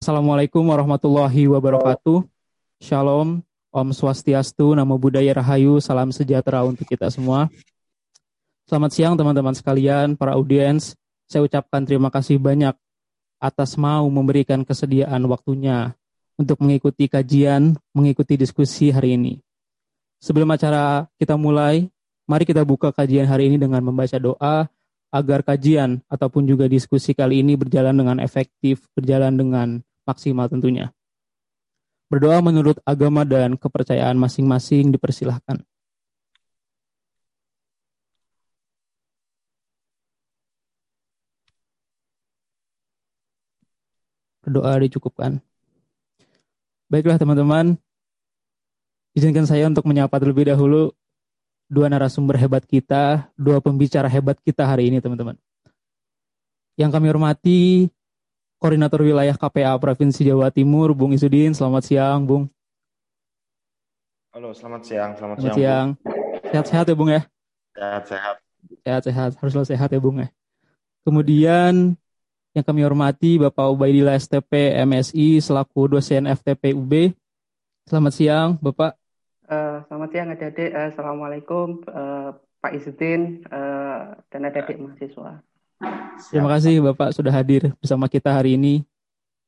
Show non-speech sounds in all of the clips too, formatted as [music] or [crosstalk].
Assalamualaikum warahmatullahi wabarakatuh. Shalom, Om Swastiastu, Namo Buddhaya Rahayu, salam sejahtera untuk kita semua. Selamat siang teman-teman sekalian, para audiens. Saya ucapkan terima kasih banyak atas mau memberikan kesediaan waktunya untuk mengikuti kajian, mengikuti diskusi hari ini. Sebelum acara kita mulai, mari kita buka kajian hari ini dengan membaca doa agar kajian ataupun juga diskusi kali ini berjalan dengan efektif, berjalan dengan maksimal tentunya. Berdoa menurut agama dan kepercayaan masing-masing dipersilahkan. Berdoa dicukupkan. Baiklah teman-teman, izinkan saya untuk menyapa terlebih dahulu dua narasumber hebat kita, dua pembicara hebat kita hari ini teman-teman. Yang kami hormati Koordinator Wilayah KPA Provinsi Jawa Timur, Bung Isudin. Selamat siang, Bung. Halo, selamat siang. Selamat, selamat siang. Sehat-sehat ya, Bung ya? Sehat-sehat. Sehat-sehat. Harus selalu sehat ya, Bung ya. Kemudian yang kami hormati Bapak Ubaidillah STP MSI selaku dosen FTP UB. Selamat siang, Bapak. Uh, selamat siang, adik-adik. Uh, Assalamualaikum, uh, Pak Izudin uh, dan adik-adik mahasiswa. Terima kasih Bapak sudah hadir bersama kita hari ini.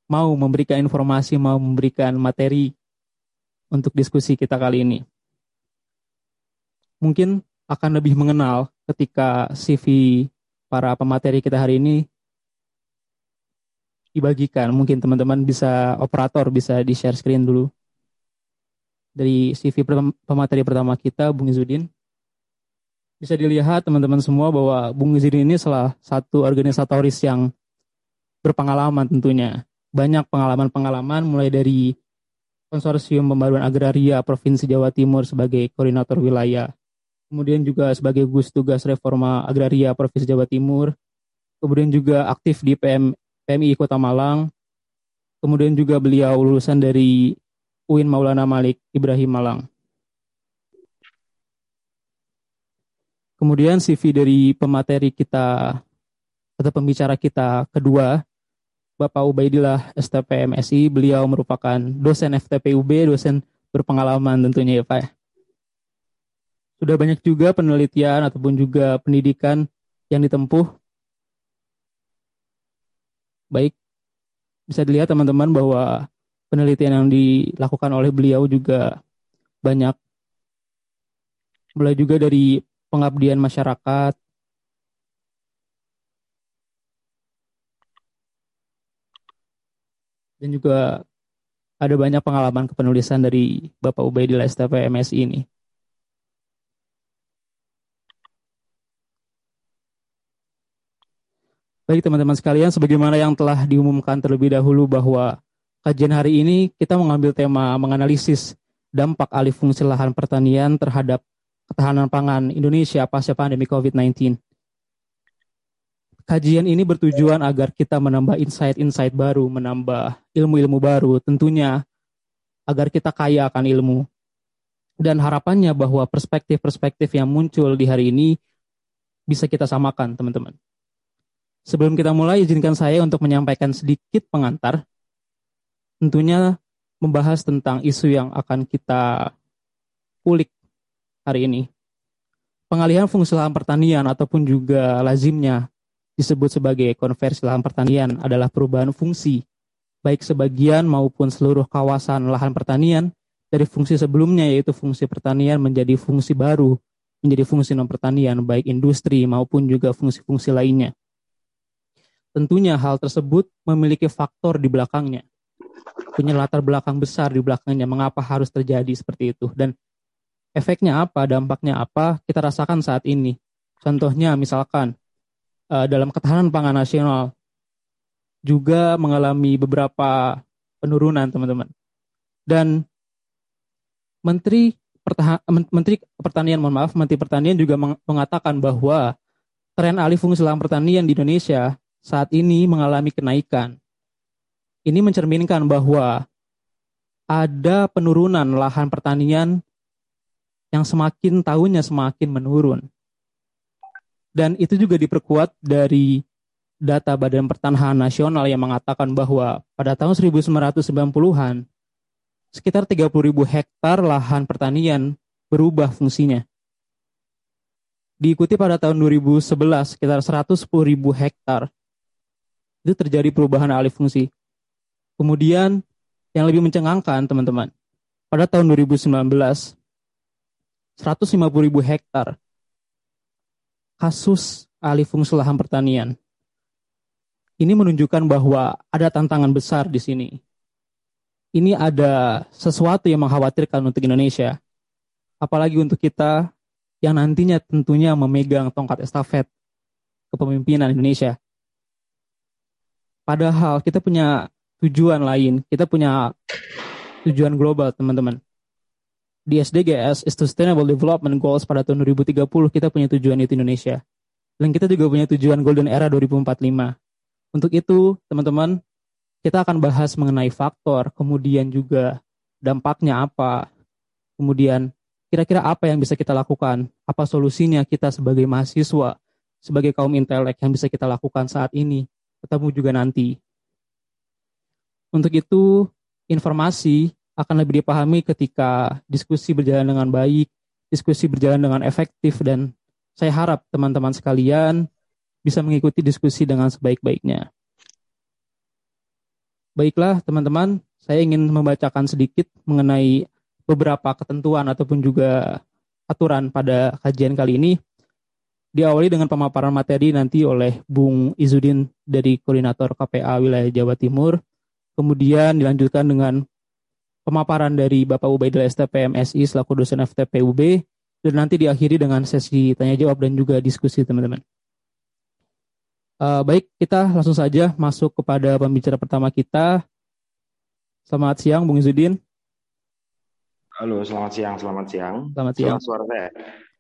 Mau memberikan informasi, mau memberikan materi untuk diskusi kita kali ini. Mungkin akan lebih mengenal ketika CV para pemateri kita hari ini dibagikan. Mungkin teman-teman bisa operator bisa di-share screen dulu. Dari CV pemateri pertama kita, Bung Izudin bisa dilihat teman-teman semua bahwa Bung Izin ini salah satu organisatoris yang berpengalaman tentunya. Banyak pengalaman-pengalaman mulai dari Konsorsium Pembaruan Agraria Provinsi Jawa Timur sebagai koordinator wilayah. Kemudian juga sebagai gugus tugas reforma agraria Provinsi Jawa Timur. Kemudian juga aktif di PM, PMI Kota Malang. Kemudian juga beliau lulusan dari UIN Maulana Malik Ibrahim Malang. Kemudian CV dari pemateri kita atau pembicara kita kedua, Bapak Ubaidillah STP MSI, beliau merupakan dosen FTPUB, dosen berpengalaman tentunya ya Pak. Sudah banyak juga penelitian ataupun juga pendidikan yang ditempuh. Baik, bisa dilihat teman-teman bahwa penelitian yang dilakukan oleh beliau juga banyak. Mulai juga dari pengabdian masyarakat. Dan juga ada banyak pengalaman kepenulisan dari Bapak Ubaidillah STP MSI ini. Baik teman-teman sekalian, sebagaimana yang telah diumumkan terlebih dahulu bahwa kajian hari ini kita mengambil tema menganalisis dampak alih fungsi lahan pertanian terhadap ketahanan pangan Indonesia pasca pandemi COVID-19. Kajian ini bertujuan agar kita menambah insight-insight baru, menambah ilmu-ilmu baru, tentunya agar kita kaya akan ilmu. Dan harapannya bahwa perspektif-perspektif yang muncul di hari ini bisa kita samakan, teman-teman. Sebelum kita mulai, izinkan saya untuk menyampaikan sedikit pengantar. Tentunya membahas tentang isu yang akan kita ulik hari ini. Pengalihan fungsi lahan pertanian ataupun juga lazimnya disebut sebagai konversi lahan pertanian adalah perubahan fungsi, baik sebagian maupun seluruh kawasan lahan pertanian dari fungsi sebelumnya yaitu fungsi pertanian menjadi fungsi baru, menjadi fungsi non pertanian baik industri maupun juga fungsi-fungsi lainnya. Tentunya hal tersebut memiliki faktor di belakangnya. Punya latar belakang besar di belakangnya mengapa harus terjadi seperti itu dan efeknya apa, dampaknya apa, kita rasakan saat ini. Contohnya misalkan uh, dalam ketahanan pangan nasional juga mengalami beberapa penurunan teman-teman. Dan Menteri Pertahan Menteri Pertanian, mohon maaf, Menteri Pertanian juga mengatakan bahwa tren alih fungsi lahan pertanian di Indonesia saat ini mengalami kenaikan. Ini mencerminkan bahwa ada penurunan lahan pertanian yang semakin tahunnya semakin menurun. Dan itu juga diperkuat dari data Badan Pertanahan Nasional yang mengatakan bahwa pada tahun 1990-an sekitar 30 ribu hektar lahan pertanian berubah fungsinya. Diikuti pada tahun 2011 sekitar 110 ribu hektar. Itu terjadi perubahan alih fungsi. Kemudian yang lebih mencengangkan teman-teman, pada tahun 2019 150 ribu hektar kasus alih fungsi lahan pertanian. Ini menunjukkan bahwa ada tantangan besar di sini ini ada sesuatu yang mengkhawatirkan untuk Indonesia. Apalagi untuk kita yang nantinya tentunya memegang tongkat estafet kepemimpinan Indonesia. Padahal kita punya tujuan lain, kita punya tujuan global, teman-teman. Di SDGs, Sustainable Development Goals pada tahun 2030, kita punya tujuan itu Indonesia. Dan kita juga punya tujuan Golden Era 2045. Untuk itu, teman-teman, kita akan bahas mengenai faktor, kemudian juga dampaknya apa, kemudian kira-kira apa yang bisa kita lakukan, apa solusinya kita sebagai mahasiswa, sebagai kaum intelek yang bisa kita lakukan saat ini, ketemu juga nanti. Untuk itu, informasi akan lebih dipahami ketika diskusi berjalan dengan baik, diskusi berjalan dengan efektif, dan saya harap teman-teman sekalian bisa mengikuti diskusi dengan sebaik-baiknya. Baiklah teman-teman, saya ingin membacakan sedikit mengenai beberapa ketentuan ataupun juga aturan pada kajian kali ini. Diawali dengan pemaparan materi nanti oleh Bung Izudin dari Koordinator KPA Wilayah Jawa Timur. Kemudian dilanjutkan dengan pemaparan dari Bapak Ubaidil STP MSI selaku dosen FTPUB. Dan nanti diakhiri dengan sesi tanya jawab dan juga diskusi teman-teman. Uh, baik, kita langsung saja masuk kepada pembicara pertama kita. Selamat siang, Bung Izudin. Halo, selamat siang, selamat siang. Selamat siang. Selamat suara saya.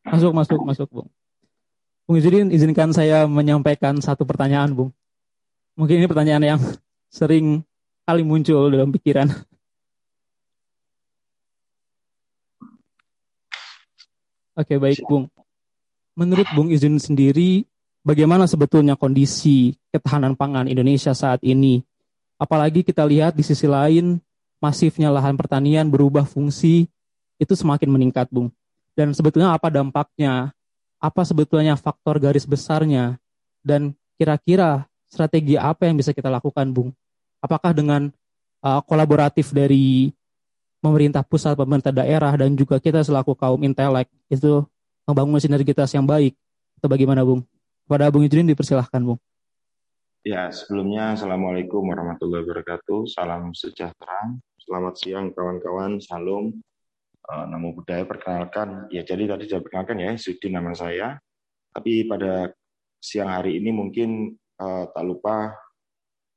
Masuk, masuk, masuk, Bung. Bung Izudin, izinkan saya menyampaikan satu pertanyaan, Bung. Mungkin ini pertanyaan yang sering kali muncul dalam pikiran. Oke, baik, Bung. Menurut Bung Izudin sendiri, bagaimana sebetulnya kondisi ketahanan pangan Indonesia saat ini. Apalagi kita lihat di sisi lain masifnya lahan pertanian berubah fungsi itu semakin meningkat, Bung. Dan sebetulnya apa dampaknya? Apa sebetulnya faktor garis besarnya? Dan kira-kira strategi apa yang bisa kita lakukan, Bung? Apakah dengan uh, kolaboratif dari pemerintah pusat, pemerintah daerah, dan juga kita selaku kaum intelek itu membangun sinergitas yang baik? Atau bagaimana, Bung? Kepada Bung Idrin dipersilahkan, Bung. Ya, sebelumnya Assalamualaikum warahmatullahi wabarakatuh. Salam sejahtera. Selamat siang kawan-kawan. Salam. Uh, nama budaya perkenalkan. Ya, jadi tadi sudah perkenalkan ya, Sudi nama saya. Tapi pada siang hari ini mungkin uh, tak lupa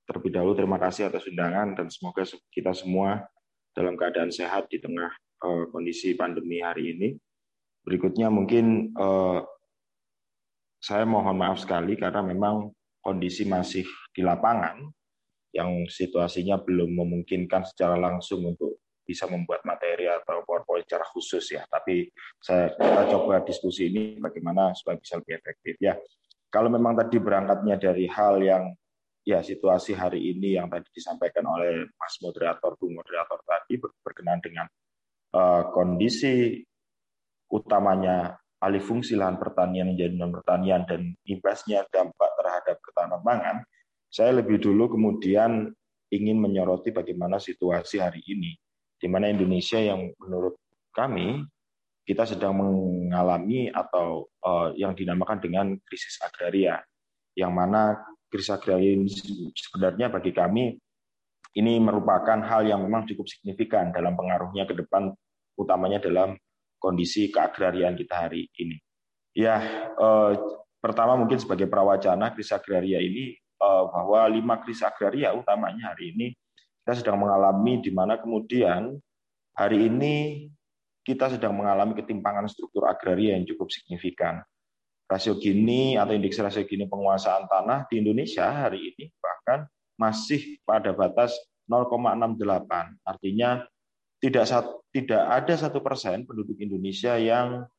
terlebih dahulu terima kasih atas undangan dan semoga kita semua dalam keadaan sehat di tengah uh, kondisi pandemi hari ini. Berikutnya mungkin uh, saya mohon maaf sekali karena memang kondisi masih di lapangan yang situasinya belum memungkinkan secara langsung untuk bisa membuat materi atau PowerPoint secara khusus ya. Tapi saya kita coba diskusi ini bagaimana supaya bisa lebih efektif ya. Kalau memang tadi berangkatnya dari hal yang ya situasi hari ini yang tadi disampaikan oleh Mas moderator, Bu moderator tadi berkenaan dengan uh, kondisi utamanya alih fungsi lahan pertanian menjadi non pertanian dan imbasnya dampak terhadap ketahanan pangan, saya lebih dulu kemudian ingin menyoroti bagaimana situasi hari ini, di mana Indonesia yang menurut kami kita sedang mengalami atau uh, yang dinamakan dengan krisis agraria, yang mana krisis agraria ini sebenarnya bagi kami ini merupakan hal yang memang cukup signifikan dalam pengaruhnya ke depan, utamanya dalam kondisi keagrarian kita hari ini. Ya, eh, pertama mungkin sebagai prawacana krisis agraria ini eh, bahwa lima krisis agraria utamanya hari ini kita sedang mengalami di mana kemudian hari ini kita sedang mengalami ketimpangan struktur agraria yang cukup signifikan. Rasio Gini atau indeks rasio Gini penguasaan tanah di Indonesia hari ini bahkan masih pada batas 0,68. Artinya tidak tidak ada satu persen penduduk Indonesia yang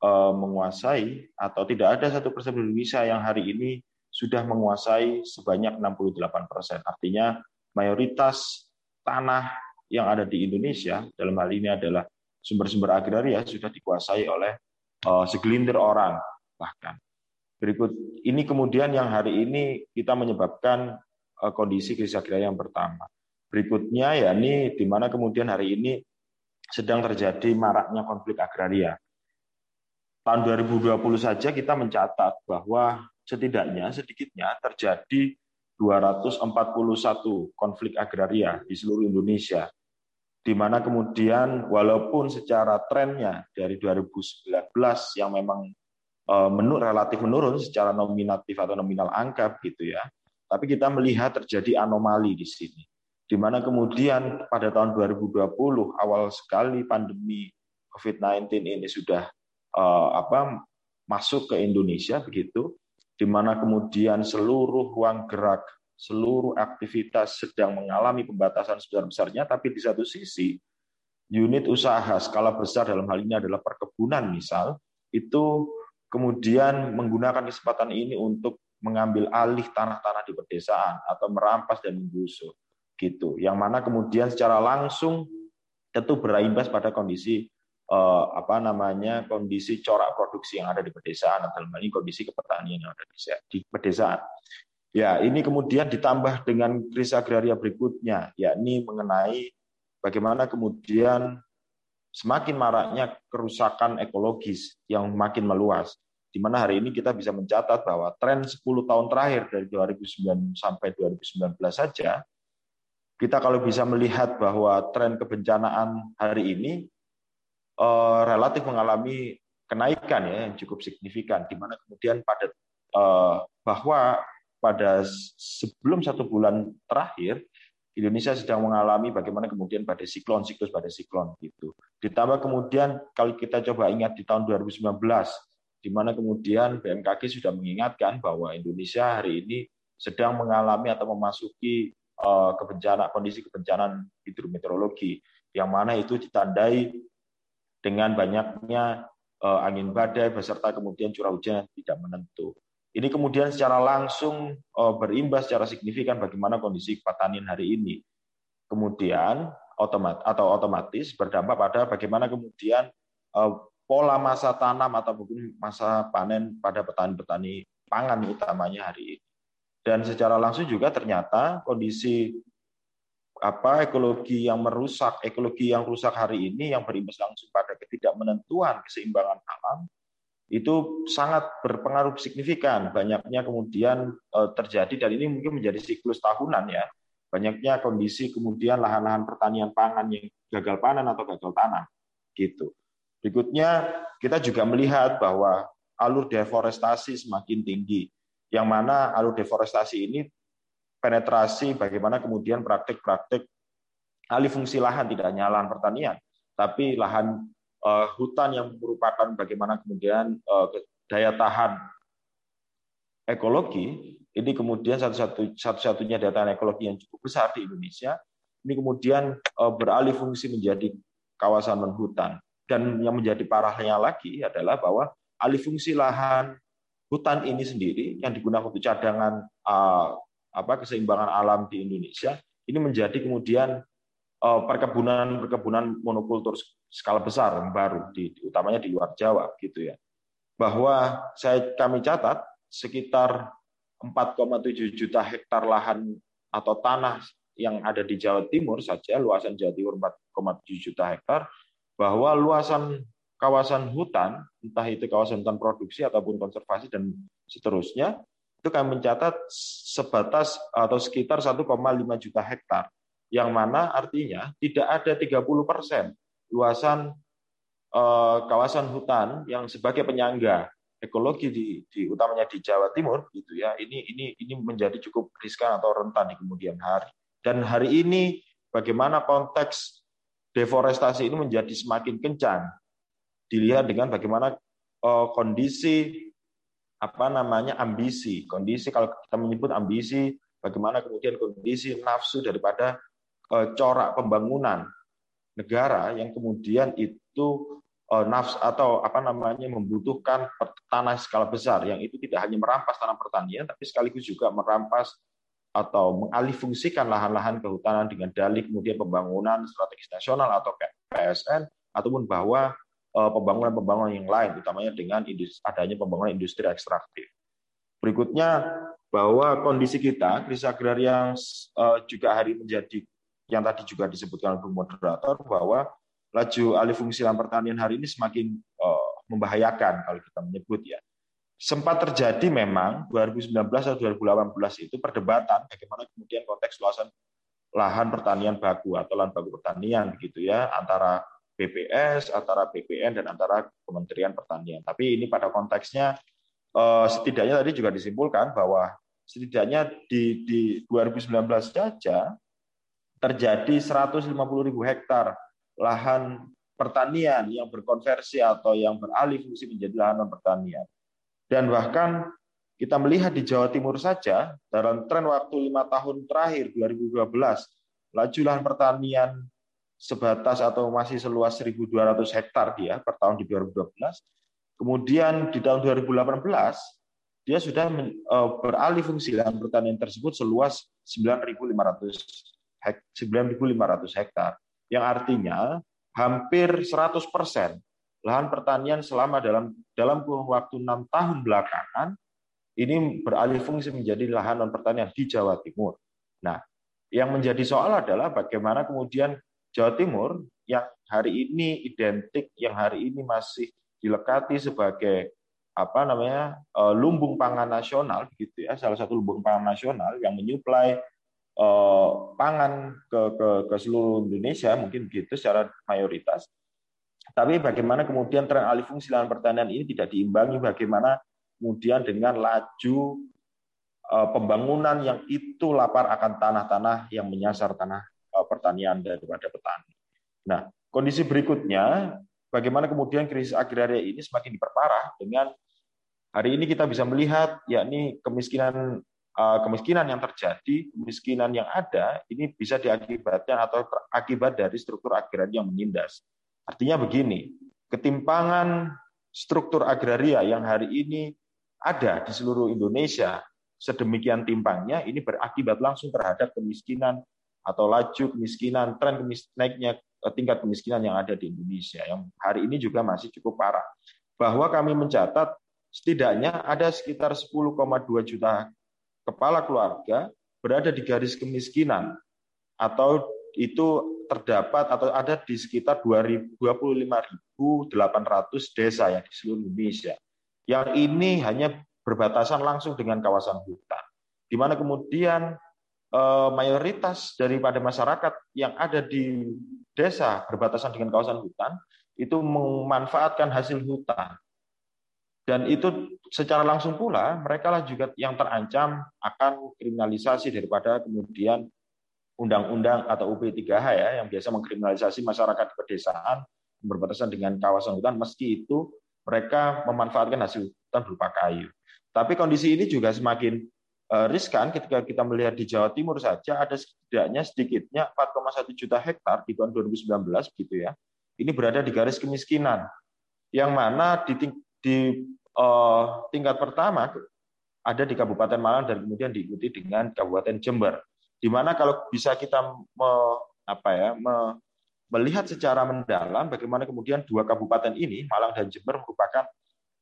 uh, menguasai atau tidak ada satu persen penduduk Indonesia yang hari ini sudah menguasai sebanyak 68 persen. Artinya mayoritas tanah yang ada di Indonesia dalam hal ini adalah sumber-sumber agraria sudah dikuasai oleh uh, segelintir orang bahkan. Berikut ini kemudian yang hari ini kita menyebabkan uh, kondisi krisis agraria yang pertama. Berikutnya ya ini di mana kemudian hari ini sedang terjadi maraknya konflik agraria. Tahun 2020 saja kita mencatat bahwa setidaknya sedikitnya terjadi 241 konflik agraria di seluruh Indonesia. Di mana kemudian walaupun secara trennya dari 2019 yang memang eh, menurut relatif menurun secara nominatif atau nominal angka gitu ya. Tapi kita melihat terjadi anomali di sini di mana kemudian pada tahun 2020 awal sekali pandemi COVID-19 ini sudah uh, apa masuk ke Indonesia begitu di mana kemudian seluruh ruang gerak seluruh aktivitas sedang mengalami pembatasan sebesar-besarnya tapi di satu sisi unit usaha skala besar dalam hal ini adalah perkebunan misal itu kemudian menggunakan kesempatan ini untuk mengambil alih tanah-tanah di pedesaan atau merampas dan menggusur gitu. Yang mana kemudian secara langsung tentu berimbas pada kondisi eh, apa namanya kondisi corak produksi yang ada di pedesaan atau dalam ini kondisi kepertanian yang ada di pedesaan. Ya, ini kemudian ditambah dengan krisis agraria berikutnya, yakni mengenai bagaimana kemudian semakin maraknya kerusakan ekologis yang makin meluas. Di mana hari ini kita bisa mencatat bahwa tren 10 tahun terakhir dari 2009 sampai 2019 saja kita kalau bisa melihat bahwa tren kebencanaan hari ini uh, relatif mengalami kenaikan ya yang cukup signifikan, di mana kemudian pada uh, bahwa pada sebelum satu bulan terakhir Indonesia sedang mengalami bagaimana kemudian pada siklon siklus pada siklon gitu. Ditambah kemudian kalau kita coba ingat di tahun 2019 di mana kemudian BMKG sudah mengingatkan bahwa Indonesia hari ini sedang mengalami atau memasuki Eh, kebencanaan kondisi kebencanaan hidrometeorologi yang mana itu ditandai dengan banyaknya eh, angin badai beserta kemudian curah hujan yang tidak menentu. Ini kemudian secara langsung eh, berimbas secara signifikan bagaimana kondisi pertanian hari ini. Kemudian otomat atau otomatis berdampak pada bagaimana kemudian pola masa tanam atau mungkin masa panen pada petani-petani pangan utamanya hari ini. Dan secara langsung juga ternyata kondisi apa ekologi yang merusak, ekologi yang rusak hari ini yang berimbas langsung pada ketidakmenentuan keseimbangan alam itu sangat berpengaruh signifikan. Banyaknya kemudian eh, terjadi dan ini mungkin menjadi siklus tahunan ya. Banyaknya kondisi kemudian lahan-lahan pertanian pangan yang gagal panen atau gagal tanam gitu. Berikutnya kita juga melihat bahwa alur deforestasi semakin tinggi yang mana alur deforestasi ini penetrasi bagaimana kemudian praktik-praktik alih fungsi lahan tidak hanya lahan pertanian, tapi lahan uh, hutan yang merupakan bagaimana kemudian uh, daya tahan ekologi ini kemudian satu-satu satu-satunya daya tahan ekologi yang cukup besar di Indonesia ini kemudian uh, beralih fungsi menjadi kawasan non hutan dan yang menjadi parahnya lagi adalah bahwa alih fungsi lahan hutan ini sendiri yang digunakan untuk cadangan apa keseimbangan alam di Indonesia ini menjadi kemudian uh, perkebunan perkebunan monokultur skala besar yang baru di, utamanya di luar Jawa gitu ya. Bahwa saya kami catat sekitar 4,7 juta hektar lahan atau tanah yang ada di Jawa Timur saja luasan Jawa Timur 4,7 juta hektar bahwa luasan kawasan hutan, entah itu kawasan hutan produksi ataupun konservasi dan seterusnya, itu kami mencatat sebatas atau sekitar 1,5 juta hektar, yang mana artinya tidak ada 30 persen luasan eh, kawasan hutan yang sebagai penyangga ekologi di, di utamanya di Jawa Timur gitu ya ini ini ini menjadi cukup riskan atau rentan di kemudian hari. Dan hari ini bagaimana konteks deforestasi ini menjadi semakin kencang? Dilihat dengan bagaimana uh, kondisi apa namanya ambisi, kondisi kalau kita menyebut ambisi, bagaimana kemudian kondisi nafsu daripada uh, corak pembangunan negara yang kemudian itu uh, nafs atau apa namanya membutuhkan tanah skala besar yang itu tidak hanya merampas tanah pertanian tapi sekaligus juga merampas atau mengalihfungsikan lahan-lahan kehutanan dengan dalih kemudian pembangunan strategis nasional atau PSN ataupun bahwa uh, pembangunan-pembangunan yang lain utamanya dengan adanya pembangunan industri ekstraktif. Berikutnya bahwa kondisi kita krisis agraria yang uh, juga hari menjadi yang tadi juga disebutkan oleh moderator bahwa laju alih fungsi lahan pertanian hari ini semakin uh, membahayakan kalau kita menyebut ya. Sempat terjadi memang 2019 atau 2018 itu perdebatan bagaimana kemudian konteks luasan lahan pertanian baku atau lahan baku pertanian begitu ya antara BPS, antara BPN dan antara Kementerian Pertanian. Tapi ini pada konteksnya uh, setidaknya tadi juga disimpulkan bahwa setidaknya di, di 2019 saja terjadi 150 ribu hektar lahan pertanian yang berkonversi atau yang beralih fungsi menjadi lahan pertanian. Dan bahkan kita melihat di Jawa Timur saja dalam tren waktu lima tahun terakhir 2012 laju lahan pertanian sebatas atau masih seluas 1.200 hektar dia per tahun di 2012. Kemudian di tahun 2018 dia sudah e, beralih fungsi lahan pertanian tersebut seluas 9.500 hektar yang artinya hampir 100% lahan pertanian selama dalam dalam kurun waktu enam tahun belakangan ini beralih fungsi menjadi lahan non pertanian di Jawa Timur. Nah, yang menjadi soal adalah bagaimana kemudian Jawa Timur yang hari ini identik, yang hari ini masih dilekati sebagai apa namanya e, lumbung pangan nasional, gitu ya, salah satu lumbung pangan nasional yang menyuplai Eh, pangan ke, ke, ke seluruh Indonesia mungkin begitu secara mayoritas. Tapi bagaimana kemudian tren alih fungsi lahan pertanian ini tidak diimbangi bagaimana kemudian dengan laju eh, pembangunan yang itu lapar akan tanah-tanah yang menyasar tanah eh, pertanian daripada petani. Nah, kondisi berikutnya bagaimana kemudian krisis agraria ini semakin diperparah dengan hari ini kita bisa melihat yakni kemiskinan Eh, kemiskinan yang terjadi, kemiskinan yang ada, ini bisa diakibatkan atau akibat dari struktur agraria yang menindas. Artinya begini, ketimpangan struktur agraria yang hari ini ada di seluruh Indonesia sedemikian timpangnya ini berakibat langsung terhadap kemiskinan atau laju kemiskinan, tren kemis naiknya eh, tingkat kemiskinan yang ada di Indonesia yang hari ini juga masih cukup parah. Bahwa kami mencatat setidaknya ada sekitar 10,2 juta kepala keluarga berada di garis kemiskinan atau itu terdapat atau ada di sekitar 25.800 desa yang di seluruh Indonesia. Yang ini hanya berbatasan langsung dengan kawasan hutan. Di mana kemudian eh, mayoritas daripada masyarakat yang ada di desa berbatasan dengan kawasan hutan itu memanfaatkan hasil hutan dan itu secara langsung pula mereka lah juga yang terancam akan kriminalisasi daripada kemudian undang-undang atau UP 3H ya yang biasa mengkriminalisasi masyarakat pedesaan berbatasan dengan kawasan hutan meski itu mereka memanfaatkan hasil hutan berupa kayu. Tapi kondisi ini juga semakin eh, riskan ketika kita melihat di Jawa Timur saja ada setidaknya sedikitnya 4,1 juta hektar di tahun 2019 gitu ya. Ini berada di garis kemiskinan yang mana di uh, tingkat pertama ada di Kabupaten Malang dan kemudian diikuti dengan Kabupaten Jember. Di mana kalau bisa kita me, apa ya, me, melihat secara mendalam bagaimana kemudian dua kabupaten ini Malang dan Jember merupakan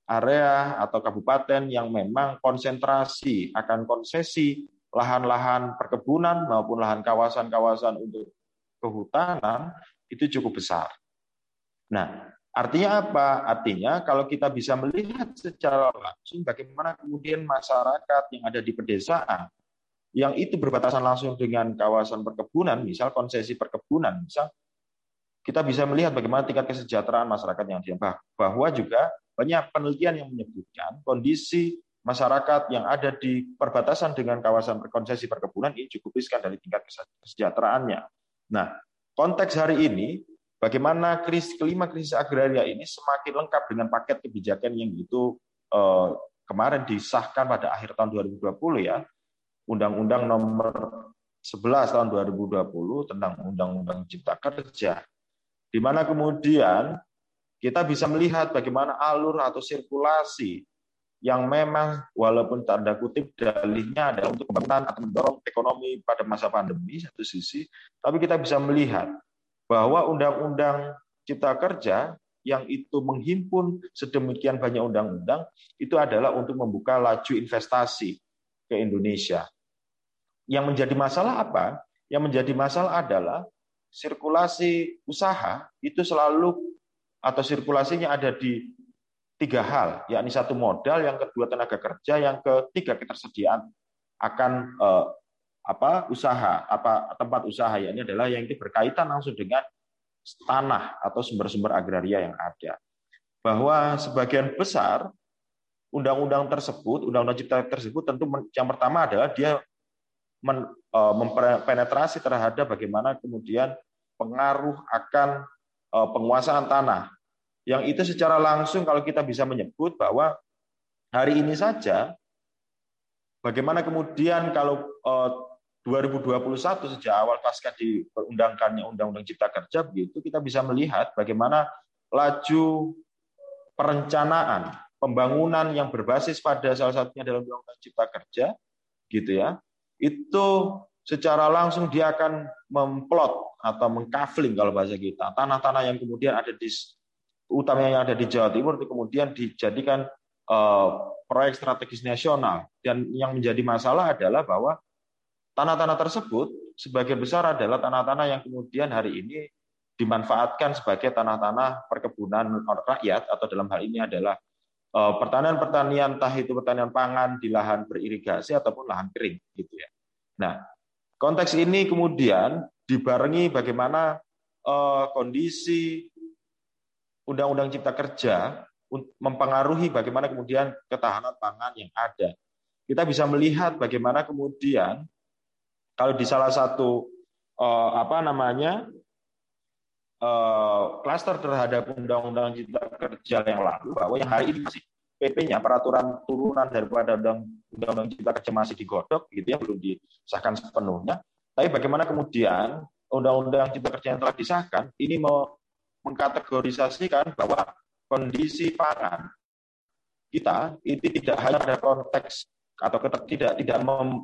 area atau kabupaten yang memang konsentrasi akan konsesi lahan-lahan perkebunan maupun lahan kawasan-kawasan untuk kehutanan itu cukup besar. Nah, Artinya apa? Artinya kalau kita bisa melihat secara langsung bagaimana kemudian masyarakat yang ada di pedesaan yang itu berbatasan langsung dengan kawasan perkebunan, misal konsesi perkebunan, misal kita bisa melihat bagaimana tingkat kesejahteraan masyarakat yang ada. Bahwa juga banyak penelitian yang menyebutkan kondisi masyarakat yang ada di perbatasan dengan kawasan konsesi perkebunan ini cukup riskan dari tingkat kesejahteraannya. Nah, konteks hari ini bagaimana krisis kelima krisis agraria ini semakin lengkap dengan paket kebijakan yang itu eh, kemarin disahkan pada akhir tahun 2020 ya. Undang-Undang Nomor 11 tahun 2020 tentang Undang-Undang Cipta Kerja, di mana kemudian kita bisa melihat bagaimana alur atau sirkulasi yang memang walaupun tanda kutip dalihnya adalah untuk pembangunan atau mendorong ekonomi pada masa pandemi satu sisi, tapi kita bisa melihat bahwa undang-undang cipta kerja yang itu menghimpun sedemikian banyak undang-undang itu adalah untuk membuka laju investasi ke Indonesia. Yang menjadi masalah apa? Yang menjadi masalah adalah sirkulasi usaha itu selalu atau sirkulasinya ada di tiga hal, yakni satu modal, yang kedua tenaga kerja, yang ketiga ketersediaan akan eh, apa usaha, apa tempat usaha, ya ini adalah yang berkaitan langsung dengan tanah atau sumber-sumber agraria yang ada. Bahwa sebagian besar undang-undang tersebut, undang-undang cipta tersebut tentu yang pertama adalah dia eh, mempenetrasi terhadap bagaimana kemudian pengaruh akan eh, penguasaan tanah yang itu secara langsung kalau kita bisa menyebut bahwa hari ini saja bagaimana kemudian kalau 2021 eh, sejak awal pasca diperundangkannya Undang-Undang Cipta Kerja begitu kita bisa melihat bagaimana laju perencanaan pembangunan yang berbasis pada salah satunya dalam Undang-Undang Cipta Kerja gitu ya itu secara langsung dia akan memplot atau mengkafling kalau bahasa kita. Tanah-tanah yang kemudian ada di utamanya yang ada di Jawa Timur itu kemudian dijadikan uh, proyek strategis nasional. Dan yang menjadi masalah adalah bahwa tanah-tanah tersebut sebagian besar adalah tanah-tanah yang kemudian hari ini dimanfaatkan sebagai tanah-tanah perkebunan rakyat atau dalam hal ini adalah uh, pertanian-pertanian entah itu pertanian pangan di lahan beririgasi ataupun lahan kering gitu ya. Nah, konteks ini kemudian dibarengi bagaimana uh, kondisi Undang-Undang Cipta Kerja mempengaruhi bagaimana kemudian ketahanan pangan yang ada. Kita bisa melihat bagaimana kemudian kalau di salah satu eh, apa namanya eh, klaster terhadap Undang-Undang Cipta Kerja yang lalu bahwa yang hari ini masih PP-nya peraturan turunan daripada Undang-Undang Cipta Kerja masih digodok gitu ya belum disahkan sepenuhnya. Tapi bagaimana kemudian Undang-Undang Cipta Kerja yang telah disahkan ini mau mengkategorisasikan bahwa kondisi pangan kita itu tidak hanya pada konteks atau tidak tidak mem,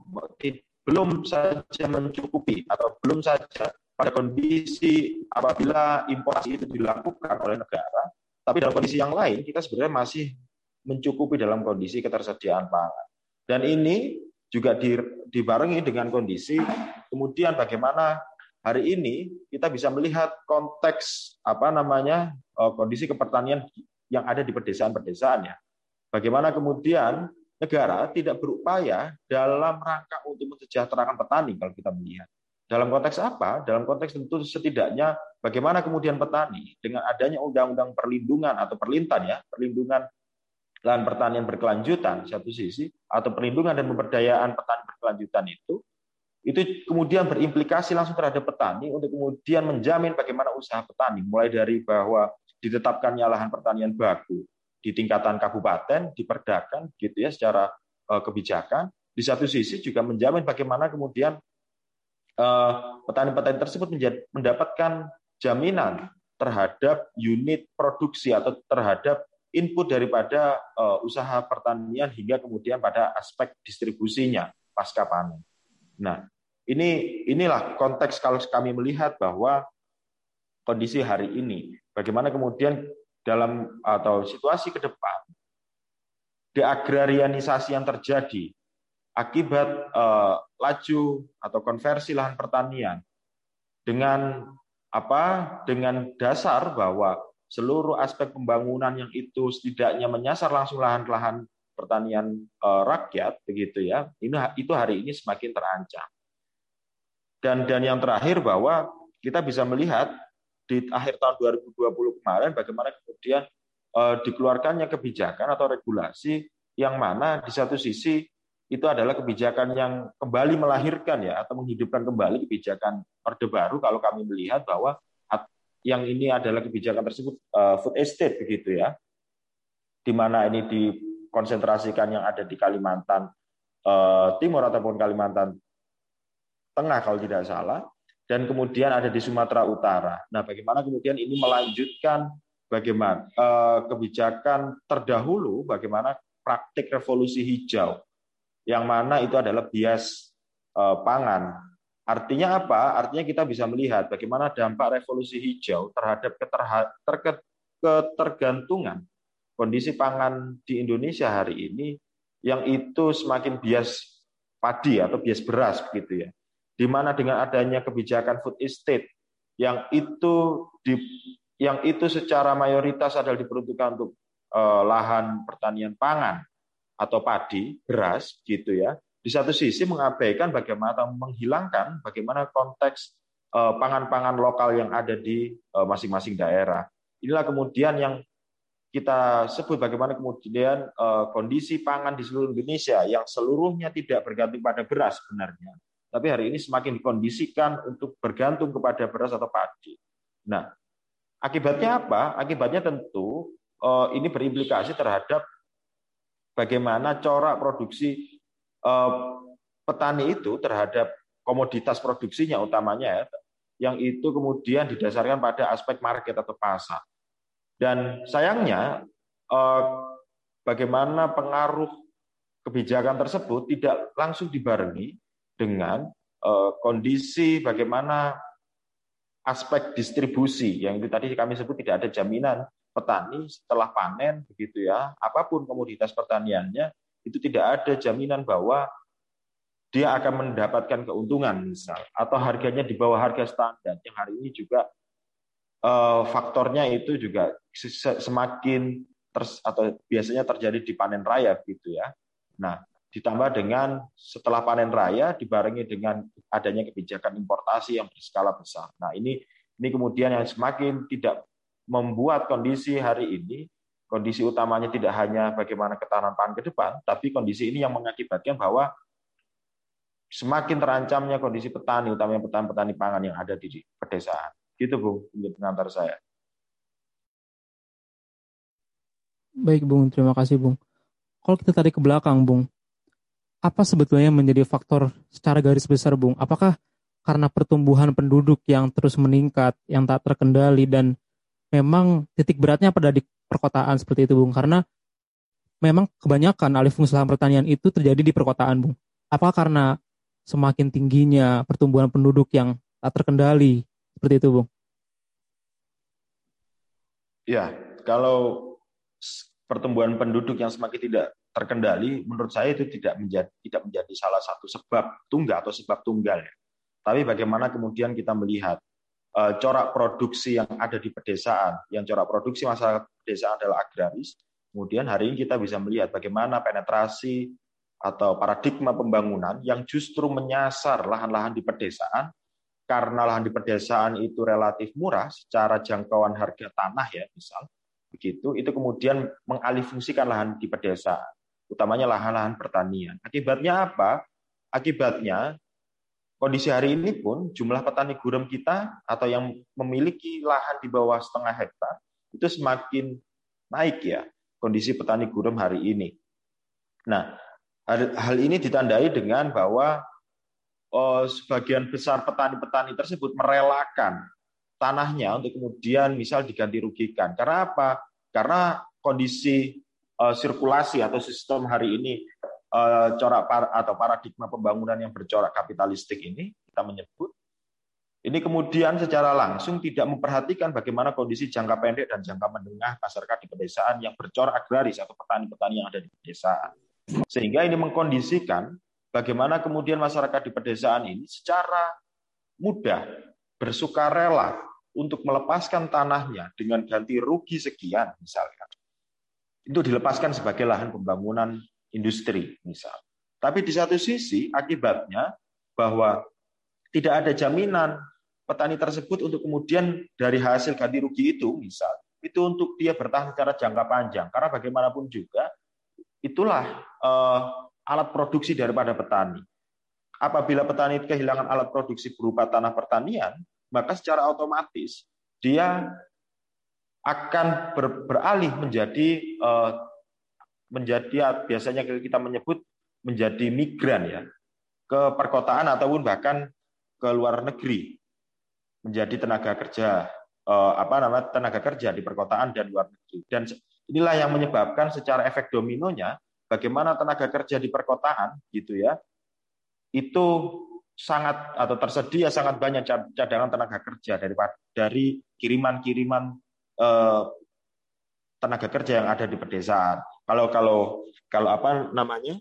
belum saja mencukupi atau belum saja pada kondisi apabila importasi itu dilakukan oleh negara, tapi dalam kondisi yang lain kita sebenarnya masih mencukupi dalam kondisi ketersediaan pangan. Dan ini juga dibarengi dengan kondisi kemudian bagaimana hari ini kita bisa melihat konteks apa namanya eh, kondisi kepertanian yang ada di pedesaan-pedesaan ya. Bagaimana kemudian negara tidak berupaya dalam rangka untuk mensejahterakan petani kalau kita melihat. Dalam konteks apa? Dalam konteks tentu setidaknya bagaimana kemudian petani dengan adanya undang-undang perlindungan atau perlintan ya, perlindungan lahan pertanian berkelanjutan satu sisi atau perlindungan dan pemberdayaan petani berkelanjutan itu itu kemudian berimplikasi langsung terhadap petani untuk kemudian menjamin bagaimana usaha petani mulai dari bahwa ditetapkannya lahan pertanian baku di tingkatan kabupaten diperdakan gitu ya secara uh, kebijakan di satu sisi juga menjamin bagaimana kemudian uh, petani-petani tersebut mendapatkan jaminan terhadap unit produksi atau terhadap input daripada uh, usaha pertanian hingga kemudian pada aspek distribusinya pasca panen. Nah, ini inilah konteks kalau kami melihat bahwa kondisi hari ini, bagaimana kemudian dalam atau situasi ke depan deagrarianisasi yang terjadi akibat eh, laju atau konversi lahan pertanian dengan apa? Dengan dasar bahwa seluruh aspek pembangunan yang itu setidaknya menyasar langsung lahan-lahan pertanian eh, rakyat begitu ya ini itu hari ini semakin terancam. Dan dan yang terakhir bahwa kita bisa melihat di akhir tahun 2020 kemarin bagaimana kemudian uh, dikeluarkannya kebijakan atau regulasi yang mana di satu sisi itu adalah kebijakan yang kembali melahirkan ya atau menghidupkan kembali kebijakan Orde Baru kalau kami melihat bahwa yang ini adalah kebijakan tersebut uh, food estate begitu ya. Di mana ini dikonsentrasikan yang ada di Kalimantan uh, Timur ataupun Kalimantan Tengah kalau tidak salah, dan kemudian ada di Sumatera Utara. Nah, bagaimana kemudian ini melanjutkan bagaimana uh, kebijakan terdahulu bagaimana praktik revolusi hijau yang mana itu adalah bias uh, pangan. Artinya apa? Artinya kita bisa melihat bagaimana dampak revolusi hijau terhadap ketergantungan kondisi pangan di Indonesia hari ini yang itu semakin bias padi atau bias beras begitu ya. Di mana dengan adanya kebijakan food estate yang itu di yang itu secara mayoritas adalah diperuntukkan untuk eh, lahan pertanian pangan atau padi, beras gitu ya. Di satu sisi mengabaikan bagaimana menghilangkan bagaimana konteks eh, pangan-pangan lokal yang ada di eh, masing-masing daerah. Inilah kemudian yang kita sebut bagaimana kemudian kondisi pangan di seluruh Indonesia yang seluruhnya tidak bergantung pada beras sebenarnya, tapi hari ini semakin dikondisikan untuk bergantung kepada beras atau padi. Nah, akibatnya apa? Akibatnya tentu uh, ini berimplikasi terhadap bagaimana corak produksi uh, petani itu terhadap komoditas produksinya utamanya ya, yang itu kemudian didasarkan pada aspek market atau pasar. Dan sayangnya eh, bagaimana pengaruh kebijakan tersebut tidak langsung dibarengi dengan eh, kondisi bagaimana aspek distribusi yang itu tadi kami sebut tidak ada jaminan petani setelah panen begitu ya apa pun komoditas pertaniannya itu tidak ada jaminan bahwa dia akan mendapatkan keuntungan misal atau harganya di bawah harga standar yang hari ini juga uh, faktornya itu juga semakin ter, atau biasanya terjadi di panen raya gitu ya. Nah, ditambah dengan setelah panen raya dibarengi dengan adanya kebijakan importasi yang berskala besar. Nah, ini ini kemudian yang semakin tidak membuat kondisi hari ini kondisi utamanya tidak hanya bagaimana ketahanan pangan ke depan, tapi kondisi ini yang mengakibatkan bahwa semakin terancamnya kondisi petani, utamanya petani-petani pangan yang ada di pedesaan. Gitu Bung, pengantar saya. Baik Bung, terima kasih Bung. Kalau kita tarik ke belakang Bung, apa sebetulnya yang menjadi faktor secara garis besar Bung? Apakah karena pertumbuhan penduduk yang terus meningkat, yang tak terkendali dan memang titik beratnya pada di perkotaan seperti itu Bung? Karena memang kebanyakan alih fungsi lahan pertanian itu terjadi di perkotaan Bung. Apakah karena semakin tingginya pertumbuhan penduduk yang tak terkendali seperti itu, Bung. Ya, kalau pertumbuhan penduduk yang semakin tidak terkendali, menurut saya itu tidak menjadi tidak menjadi salah satu sebab tunggal atau sebab tunggal ya. Tapi bagaimana kemudian kita melihat uh, corak produksi yang ada di pedesaan, yang corak produksi masyarakat pedesaan adalah agraris. Kemudian hari ini kita bisa melihat bagaimana penetrasi atau paradigma pembangunan yang justru menyasar lahan-lahan di pedesaan karena lahan di pedesaan itu relatif murah secara jangkauan harga tanah ya misal begitu itu kemudian mengalihfungsikan lahan di pedesaan utamanya lahan-lahan pertanian akibatnya apa akibatnya kondisi hari ini pun jumlah petani gurem kita atau yang memiliki lahan di bawah setengah hektar itu semakin naik ya kondisi petani gurem hari ini nah hal ini ditandai dengan bahwa oh, sebagian besar petani-petani tersebut merelakan tanahnya untuk kemudian misal diganti rugikan. Karena apa? Karena kondisi uh, sirkulasi atau sistem hari ini uh, corak atau paradigma pembangunan yang bercorak kapitalistik ini kita menyebut ini kemudian secara langsung tidak memperhatikan bagaimana kondisi jangka pendek dan jangka menengah masyarakat di pedesaan yang bercorak agraris atau petani-petani yang ada di pedesaan. Sehingga ini mengkondisikan bagaimana kemudian masyarakat di pedesaan ini secara mudah bersukarela untuk melepaskan tanahnya dengan ganti rugi sekian misalkan. Itu dilepaskan sebagai lahan pembangunan industri misal. Tapi di satu sisi akibatnya bahwa tidak ada jaminan petani tersebut untuk kemudian dari hasil ganti rugi itu misal itu untuk dia bertahan secara jangka panjang karena bagaimanapun juga itulah eh, alat produksi daripada petani. Apabila petani kehilangan alat produksi berupa tanah pertanian, maka secara otomatis dia akan ber, beralih menjadi uh, menjadi biasanya kita menyebut menjadi migran ya ke perkotaan ataupun bahkan ke luar negeri menjadi tenaga kerja uh, apa namanya tenaga kerja di perkotaan dan luar negeri. Dan inilah yang menyebabkan secara efek dominonya bagaimana tenaga kerja di perkotaan gitu ya itu sangat atau tersedia sangat banyak cadangan tenaga kerja dari dari kiriman-kiriman eh, tenaga kerja yang ada di pedesaan. Kalau kalau kalau apa namanya?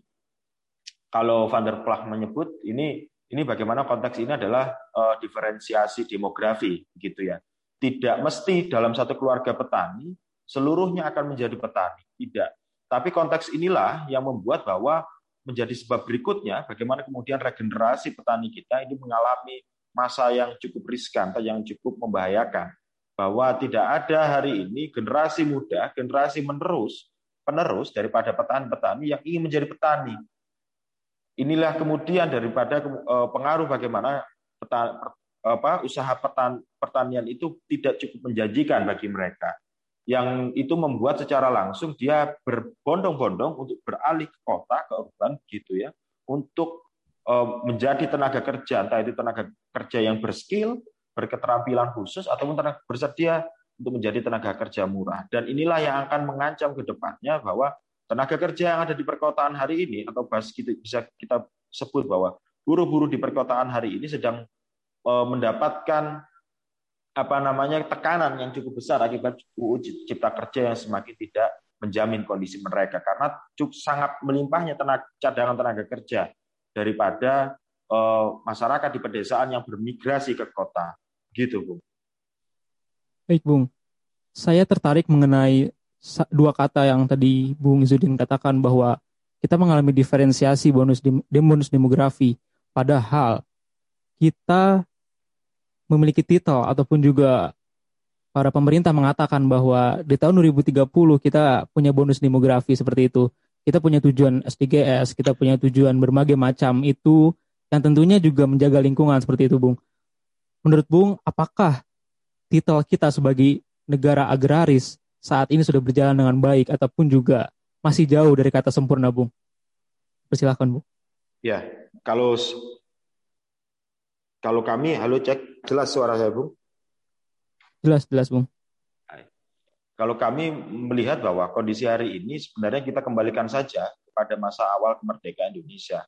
Kalau Van der menyebut ini ini bagaimana konteks ini adalah eh, diferensiasi demografi gitu ya. Tidak mesti dalam satu keluarga petani seluruhnya akan menjadi petani, tidak. Tapi konteks inilah yang membuat bahwa menjadi sebab berikutnya bagaimana kemudian regenerasi petani kita ini mengalami masa yang cukup riskan atau yang cukup membahayakan bahwa tidak ada hari ini generasi muda, generasi menerus penerus daripada petani-petani yang ingin menjadi petani. Inilah kemudian daripada eh, pengaruh bagaimana petani, apa, usaha pertanian itu tidak cukup menjanjikan bagi mereka yang itu membuat secara langsung dia berbondong-bondong untuk beralih ke kota, ke urban gitu ya, untuk uh, menjadi tenaga kerja, entah itu tenaga kerja yang berskill, berketerampilan khusus, ataupun tenaga bersedia untuk menjadi tenaga kerja murah. Dan inilah yang akan mengancam ke depannya bahwa tenaga kerja yang ada di perkotaan hari ini, atau bahas kita, bisa kita sebut bahwa buruh-buruh di perkotaan hari ini sedang uh, mendapatkan apa namanya tekanan yang cukup besar akibat UU Cipta Kerja yang semakin tidak menjamin kondisi mereka karena cukup sangat melimpahnya tenaga, cadangan tenaga kerja daripada uh, masyarakat di pedesaan yang bermigrasi ke kota gitu Bung. Baik Bung, saya tertarik mengenai dua kata yang tadi Bung Izudin katakan bahwa kita mengalami diferensiasi bonus bonus demografi padahal kita memiliki titel ataupun juga para pemerintah mengatakan bahwa di tahun 2030 kita punya bonus demografi seperti itu. Kita punya tujuan SDGs, kita punya tujuan berbagai macam itu yang tentunya juga menjaga lingkungan seperti itu, Bung. Menurut Bung, apakah titel kita sebagai negara agraris saat ini sudah berjalan dengan baik ataupun juga masih jauh dari kata sempurna, Bung? Persilahkan, Bung. Ya, kalau kalau kami, halo cek, jelas suara saya, Bung? Jelas, jelas, Bung. Kalau kami melihat bahwa kondisi hari ini sebenarnya kita kembalikan saja pada masa awal kemerdekaan Indonesia,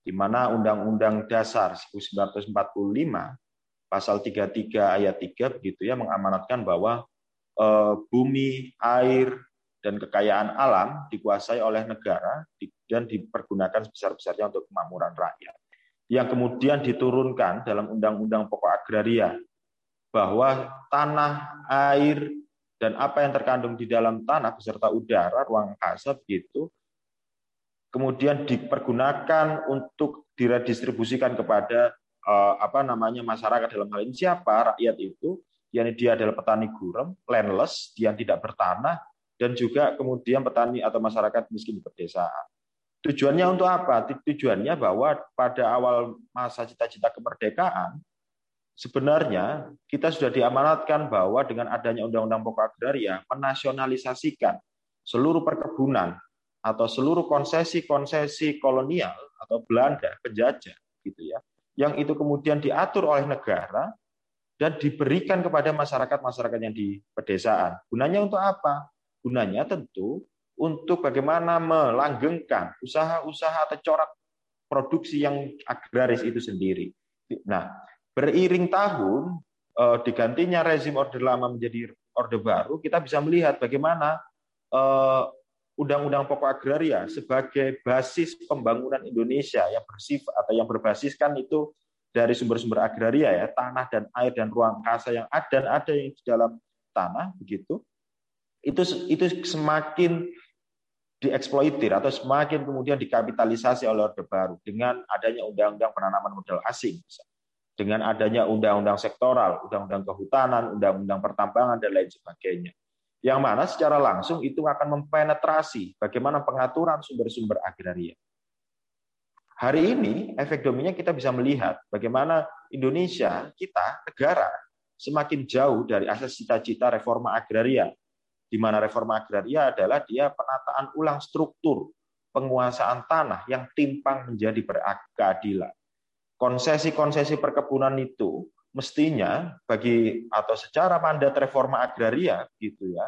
di mana Undang-Undang Dasar 1945 pasal 33 ayat 3 begitu ya mengamanatkan bahwa eh, bumi, air, dan kekayaan alam dikuasai oleh negara dan dipergunakan sebesar-besarnya untuk kemakmuran rakyat. Yang kemudian diturunkan dalam Undang-Undang Pokok Agraria bahwa tanah, air, dan apa yang terkandung di dalam tanah beserta udara, ruang angkasa begitu, kemudian dipergunakan untuk diredistribusikan kepada apa namanya masyarakat dalam hal ini siapa rakyat itu, yakni dia adalah petani gurem, landless, yang tidak bertanah, dan juga kemudian petani atau masyarakat miskin di pedesaan. Tujuannya untuk apa? Tujuannya bahwa pada awal masa cita-cita kemerdekaan, sebenarnya kita sudah diamanatkan bahwa dengan adanya Undang-Undang Pokok Agraria menasionalisasikan seluruh perkebunan atau seluruh konsesi-konsesi kolonial atau Belanda penjajah gitu ya yang itu kemudian diatur oleh negara dan diberikan kepada masyarakat-masyarakat yang di pedesaan. Gunanya untuk apa? Gunanya tentu untuk bagaimana melanggengkan usaha-usaha atau corak produksi yang agraris itu sendiri. Nah, beriring tahun eh, digantinya rezim orde lama menjadi orde baru, kita bisa melihat bagaimana eh, undang-undang pokok agraria sebagai basis pembangunan Indonesia yang bersifat atau yang berbasiskan itu dari sumber-sumber agraria ya, tanah dan air dan ruang angkasa yang ada dan ada yang di dalam tanah begitu. Itu itu semakin dieksploitir atau semakin kemudian dikapitalisasi oleh Orde Baru dengan adanya undang-undang penanaman modal asing, dengan adanya undang-undang sektoral, undang-undang kehutanan, undang-undang pertambangan dan lain sebagainya. Yang mana secara langsung itu akan mempenetrasi bagaimana pengaturan sumber-sumber agraria. Hari ini efek dominya kita bisa melihat bagaimana Indonesia, kita, negara semakin jauh dari asas cita-cita reforma agraria di mana reforma agraria adalah dia penataan ulang struktur penguasaan tanah yang timpang menjadi berkeadilan. Konsesi-konsesi perkebunan itu mestinya bagi atau secara mandat reforma agraria gitu ya,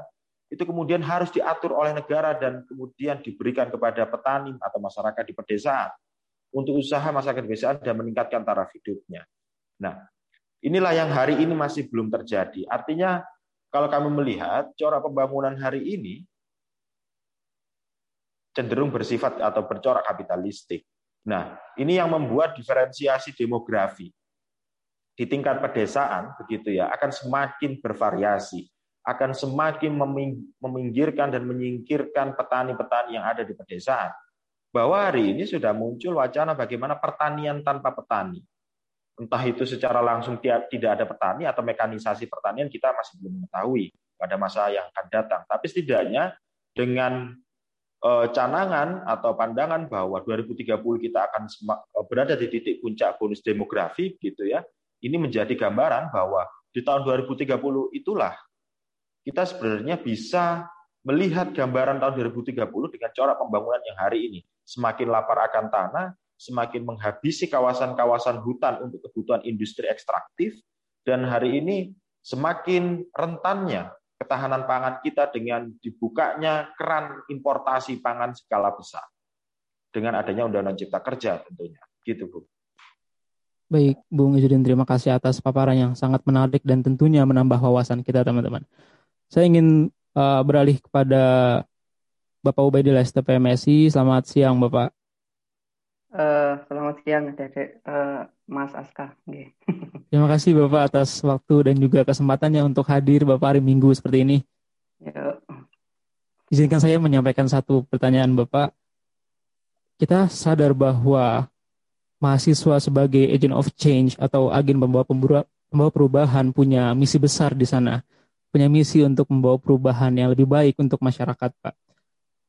itu kemudian harus diatur oleh negara dan kemudian diberikan kepada petani atau masyarakat di pedesaan untuk usaha masyarakat pedesaan dan meningkatkan taraf hidupnya. Nah, inilah yang hari ini masih belum terjadi. Artinya kalau kami melihat corak pembangunan hari ini cenderung bersifat atau bercorak kapitalistik. Nah, ini yang membuat diferensiasi demografi di tingkat pedesaan begitu ya akan semakin bervariasi, akan semakin meminggirkan dan menyingkirkan petani-petani yang ada di pedesaan. Bahwa hari ini sudah muncul wacana bagaimana pertanian tanpa petani. Entah itu secara langsung tidak ada petani atau mekanisasi pertanian kita masih belum mengetahui pada masa yang akan datang. Tapi setidaknya dengan eh, canangan atau pandangan bahwa 2030 kita akan eh, berada di titik puncak bonus demografi gitu ya. Ini menjadi gambaran bahwa di tahun 2030 itulah kita sebenarnya bisa melihat gambaran tahun 2030 dengan corak pembangunan yang hari ini. Semakin lapar akan tanah, semakin menghabisi kawasan-kawasan hutan untuk kebutuhan industri ekstraktif, dan hari ini semakin rentannya ketahanan pangan kita dengan dibukanya keran importasi pangan skala besar. Dengan adanya Undang-Undang Cipta Kerja tentunya. Gitu, Bu. Baik, Bung Izudin, terima kasih atas paparan yang sangat menarik dan tentunya menambah wawasan kita, teman-teman. Saya ingin uh, beralih kepada Bapak Ubaidillah STPMSI. Selamat siang, Bapak. Uh, selamat siang, Dedek uh, Mas Aska. Okay. [laughs] Terima kasih Bapak atas waktu dan juga kesempatannya untuk hadir Bapak hari Minggu seperti ini. Ya. Izinkan saya menyampaikan satu pertanyaan Bapak. Kita sadar bahwa mahasiswa sebagai agent of change atau agen pembawa, pembawa perubahan punya misi besar di sana. Punya misi untuk membawa perubahan yang lebih baik untuk masyarakat, Pak.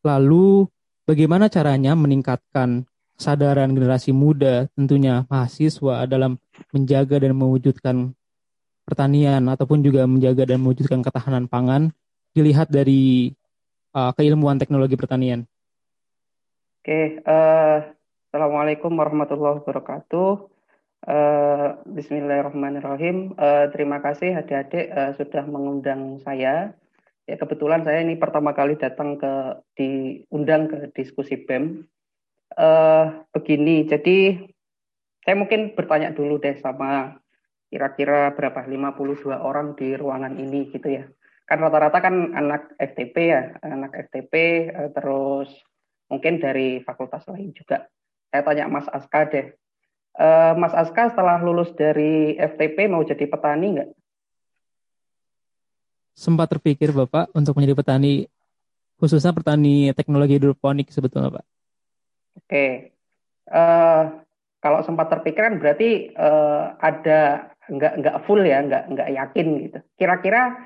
Lalu, bagaimana caranya meningkatkan kesadaran generasi muda tentunya mahasiswa dalam menjaga dan mewujudkan pertanian ataupun juga menjaga dan mewujudkan ketahanan pangan dilihat dari uh, keilmuan teknologi pertanian. Oke, uh, assalamualaikum warahmatullahi wabarakatuh. Uh, Bismillahirrahmanirrahim. Uh, terima kasih adik-adik uh, sudah mengundang saya. Ya kebetulan saya ini pertama kali datang ke diundang ke diskusi BEM uh, begini. Jadi saya mungkin bertanya dulu deh sama kira-kira berapa 52 orang di ruangan ini gitu ya. Kan rata-rata kan anak FTP ya, anak FTP uh, eh, terus mungkin dari fakultas lain juga. Saya tanya Mas Aska deh. Uh, Mas Aska setelah lulus dari FTP mau jadi petani nggak? Sempat terpikir Bapak untuk menjadi petani, khususnya petani teknologi hidroponik sebetulnya Pak. Oke, uh, kalau sempat terpikirkan berarti uh, ada nggak nggak full ya, nggak nggak yakin gitu. Kira-kira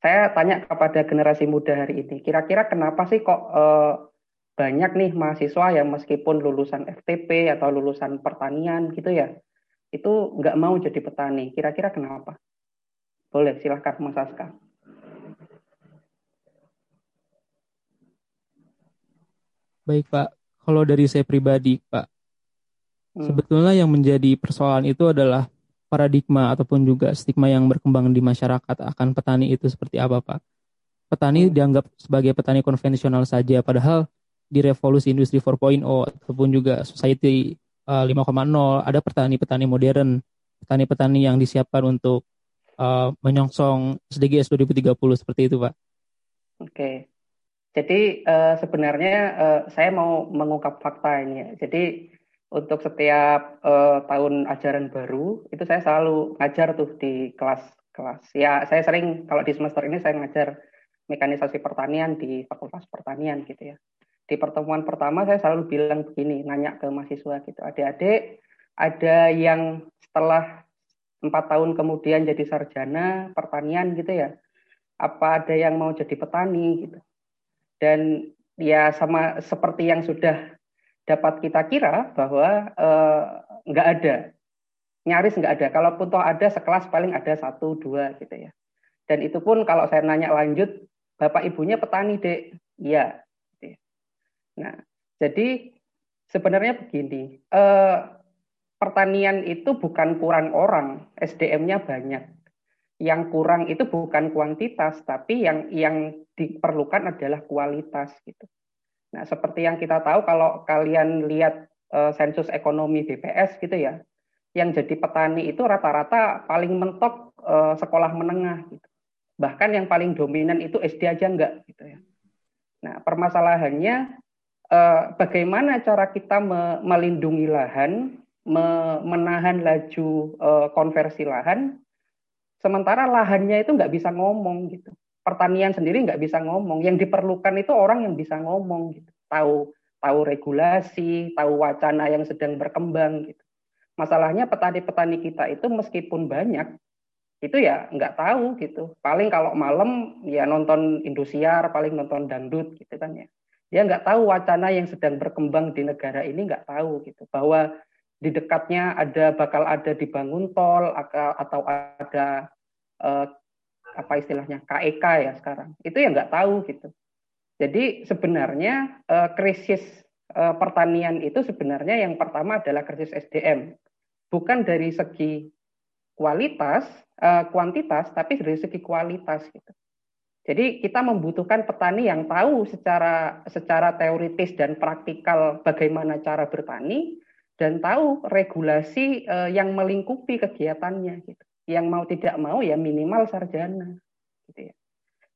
saya tanya kepada generasi muda hari ini, kira-kira kenapa sih kok uh, banyak nih mahasiswa yang meskipun lulusan FTP atau lulusan pertanian gitu ya, itu nggak mau jadi petani. Kira-kira kenapa? Boleh, silahkan Mas Aska. Baik Pak, kalau dari saya pribadi, Pak, hmm. sebetulnya yang menjadi persoalan itu adalah paradigma ataupun juga stigma yang berkembang di masyarakat akan petani itu seperti apa, Pak. Petani hmm. dianggap sebagai petani konvensional saja, padahal di revolusi industri 4.0 ataupun juga society uh, 5.0 ada petani-petani modern, petani-petani yang disiapkan untuk uh, menyongsong SDGs 2030 seperti itu, Pak. Oke. Okay. Jadi uh, sebenarnya uh, saya mau mengungkap fakta ini. Jadi untuk setiap uh, tahun ajaran baru itu saya selalu ngajar tuh di kelas-kelas. Ya saya sering kalau di semester ini saya ngajar mekanisasi pertanian di Fakultas Pertanian gitu ya. Di pertemuan pertama saya selalu bilang begini, nanya ke mahasiswa gitu, adik-adik ada yang setelah empat tahun kemudian jadi sarjana pertanian gitu ya, apa ada yang mau jadi petani gitu? Dan ya sama seperti yang sudah dapat kita kira bahwa eh, nggak ada nyaris nggak ada. Kalaupun toh ada sekelas paling ada satu dua gitu ya. Dan itu pun kalau saya nanya lanjut bapak ibunya petani dek? Iya. Nah jadi sebenarnya begini uh, pertanian itu bukan kurang orang, SDM-nya banyak. Yang kurang itu bukan kuantitas, tapi yang yang diperlukan adalah kualitas gitu. Nah, seperti yang kita tahu kalau kalian lihat uh, sensus ekonomi BPS gitu ya, yang jadi petani itu rata-rata paling mentok uh, sekolah menengah gitu. Bahkan yang paling dominan itu SD aja enggak gitu ya. Nah, permasalahannya uh, bagaimana cara kita me melindungi lahan menahan laju uh, konversi lahan, sementara lahannya itu nggak bisa ngomong gitu. Pertanian sendiri nggak bisa ngomong. Yang diperlukan itu orang yang bisa ngomong gitu, tahu tahu regulasi, tahu wacana yang sedang berkembang gitu. Masalahnya petani-petani kita itu meskipun banyak, itu ya nggak tahu gitu. Paling kalau malam ya nonton Indosiar, paling nonton dangdut gitu kan ya. Dia nggak tahu wacana yang sedang berkembang di negara ini nggak tahu gitu. Bahwa di dekatnya ada bakal ada dibangun tol atau ada eh, apa istilahnya KEK e ya sekarang. Itu ya nggak tahu gitu. Jadi sebenarnya eh, krisis eh, pertanian itu sebenarnya yang pertama adalah krisis SDM bukan dari segi kualitas eh, kuantitas tapi dari segi kualitas gitu jadi kita membutuhkan petani yang tahu secara secara teoritis dan praktikal bagaimana cara bertani dan tahu regulasi uh, yang melingkupi kegiatannya gitu. Yang mau tidak mau ya minimal sarjana gitu ya.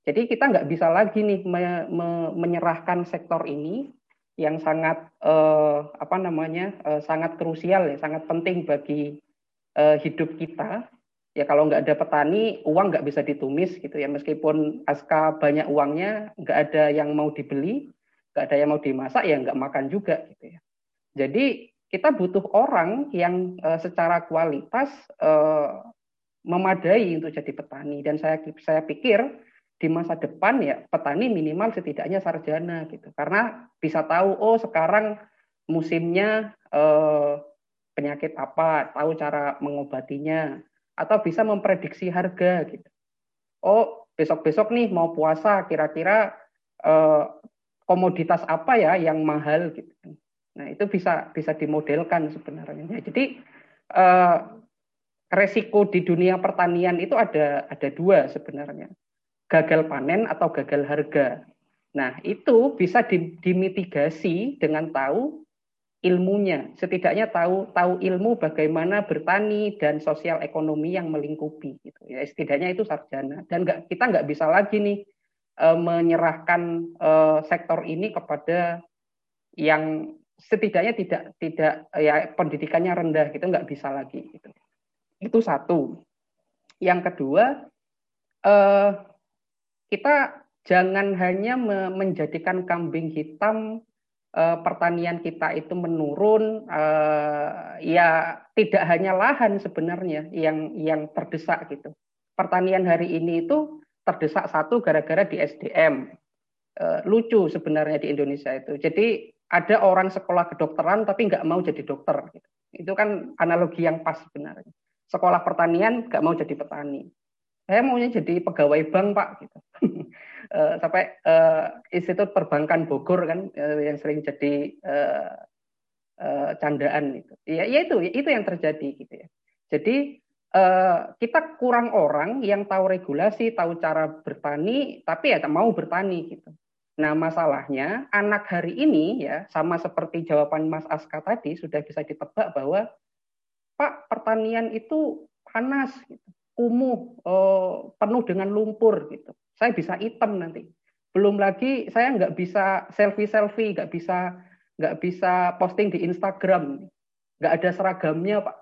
Jadi kita nggak bisa lagi nih me, me, menyerahkan sektor ini yang sangat uh, apa namanya uh, sangat krusial ya, sangat penting bagi uh, hidup kita. Ya kalau nggak ada petani, uang nggak bisa ditumis gitu ya. Meskipun aska banyak uangnya, nggak ada yang mau dibeli, nggak ada yang mau dimasak, ya nggak makan juga gitu ya. Jadi kita butuh orang yang uh, secara kualitas uh, memadai untuk jadi petani dan saya saya pikir di masa depan ya petani minimal setidaknya sarjana gitu karena bisa tahu oh sekarang musimnya uh, penyakit apa tahu cara mengobatinya atau bisa memprediksi harga gitu oh besok-besok nih mau puasa kira-kira uh, komoditas apa ya yang mahal gitu Nah, itu bisa bisa dimodelkan sebenarnya. Jadi eh, resiko di dunia pertanian itu ada ada dua sebenarnya. Gagal panen atau gagal harga. Nah, itu bisa dimitigasi dengan tahu ilmunya. Setidaknya tahu tahu ilmu bagaimana bertani dan sosial ekonomi yang melingkupi gitu. Ya, setidaknya itu sarjana. Dan nggak kita nggak bisa lagi nih eh, menyerahkan eh, sektor ini kepada yang setidaknya tidak tidak ya pendidikannya rendah gitu nggak bisa lagi gitu. Itu satu. Yang kedua eh, kita jangan hanya menjadikan kambing hitam eh, pertanian kita itu menurun eh, ya tidak hanya lahan sebenarnya yang yang terdesak gitu. Pertanian hari ini itu terdesak satu gara-gara di SDM. Eh, lucu sebenarnya di Indonesia itu. Jadi ada orang sekolah kedokteran tapi nggak mau jadi dokter. Gitu. Itu kan analogi yang pas sebenarnya. Sekolah pertanian nggak mau jadi petani. Saya maunya jadi pegawai bank pak. Gitu. [laughs] uh, sampai uh, Institut Perbankan Bogor kan uh, yang sering jadi uh, uh, candaan itu. Ya, ya itu itu yang terjadi gitu ya. Jadi uh, kita kurang orang yang tahu regulasi, tahu cara bertani, tapi ya mau bertani gitu. Nah, masalahnya anak hari ini ya sama seperti jawaban Mas Aska tadi sudah bisa ditebak bahwa Pak pertanian itu panas, gitu, kumuh, oh, penuh dengan lumpur gitu. Saya bisa hitam nanti. Belum lagi saya nggak bisa selfie selfie, nggak bisa nggak bisa posting di Instagram, nggak ada seragamnya Pak.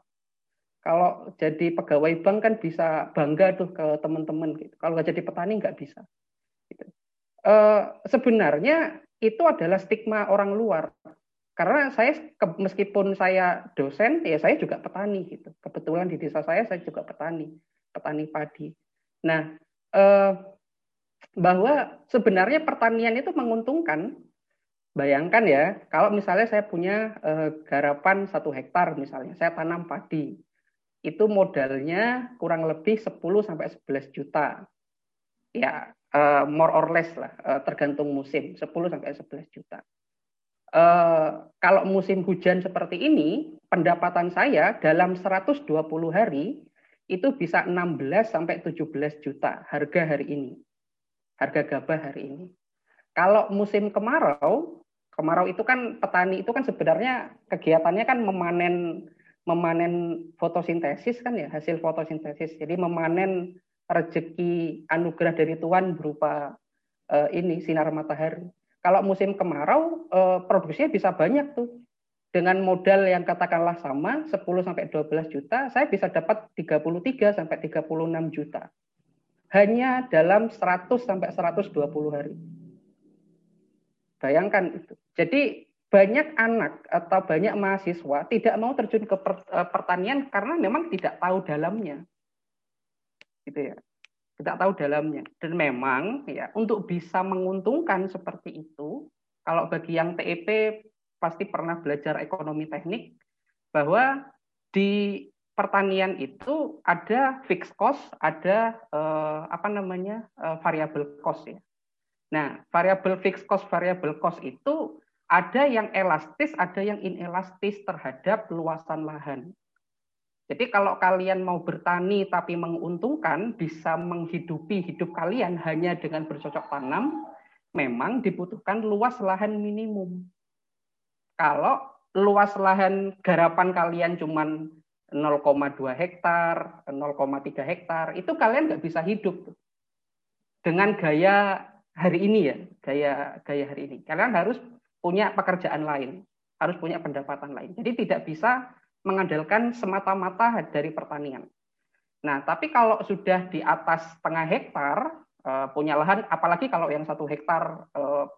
Kalau jadi pegawai bank kan bisa bangga tuh ke teman-teman gitu. Kalau nggak jadi petani nggak bisa. Gitu eh, sebenarnya itu adalah stigma orang luar. Karena saya meskipun saya dosen, ya saya juga petani gitu. Kebetulan di desa saya saya juga petani, petani padi. Nah, eh, bahwa sebenarnya pertanian itu menguntungkan. Bayangkan ya, kalau misalnya saya punya eh, garapan satu hektar misalnya, saya tanam padi, itu modalnya kurang lebih 10 sampai 11 juta. Ya, uh, more or less lah, uh, tergantung musim, 10 sampai 11 juta. eh, kalau musim hujan seperti ini, pendapatan saya dalam 120 hari itu bisa 16 sampai 17 juta harga hari ini. Harga gabah hari ini. Kalau musim kemarau, kemarau itu kan petani itu kan sebenarnya kegiatannya kan memanen memanen fotosintesis kan ya, hasil fotosintesis. Jadi memanen rezeki anugerah dari Tuhan berupa uh, ini sinar matahari. Kalau musim kemarau uh, produksinya bisa banyak tuh. Dengan modal yang katakanlah sama 10 sampai 12 juta, saya bisa dapat 33 sampai 36 juta. Hanya dalam 100 sampai 120 hari. Bayangkan itu. Jadi banyak anak atau banyak mahasiswa tidak mau terjun ke eh, pertanian karena memang tidak tahu dalamnya. Gitu ya tidak tahu dalamnya. Dan memang ya untuk bisa menguntungkan seperti itu, kalau bagi yang TEP pasti pernah belajar ekonomi teknik bahwa di pertanian itu ada fixed cost, ada eh, apa namanya eh, variable cost ya. Nah, variable fixed cost, variable cost itu ada yang elastis, ada yang inelastis terhadap luasan lahan. Jadi kalau kalian mau bertani tapi menguntungkan, bisa menghidupi hidup kalian hanya dengan bercocok tanam, memang dibutuhkan luas lahan minimum. Kalau luas lahan garapan kalian cuma 0,2 hektar, 0,3 hektar, itu kalian nggak bisa hidup dengan gaya hari ini ya, gaya gaya hari ini. Kalian harus punya pekerjaan lain, harus punya pendapatan lain. Jadi tidak bisa mengandalkan semata-mata dari pertanian. Nah, tapi kalau sudah di atas setengah hektar uh, punya lahan, apalagi kalau yang satu hektar uh,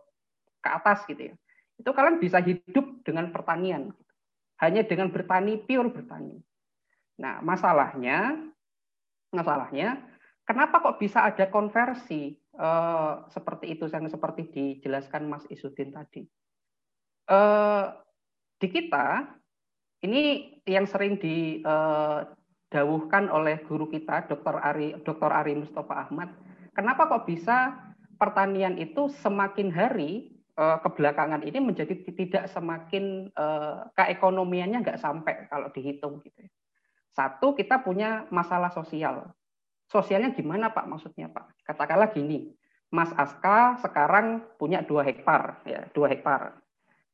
ke atas gitu ya, itu kalian bisa hidup dengan pertanian, hanya dengan bertani pure bertani. Nah, masalahnya, masalahnya, kenapa kok bisa ada konversi uh, seperti itu, yang seperti dijelaskan Mas Isudin tadi? Uh, di kita ini yang sering didawuhkan oleh guru kita, Dr. Ari, Dr. Ari Mustafa Ahmad. Kenapa kok bisa pertanian itu semakin hari eh, kebelakangan ini menjadi tidak semakin eh, keekonomiannya nggak sampai kalau dihitung gitu. Ya. Satu kita punya masalah sosial. Sosialnya gimana Pak maksudnya Pak? Katakanlah gini, Mas Aska sekarang punya dua hektar, ya dua hektar.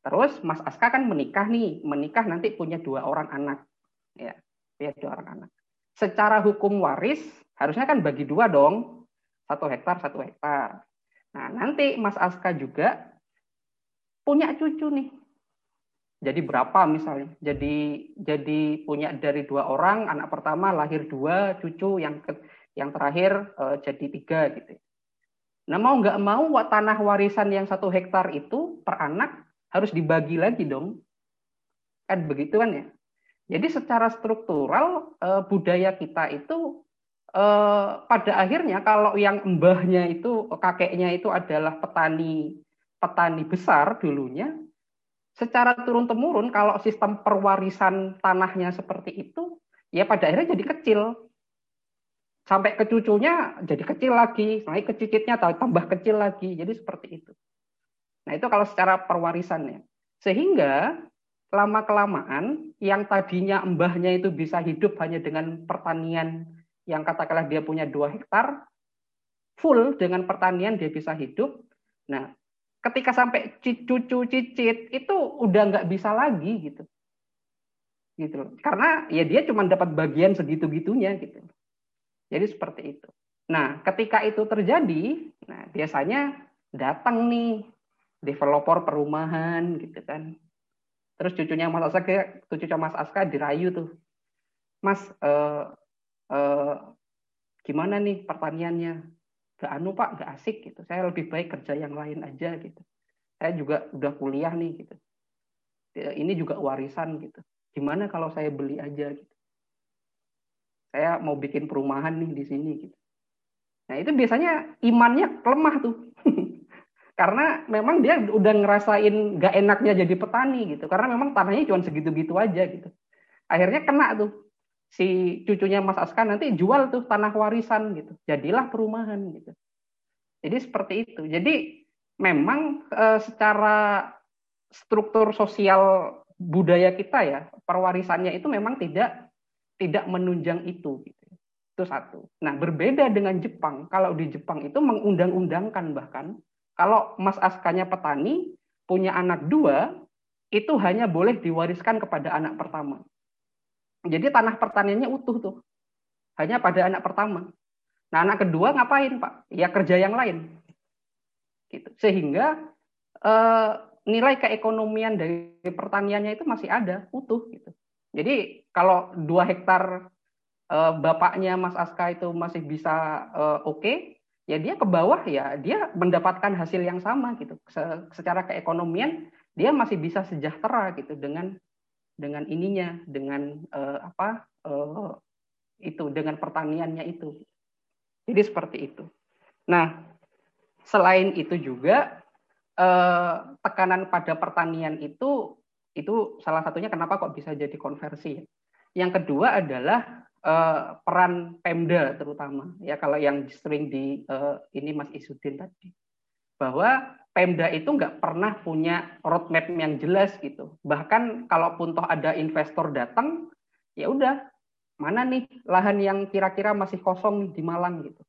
Terus Mas Aska kan menikah nih, menikah nanti punya dua orang anak, ya, punya dua orang anak. Secara hukum waris harusnya kan bagi dua dong, satu hektar satu hektar. Nah nanti Mas Aska juga punya cucu nih. Jadi berapa misalnya? Jadi jadi punya dari dua orang, anak pertama lahir dua, cucu yang ke, yang terakhir uh, jadi tiga gitu. Nah mau nggak mau tanah warisan yang satu hektar itu per anak harus dibagi lagi dong. Kan begitu kan ya. Jadi secara struktural eh, budaya kita itu eh, pada akhirnya kalau yang mbahnya itu kakeknya itu adalah petani petani besar dulunya, secara turun temurun kalau sistem perwarisan tanahnya seperti itu, ya pada akhirnya jadi kecil. Sampai ke cucunya jadi kecil lagi, naik ke cicitnya tambah kecil lagi. Jadi seperti itu. Nah, itu kalau secara perwarisannya. Sehingga lama-kelamaan yang tadinya mbahnya itu bisa hidup hanya dengan pertanian yang katakanlah dia punya dua hektar, full dengan pertanian dia bisa hidup. Nah, ketika sampai cucu cicit itu udah nggak bisa lagi gitu. Gitu. Karena ya dia cuma dapat bagian segitu-gitunya gitu. Jadi seperti itu. Nah, ketika itu terjadi, nah biasanya datang nih developer perumahan gitu kan. Terus cucunya Mas Aska, cucunya Mas Aska dirayu tuh. Mas, eh, eh, gimana nih pertaniannya? Gak anu Pak, gak asik gitu. Saya lebih baik kerja yang lain aja gitu. Saya juga udah kuliah nih gitu. Ini juga warisan gitu. Gimana kalau saya beli aja gitu. Saya mau bikin perumahan nih di sini gitu. Nah itu biasanya imannya lemah tuh. [laughs] karena memang dia udah ngerasain gak enaknya jadi petani gitu karena memang tanahnya cuma segitu-gitu aja gitu akhirnya kena tuh si cucunya Mas Aska nanti jual tuh tanah warisan gitu. Jadilah perumahan gitu. Jadi seperti itu. Jadi memang e, secara struktur sosial budaya kita ya perwarisannya itu memang tidak tidak menunjang itu gitu. itu satu. Nah berbeda dengan Jepang. Kalau di Jepang itu mengundang-undangkan bahkan kalau Mas Askanya petani punya anak dua itu hanya boleh diwariskan kepada anak pertama jadi tanah pertaniannya utuh tuh. Hanya pada anak pertama. Nah anak kedua ngapain pak? Ya kerja yang lain. Gitu. Sehingga eh, nilai keekonomian dari pertaniannya itu masih ada utuh gitu. Jadi kalau dua hektar uh, bapaknya Mas Aska itu masih bisa uh, oke, okay, ya dia ke bawah ya dia mendapatkan hasil yang sama gitu. Se secara keekonomian dia masih bisa sejahtera gitu dengan dengan ininya, dengan uh, apa uh, itu, dengan pertaniannya itu. Jadi seperti itu. Nah, selain itu juga eh, tekanan pada pertanian itu itu salah satunya kenapa kok bisa jadi konversi. Yang kedua adalah uh, peran Pemda terutama ya kalau yang sering di uh, ini Mas Isudin tadi bahwa Pemda itu nggak pernah punya roadmap yang jelas gitu. Bahkan kalaupun toh ada investor datang, ya udah mana nih lahan yang kira-kira masih kosong di Malang gitu.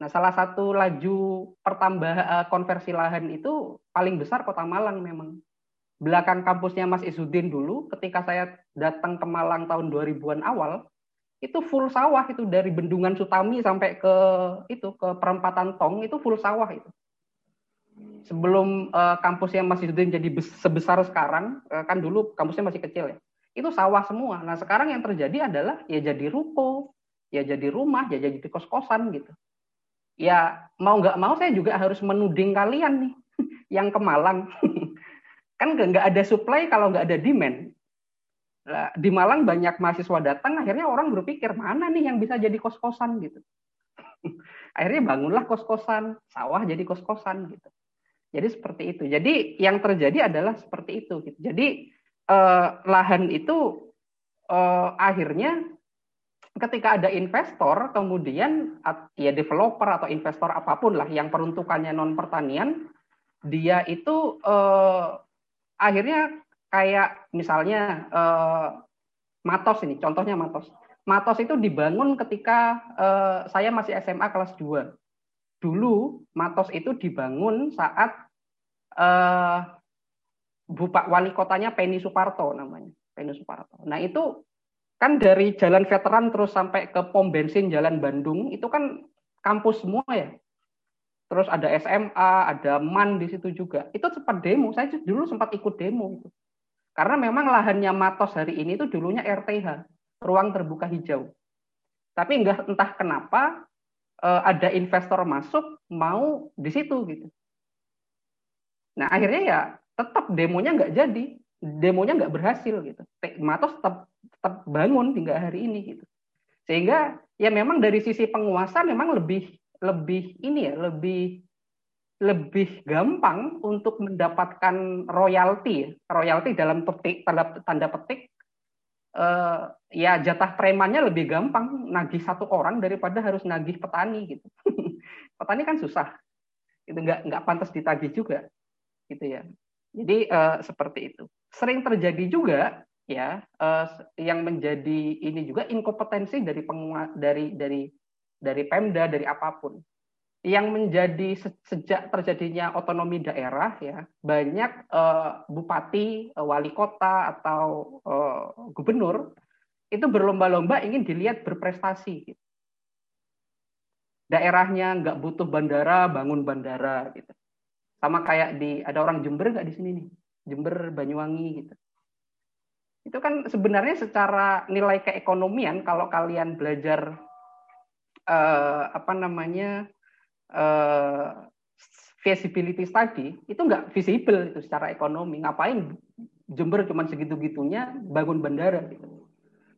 Nah, salah satu laju pertambah uh, konversi lahan itu paling besar Kota Malang memang belakang kampusnya Mas Izudin dulu, ketika saya datang ke Malang tahun 2000-an awal, itu full sawah itu dari Bendungan Sutami sampai ke itu ke perempatan Tong itu full sawah itu. Sebelum uh, kampusnya Mas Izudin jadi sebesar sekarang, uh, kan dulu kampusnya masih kecil ya. Itu sawah semua. Nah, sekarang yang terjadi adalah ya jadi ruko, ya jadi rumah, ya jadi kos-kosan gitu. Ya mau nggak mau saya juga harus menuding kalian nih [laughs] yang ke Malang [laughs] kan nggak ada supply kalau nggak ada demand. Nah, di Malang banyak mahasiswa datang, akhirnya orang berpikir mana nih yang bisa jadi kos-kosan gitu. [laughs] akhirnya bangunlah kos-kosan, sawah jadi kos-kosan gitu. Jadi seperti itu. Jadi yang terjadi adalah seperti itu. Gitu. Jadi eh, lahan itu eh, akhirnya ketika ada investor, kemudian ya developer atau investor apa pun lah yang peruntukannya non pertanian, dia itu eh, akhirnya kayak misalnya uh, Matos ini, contohnya Matos. Matos itu dibangun ketika uh, saya masih SMA kelas 2. Dulu Matos itu dibangun saat uh, Bupak wali kotanya Penny Suparto namanya, Penny Suparto. Nah itu kan dari jalan veteran terus sampai ke pom bensin jalan Bandung itu kan kampus semua ya terus ada SMA, ada MAN di situ juga. Itu sempat demo. Saya dulu sempat ikut demo itu. Karena memang lahannya Matos hari ini itu dulunya RTH, ruang terbuka hijau. Tapi enggak entah kenapa eh, ada investor masuk mau di situ gitu. Nah akhirnya ya tetap demonya nggak jadi, demonya nggak berhasil gitu. Matos tetap tetap bangun hingga hari ini gitu. Sehingga ya memang dari sisi penguasa memang lebih lebih ini ya lebih lebih gampang untuk mendapatkan royalti royalti dalam petik tanda, tanda petik uh, ya jatah premannya lebih gampang nagih satu orang daripada harus nagih petani gitu. [laughs] Petani kan susah. Itu nggak nggak pantas ditagih juga gitu ya jadi uh, seperti itu sering terjadi juga ya uh, yang menjadi ini juga inkompetensi dari pengua, dari dari dari Pemda, dari apa pun. Yang menjadi sejak terjadinya otonomi daerah ya banyak uh, bupati, wali kota atau uh, gubernur itu berlomba-lomba ingin dilihat berprestasi. Gitu. Daerahnya nggak butuh bandara, bangun bandara gitu. Sama kayak di ada orang Jember nggak di sini nih, Jember, Banyuwangi gitu itu kan sebenarnya secara nilai keekonomian kalau kalian belajar uh, apa namanya uh, feasibility study itu nggak visible itu secara ekonomi. Ngapain Jember cuma segitu-gitunya bangun bandara gitu.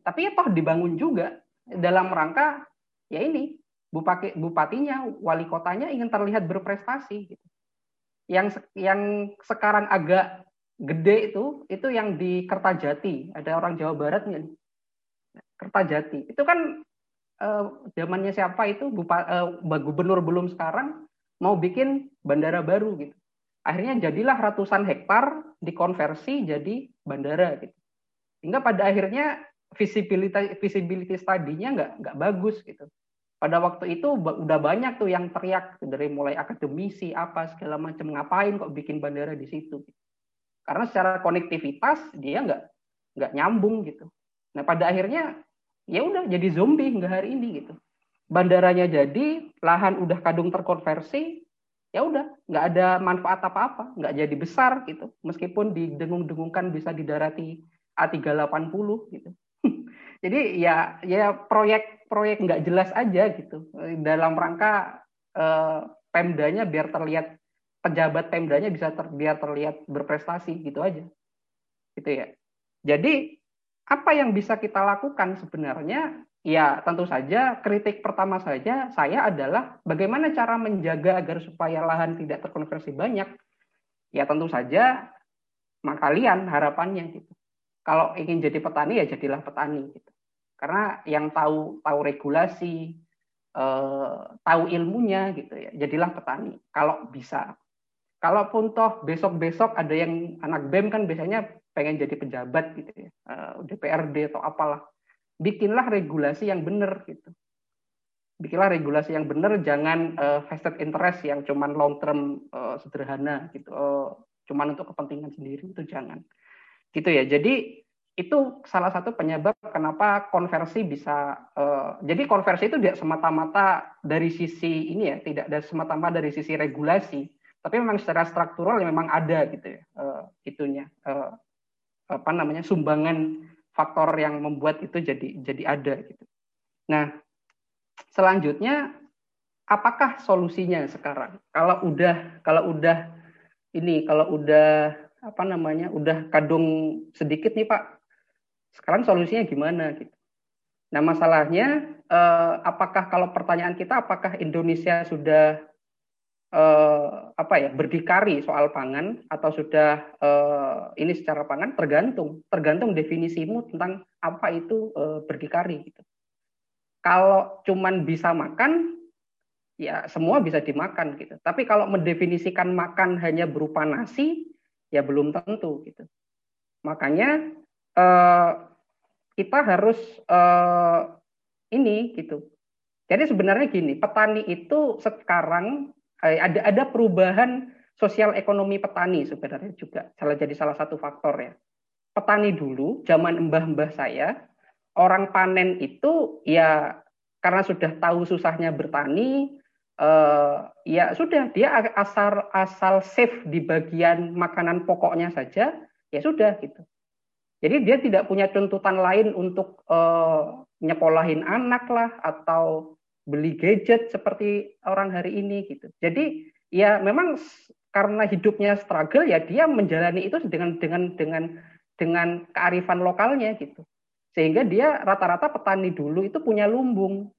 Tapi ya toh dibangun juga dalam rangka ya ini bupati bupatinya, wali kotanya ingin terlihat berprestasi gitu. Yang yang sekarang agak gede itu itu yang di Kertajati, ada orang Jawa Barat nih. Kertajati. Itu kan uh, zamannya siapa itu Bupa, uh, gubernur belum sekarang mau bikin bandara baru gitu. Akhirnya jadilah ratusan hektar dikonversi jadi bandara gitu. Hingga pada akhirnya visibility visibility study-nya nggak nggak bagus gitu. Pada waktu itu udah banyak tuh yang teriak dari mulai akademisi apa segala macam ngapain kok bikin bandara di situ. Karena secara konektivitas dia nggak nggak nyambung gitu. Nah pada akhirnya ya udah jadi zombie hingga hari ini gitu. Bandaranya jadi, lahan udah kadung terkonversi, ya udah nggak ada manfaat apa-apa, nggak jadi besar gitu. Meskipun didengung-dengungkan bisa didarati A380 gitu. [laughs] Jadi ya ya proyek-proyek nggak jelas aja gitu dalam rangka eh, Pemdanya biar terlihat pejabat Pemdanya bisa ter, biar terlihat berprestasi gitu aja. Gitu ya. Jadi apa yang bisa kita lakukan sebenarnya ya tentu saja kritik pertama saja saya adalah bagaimana cara menjaga agar supaya lahan tidak terkonversi banyak. Ya tentu saja kalian harapannya gitu kalau ingin jadi petani ya jadilah petani gitu. Karena yang tahu tahu regulasi, eh, tahu ilmunya gitu ya, jadilah petani kalau bisa. Kalaupun toh besok-besok ada yang anak BEM kan biasanya pengen jadi pejabat gitu ya, eh, DPRD atau apalah. Bikinlah regulasi yang benar gitu. Bikinlah regulasi yang benar, jangan uh, vested interest yang cuman long term sederhana gitu. Cuman untuk kepentingan sendiri itu jangan gitu ya. Jadi itu salah satu penyebab kenapa konversi bisa uh, jadi konversi itu tidak semata-mata dari sisi ini ya tidak dari semata-mata dari sisi regulasi tapi memang secara struktural yang memang ada gitu ya uh, itunya uh, apa namanya sumbangan faktor yang membuat itu jadi jadi ada gitu nah selanjutnya apakah solusinya sekarang kalau udah kalau udah ini kalau udah apa namanya udah kadung sedikit nih Pak. Sekarang solusinya gimana gitu. Nah, masalahnya eh, apakah kalau pertanyaan kita apakah Indonesia sudah eh, apa ya berdikari soal pangan atau sudah eh, ini secara pangan tergantung tergantung definisimu tentang apa itu eh, berdikari gitu. Kalau cuman bisa makan ya semua bisa dimakan gitu. Tapi kalau mendefinisikan makan hanya berupa nasi ya belum tentu gitu. Makanya eh, kita harus eh, ini gitu. Jadi sebenarnya gini, petani itu sekarang eh, ada ada perubahan sosial ekonomi petani sebenarnya juga salah jadi salah satu faktor ya. Petani dulu zaman mbah-mbah saya orang panen itu ya karena sudah tahu susahnya bertani, uh, ya sudah dia asal asal safe di bagian makanan pokoknya saja ya sudah gitu jadi dia tidak punya tuntutan lain untuk uh, nyekolahin anak lah atau beli gadget seperti orang hari ini gitu. Jadi ya memang karena hidupnya struggle ya dia menjalani itu dengan dengan dengan dengan kearifan lokalnya gitu. Sehingga dia rata-rata petani dulu itu punya lumbung.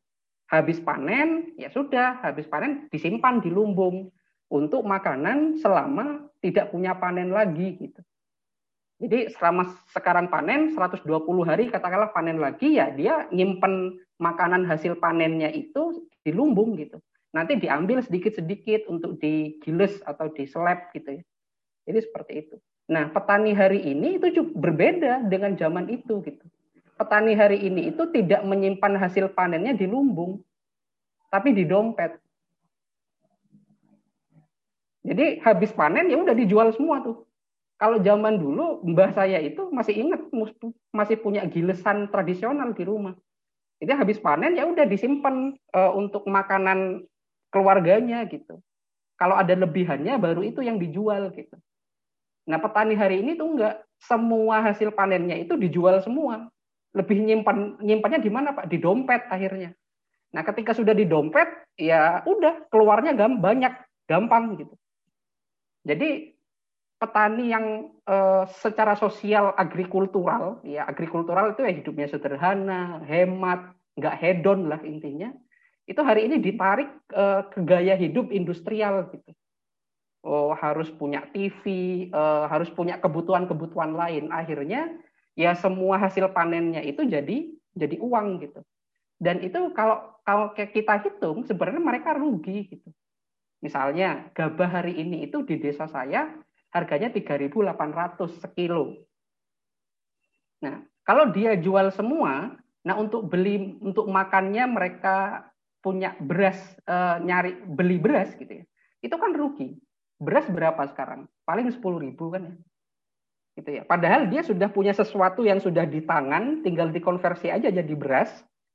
Habis panen ya sudah. Habis panen disimpan di lumbung untuk makanan selama tidak punya panen lagi gitu. Jadi selama sekarang panen 120 hari katakanlah panen lagi ya dia nyimpen makanan hasil panennya itu di lumbung gitu. Nanti diambil sedikit-sedikit untuk digiles atau diseleb gitu ya. Jadi seperti itu. Nah, petani hari ini itu juga berbeda dengan zaman itu gitu petani hari ini itu tidak menyimpan hasil panennya di lumbung, tapi di dompet. Jadi habis panen ya udah dijual semua tuh. Kalau zaman dulu mbah saya itu masih ingat masih punya gilesan tradisional di rumah. Jadi habis panen ya udah disimpan uh, untuk makanan keluarganya gitu. Kalau ada lebihannya baru itu yang dijual gitu. Nah petani hari ini tuh enggak semua hasil panennya itu dijual semua lebih nyimpan nyimpannya di mana Pak? Di dompet akhirnya. Nah, ketika sudah di dompet, ya udah keluarnya gam banyak, gampang gitu. Jadi petani yang eh, secara sosial agrikultural, ya agrikultural itu ya hidupnya sederhana, hemat, nggak hedon lah intinya. Itu hari ini ditarik eh, ke gaya hidup industrial gitu. Oh, harus punya TV, eh, harus punya kebutuhan-kebutuhan lain. Akhirnya ya semua hasil panennya itu jadi jadi uang gitu. Dan itu kalau kalau kita hitung sebenarnya mereka rugi gitu. Misalnya gabah hari ini itu di desa saya harganya 3.800 sekilo. Nah, kalau dia jual semua, nah untuk beli untuk makannya mereka punya beras e, nyari beli beras gitu ya. Itu kan rugi. Beras berapa sekarang? Paling 10.000 kan ya. Gitu ya. Padahal dia sudah punya sesuatu yang sudah di tangan, tinggal dikonversi aja jadi beras,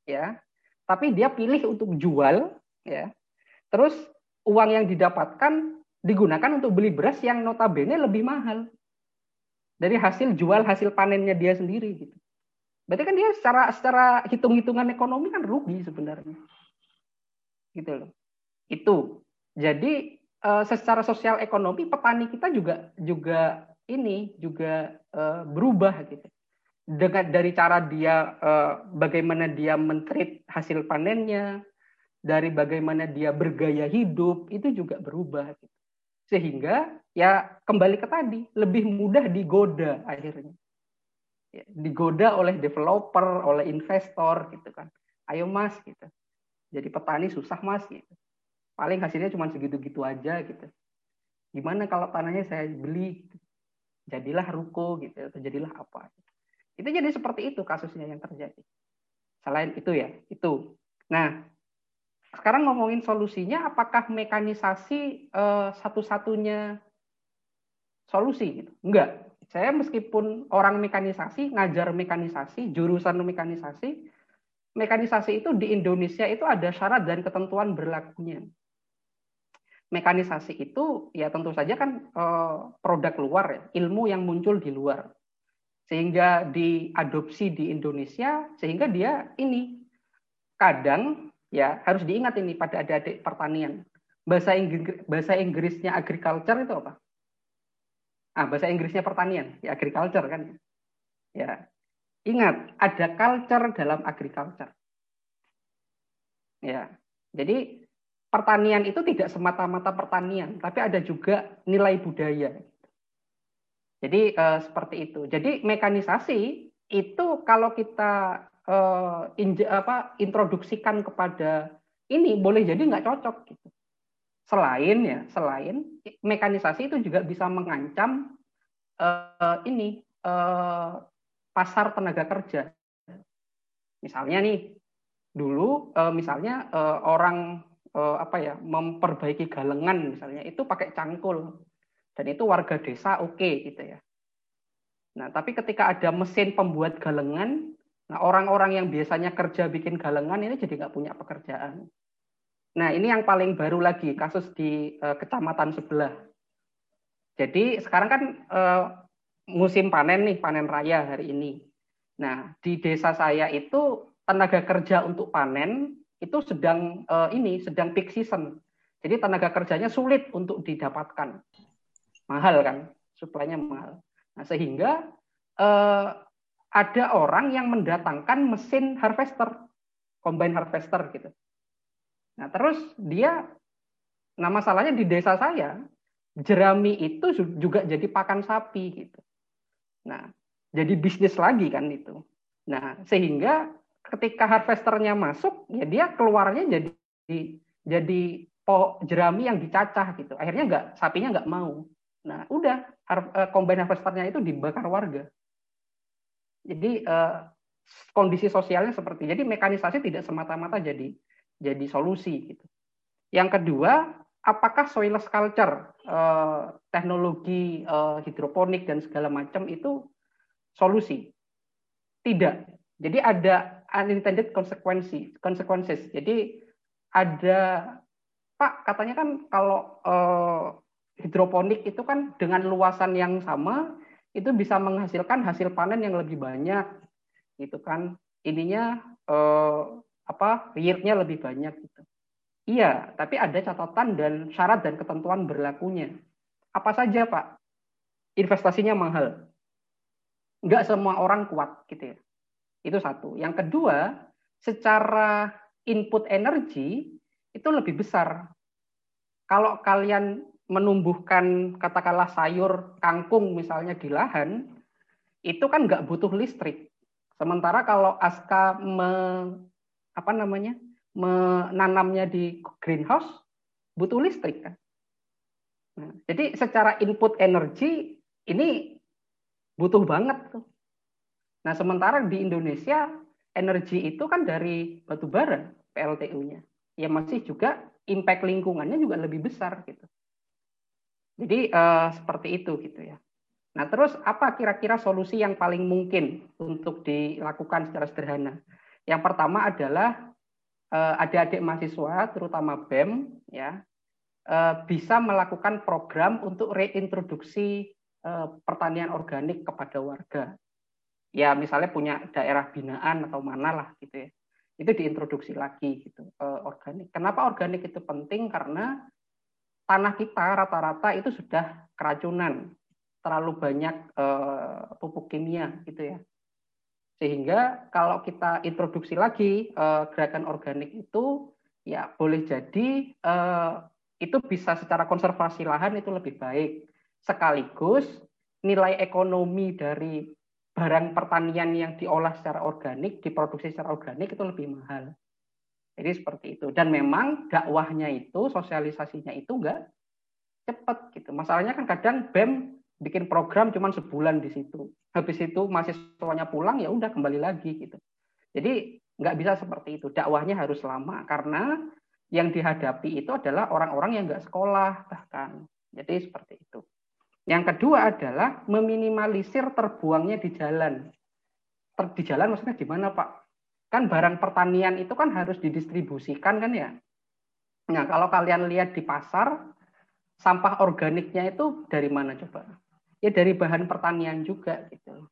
ya. Tapi dia pilih untuk jual, ya. Terus uang yang didapatkan digunakan untuk beli beras yang notabene lebih mahal dari hasil jual hasil panennya dia sendiri gitu. Berarti kan dia secara secara hitung-hitungan ekonomi kan rugi sebenarnya. Gitu loh. Itu. Jadi uh, secara sosial ekonomi petani kita juga juga ini juga uh, berubah gitu. Dengan dari cara dia uh, bagaimana dia mentreat hasil panennya, dari bagaimana dia bergaya hidup itu juga berubah gitu. Sehingga ya kembali ke tadi, lebih mudah digoda akhirnya. Ya, digoda oleh developer, oleh investor gitu kan. Ayo mas gitu. Jadi petani susah mas gitu. Paling hasilnya cuma segitu-gitu aja gitu. Gimana kalau tanahnya saya beli? Gitu. Jadilah ruko gitu atau jadilah apa. Itu jadi seperti itu kasusnya yang terjadi. Selain itu ya, itu. Nah, sekarang ngomongin solusinya, apakah mekanisasi uh, satu-satunya solusi? Gitu? Enggak. Saya meskipun orang mekanisasi, ngajar mekanisasi, jurusan mekanisasi, mekanisasi itu di Indonesia itu ada syarat dan ketentuan berlakunya. Mekanisasi itu ya tentu saja kan uh, produk luar ya, ilmu yang muncul di luar. Sehingga diadopsi di Indonesia, sehingga dia ini kadang ya harus diingat ini pada adik-adik pertanian. Bahasa Inggris bahasa Inggrisnya agriculture itu apa? Ah, bahasa Inggrisnya pertanian, ya agriculture kan. Ya. Ingat, ada culture dalam agriculture. Ya. Jadi pertanian itu tidak semata-mata pertanian, tapi ada juga nilai budaya. Jadi eh, seperti itu. Jadi mekanisasi itu kalau kita uh, inje, apa, introduksikan kepada ini boleh jadi nggak cocok gitu. Selain ya, selain mekanisasi itu juga bisa mengancam uh, ini uh, pasar tenaga kerja. Misalnya nih, dulu uh, misalnya uh, orang uh, apa ya memperbaiki galengan misalnya itu pakai cangkul dan itu warga desa oke okay, gitu ya. Nah, tapi ketika ada mesin pembuat galengan Nah, orang-orang yang biasanya kerja bikin galengan ini jadi nggak punya pekerjaan. Nah, ini yang paling baru lagi kasus di uh, kecamatan sebelah. Jadi sekarang kan uh, musim panen nih, panen raya hari ini. Nah, di desa saya itu tenaga kerja untuk panen itu sedang uh, ini sedang peak season. Jadi tenaga kerjanya sulit untuk didapatkan. Mahal kan, suplainya mahal. Nah, sehingga ada orang yang mendatangkan mesin harvester, combine harvester gitu. Nah, terus dia nah masalahnya di desa saya jerami itu juga jadi pakan sapi gitu. Nah, jadi bisnis lagi kan itu. Nah, sehingga ketika harvesternya masuk, ya dia keluarnya jadi jadi po jerami yang dicacah gitu. Akhirnya nggak sapinya nggak mau. Nah, udah eh, combine harvesternya itu dibakar warga. Jadi uh, kondisi sosialnya seperti jadi mekanisasi tidak semata-mata jadi jadi solusi gitu. Yang kedua, apakah soilless culture, uh, teknologi uh, hidroponik dan segala macam itu solusi? Tidak. Jadi ada unintended consequences. consequences. Jadi ada Pak katanya kan kalau uh, hidroponik itu kan dengan luasan yang sama itu bisa menghasilkan hasil panen yang lebih banyak gitu kan. Ininya eh, apa yieldnya lebih banyak gitu. Iya tapi ada catatan dan syarat dan ketentuan berlakunya. Apa saja pak? Investasinya mahal. Nggak semua orang kuat gitu ya. Itu satu. Yang kedua secara input energi itu lebih besar. Kalau kalian menumbuhkan katakanlah sayur kangkung misalnya di lahan itu kan nggak butuh listrik. Sementara kalau aska me, apa namanya menanamnya di greenhouse butuh listrik kan. Nah, jadi secara input energi ini butuh banget tuh. Nah, sementara di Indonesia energi itu kan dari batu bara PLTU-nya. Ya masih juga impact lingkungannya juga lebih besar gitu. Jadi uh, seperti itu gitu ya. Nah, terus apa kira-kira solusi yang paling mungkin untuk dilakukan secara sederhana? Yang pertama adalah uh, adik-adik mahasiswa, terutama BEM, ya, uh, bisa melakukan program untuk reintroduksi uh, pertanian organik kepada warga. Ya, misalnya punya daerah binaan atau mana lah gitu ya. Itu diintroduksi lagi gitu uh, organik. Kenapa organik itu penting? Karena tanah kita rata-rata itu sudah keracunan terlalu banyak uh, pupuk kimia gitu ya. Sehingga kalau kita introduksi lagi uh, gerakan organik itu ya boleh jadi uh, itu bisa secara konservasi lahan itu lebih baik. Sekaligus nilai ekonomi dari barang pertanian yang diolah secara organik, diproduksi secara organik itu lebih mahal. Jadi seperti itu. Dan memang dakwahnya itu, sosialisasinya itu enggak cepat gitu. Masalahnya kan kadang BEM bikin program cuma sebulan di situ. Habis itu mahasiswanya pulang ya udah kembali lagi gitu. Jadi nggak bisa seperti itu. Dakwahnya harus lama karena yang dihadapi itu adalah orang-orang yang nggak sekolah bahkan. Jadi seperti itu. Yang kedua adalah meminimalisir terbuangnya di jalan. Ter, di jalan maksudnya di mana Pak? Kan barang pertanian itu kan harus didistribusikan kan ya. Nah kalau kalian lihat di pasar, sampah organiknya itu dari mana coba? ya dari bahan pertanian juga gitu.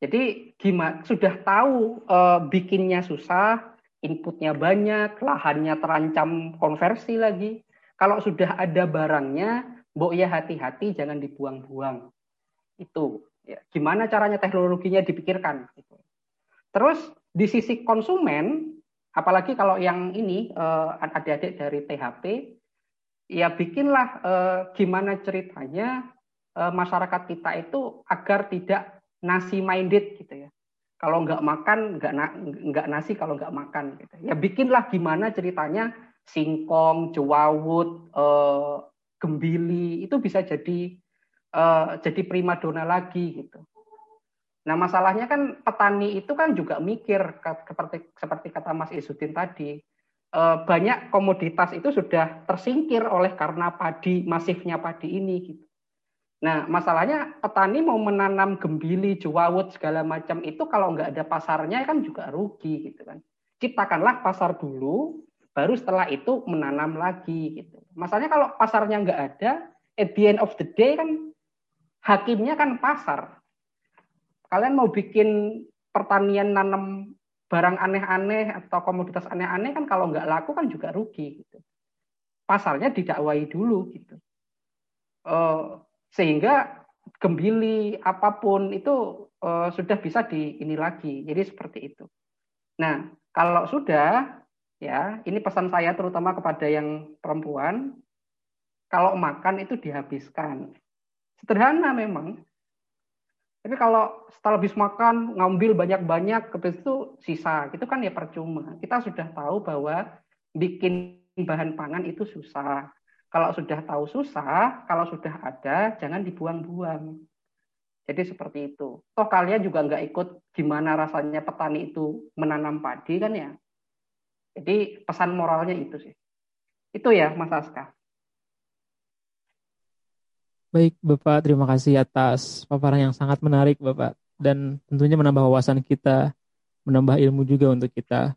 Jadi gimana sudah tahu e, bikinnya susah, inputnya banyak, lahannya terancam konversi lagi. Kalau sudah ada barangnya, mbok ya hati-hati jangan dibuang-buang. Itu ya. gimana caranya teknologinya dipikirkan gitu. Terus di sisi konsumen, apalagi kalau yang ini uh, adik-adik dari THP, ya bikinlah uh, gimana ceritanya Eh, masyarakat kita itu agar tidak nasi minded gitu ya. Kalau nggak makan nggak na, nggak nasi kalau nggak makan gitu. Ya bikinlah gimana ceritanya singkong, jewawut, eh, gembili itu bisa jadi eh, jadi primadona lagi gitu. Nah masalahnya kan petani itu kan juga mikir seperti seperti kata Mas Isudin tadi eh, banyak komoditas itu sudah tersingkir oleh karena padi masifnya padi ini gitu. Nah, masalahnya petani mau menanam gembili, jewawut segala macam itu kalau nggak ada pasarnya kan juga rugi gitu kan. Ciptakanlah pasar dulu, baru setelah itu menanam lagi gitu. Masalahnya kalau pasarnya nggak ada, at the end of the day kan hakimnya kan pasar. Kalian mau bikin pertanian nanam barang aneh-aneh atau komoditas aneh-aneh kan kalau nggak laku kan juga rugi gitu. Pasarnya didakwai dulu gitu. Uh, sehingga gembili apa pun itu uh, sudah bisa di ini lagi. Jadi seperti itu. Nah, kalau sudah ya, ini pesan saya terutama kepada yang perempuan, kalau makan itu dihabiskan. Sederhana memang. Tapi kalau setelah habis makan ngambil banyak-banyak habis itu sisa, itu kan ya percuma. Kita sudah tahu bahwa bikin bahan pangan itu susah. Kalau sudah tahu susah, kalau sudah ada, jangan dibuang-buang. Jadi seperti itu. Toh kalian juga nggak ikut gimana rasanya petani itu menanam padi kan ya. Jadi pesan moralnya itu sih. Itu ya Mas Aska. Baik Bapak, terima kasih atas paparan yang sangat menarik Bapak. Dan tentunya menambah wawasan kita, menambah ilmu juga untuk kita.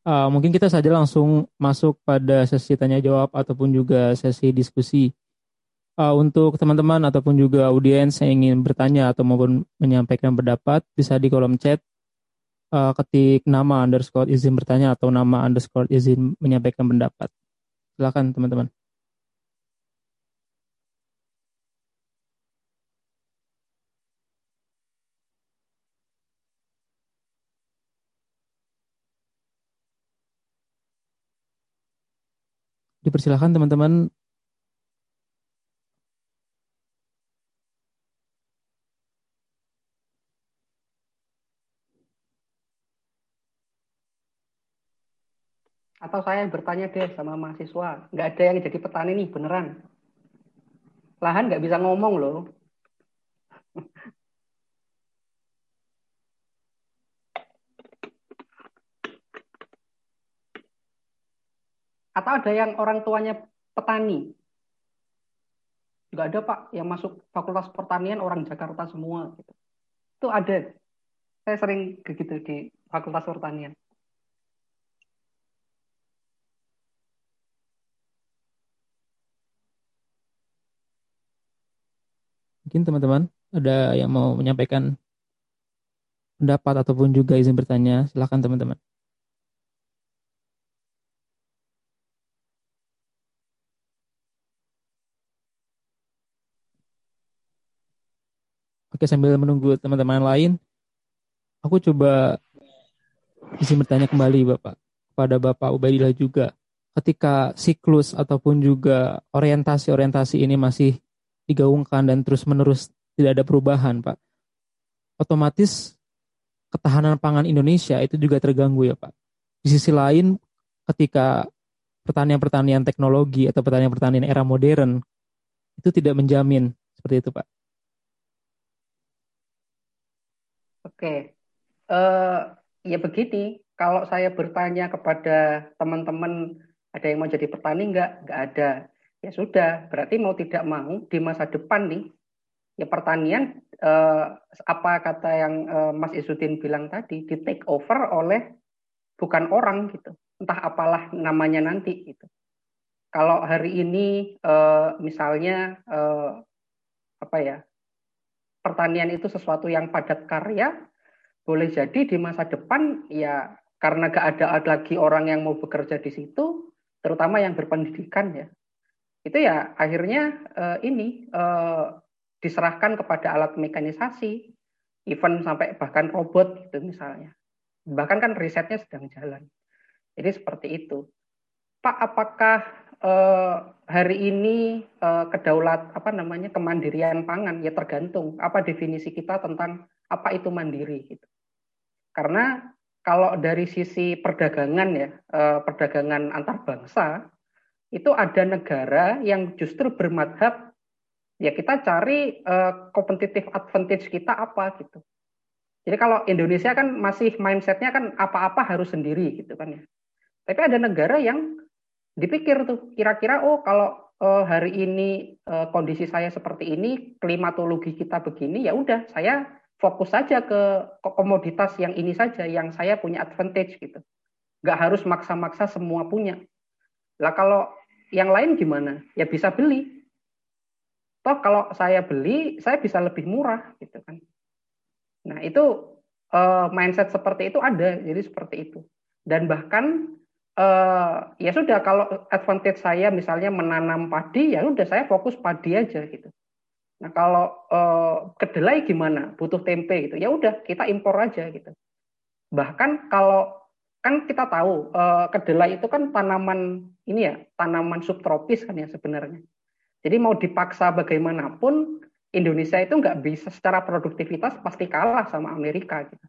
Uh, mungkin kita saja langsung masuk pada sesi tanya jawab ataupun juga sesi diskusi. Uh, untuk teman-teman ataupun juga audiens yang ingin bertanya atau maupun menyampaikan pendapat bisa di kolom chat uh, ketik nama underscore izin bertanya atau nama underscore izin menyampaikan pendapat. Silakan teman-teman. Dipersilahkan teman-teman Atau saya bertanya deh sama mahasiswa, nggak ada yang jadi petani nih beneran. Lahan nggak bisa ngomong loh. Atau ada yang orang tuanya petani. Nggak ada Pak yang masuk fakultas pertanian orang Jakarta semua. Gitu. Itu ada. Saya sering begitu di fakultas pertanian. Mungkin teman-teman ada yang mau menyampaikan pendapat ataupun juga izin bertanya, silakan teman-teman. Oke, sambil menunggu teman-teman lain, aku coba izin bertanya kembali Bapak kepada Bapak Ubaidillah juga. Ketika siklus ataupun juga orientasi-orientasi ini masih digaungkan dan terus-menerus tidak ada perubahan, Pak. Otomatis ketahanan pangan Indonesia itu juga terganggu ya, Pak. Di sisi lain, ketika pertanian-pertanian teknologi atau pertanian-pertanian era modern itu tidak menjamin seperti itu, Pak. Oke, uh, ya begini. Kalau saya bertanya kepada teman-teman ada yang mau jadi petani nggak? Nggak ada ya sudah berarti mau tidak mau di masa depan nih ya pertanian eh, apa kata yang eh, Mas Isudin bilang tadi di take over oleh bukan orang gitu entah apalah namanya nanti gitu kalau hari ini eh, misalnya eh, apa ya pertanian itu sesuatu yang padat karya boleh jadi di masa depan ya karena gak ada lagi orang yang mau bekerja di situ terutama yang berpendidikan ya itu ya akhirnya uh, ini uh, diserahkan kepada alat mekanisasi, even sampai bahkan robot gitu misalnya. Bahkan kan risetnya sedang jalan. Jadi seperti itu. Pak, apakah uh, hari ini uh, kedaulat apa namanya kemandirian pangan ya tergantung apa definisi kita tentang apa itu mandiri gitu. Karena kalau dari sisi perdagangan ya, uh, perdagangan antar bangsa itu ada negara yang justru bermadhab ya kita cari uh, competitive advantage kita apa gitu. Jadi kalau Indonesia kan masih mindsetnya kan apa-apa harus sendiri gitu kan ya. Tapi ada negara yang dipikir tuh kira-kira oh kalau uh, hari ini uh, kondisi saya seperti ini, klimatologi kita begini ya udah saya fokus saja ke, komoditas yang ini saja yang saya punya advantage gitu. Nggak harus maksa-maksa semua punya. Lah kalau yang lain gimana? Ya bisa beli. Toh kalau saya beli, saya bisa lebih murah gitu kan. Nah, itu uh, mindset seperti itu ada, jadi seperti itu. Dan bahkan uh, ya sudah kalau advantage saya misalnya menanam padi, ya udah saya fokus padi aja gitu. Nah, kalau uh, kedelai gimana? Butuh tempe gitu. Ya udah kita impor aja gitu. Bahkan kalau kan kita tahu uh, kedelai itu kan tanaman ini ya tanaman subtropis kan ya sebenarnya. Jadi mau dipaksa bagaimanapun Indonesia itu nggak bisa secara produktivitas pasti kalah sama Amerika gitu.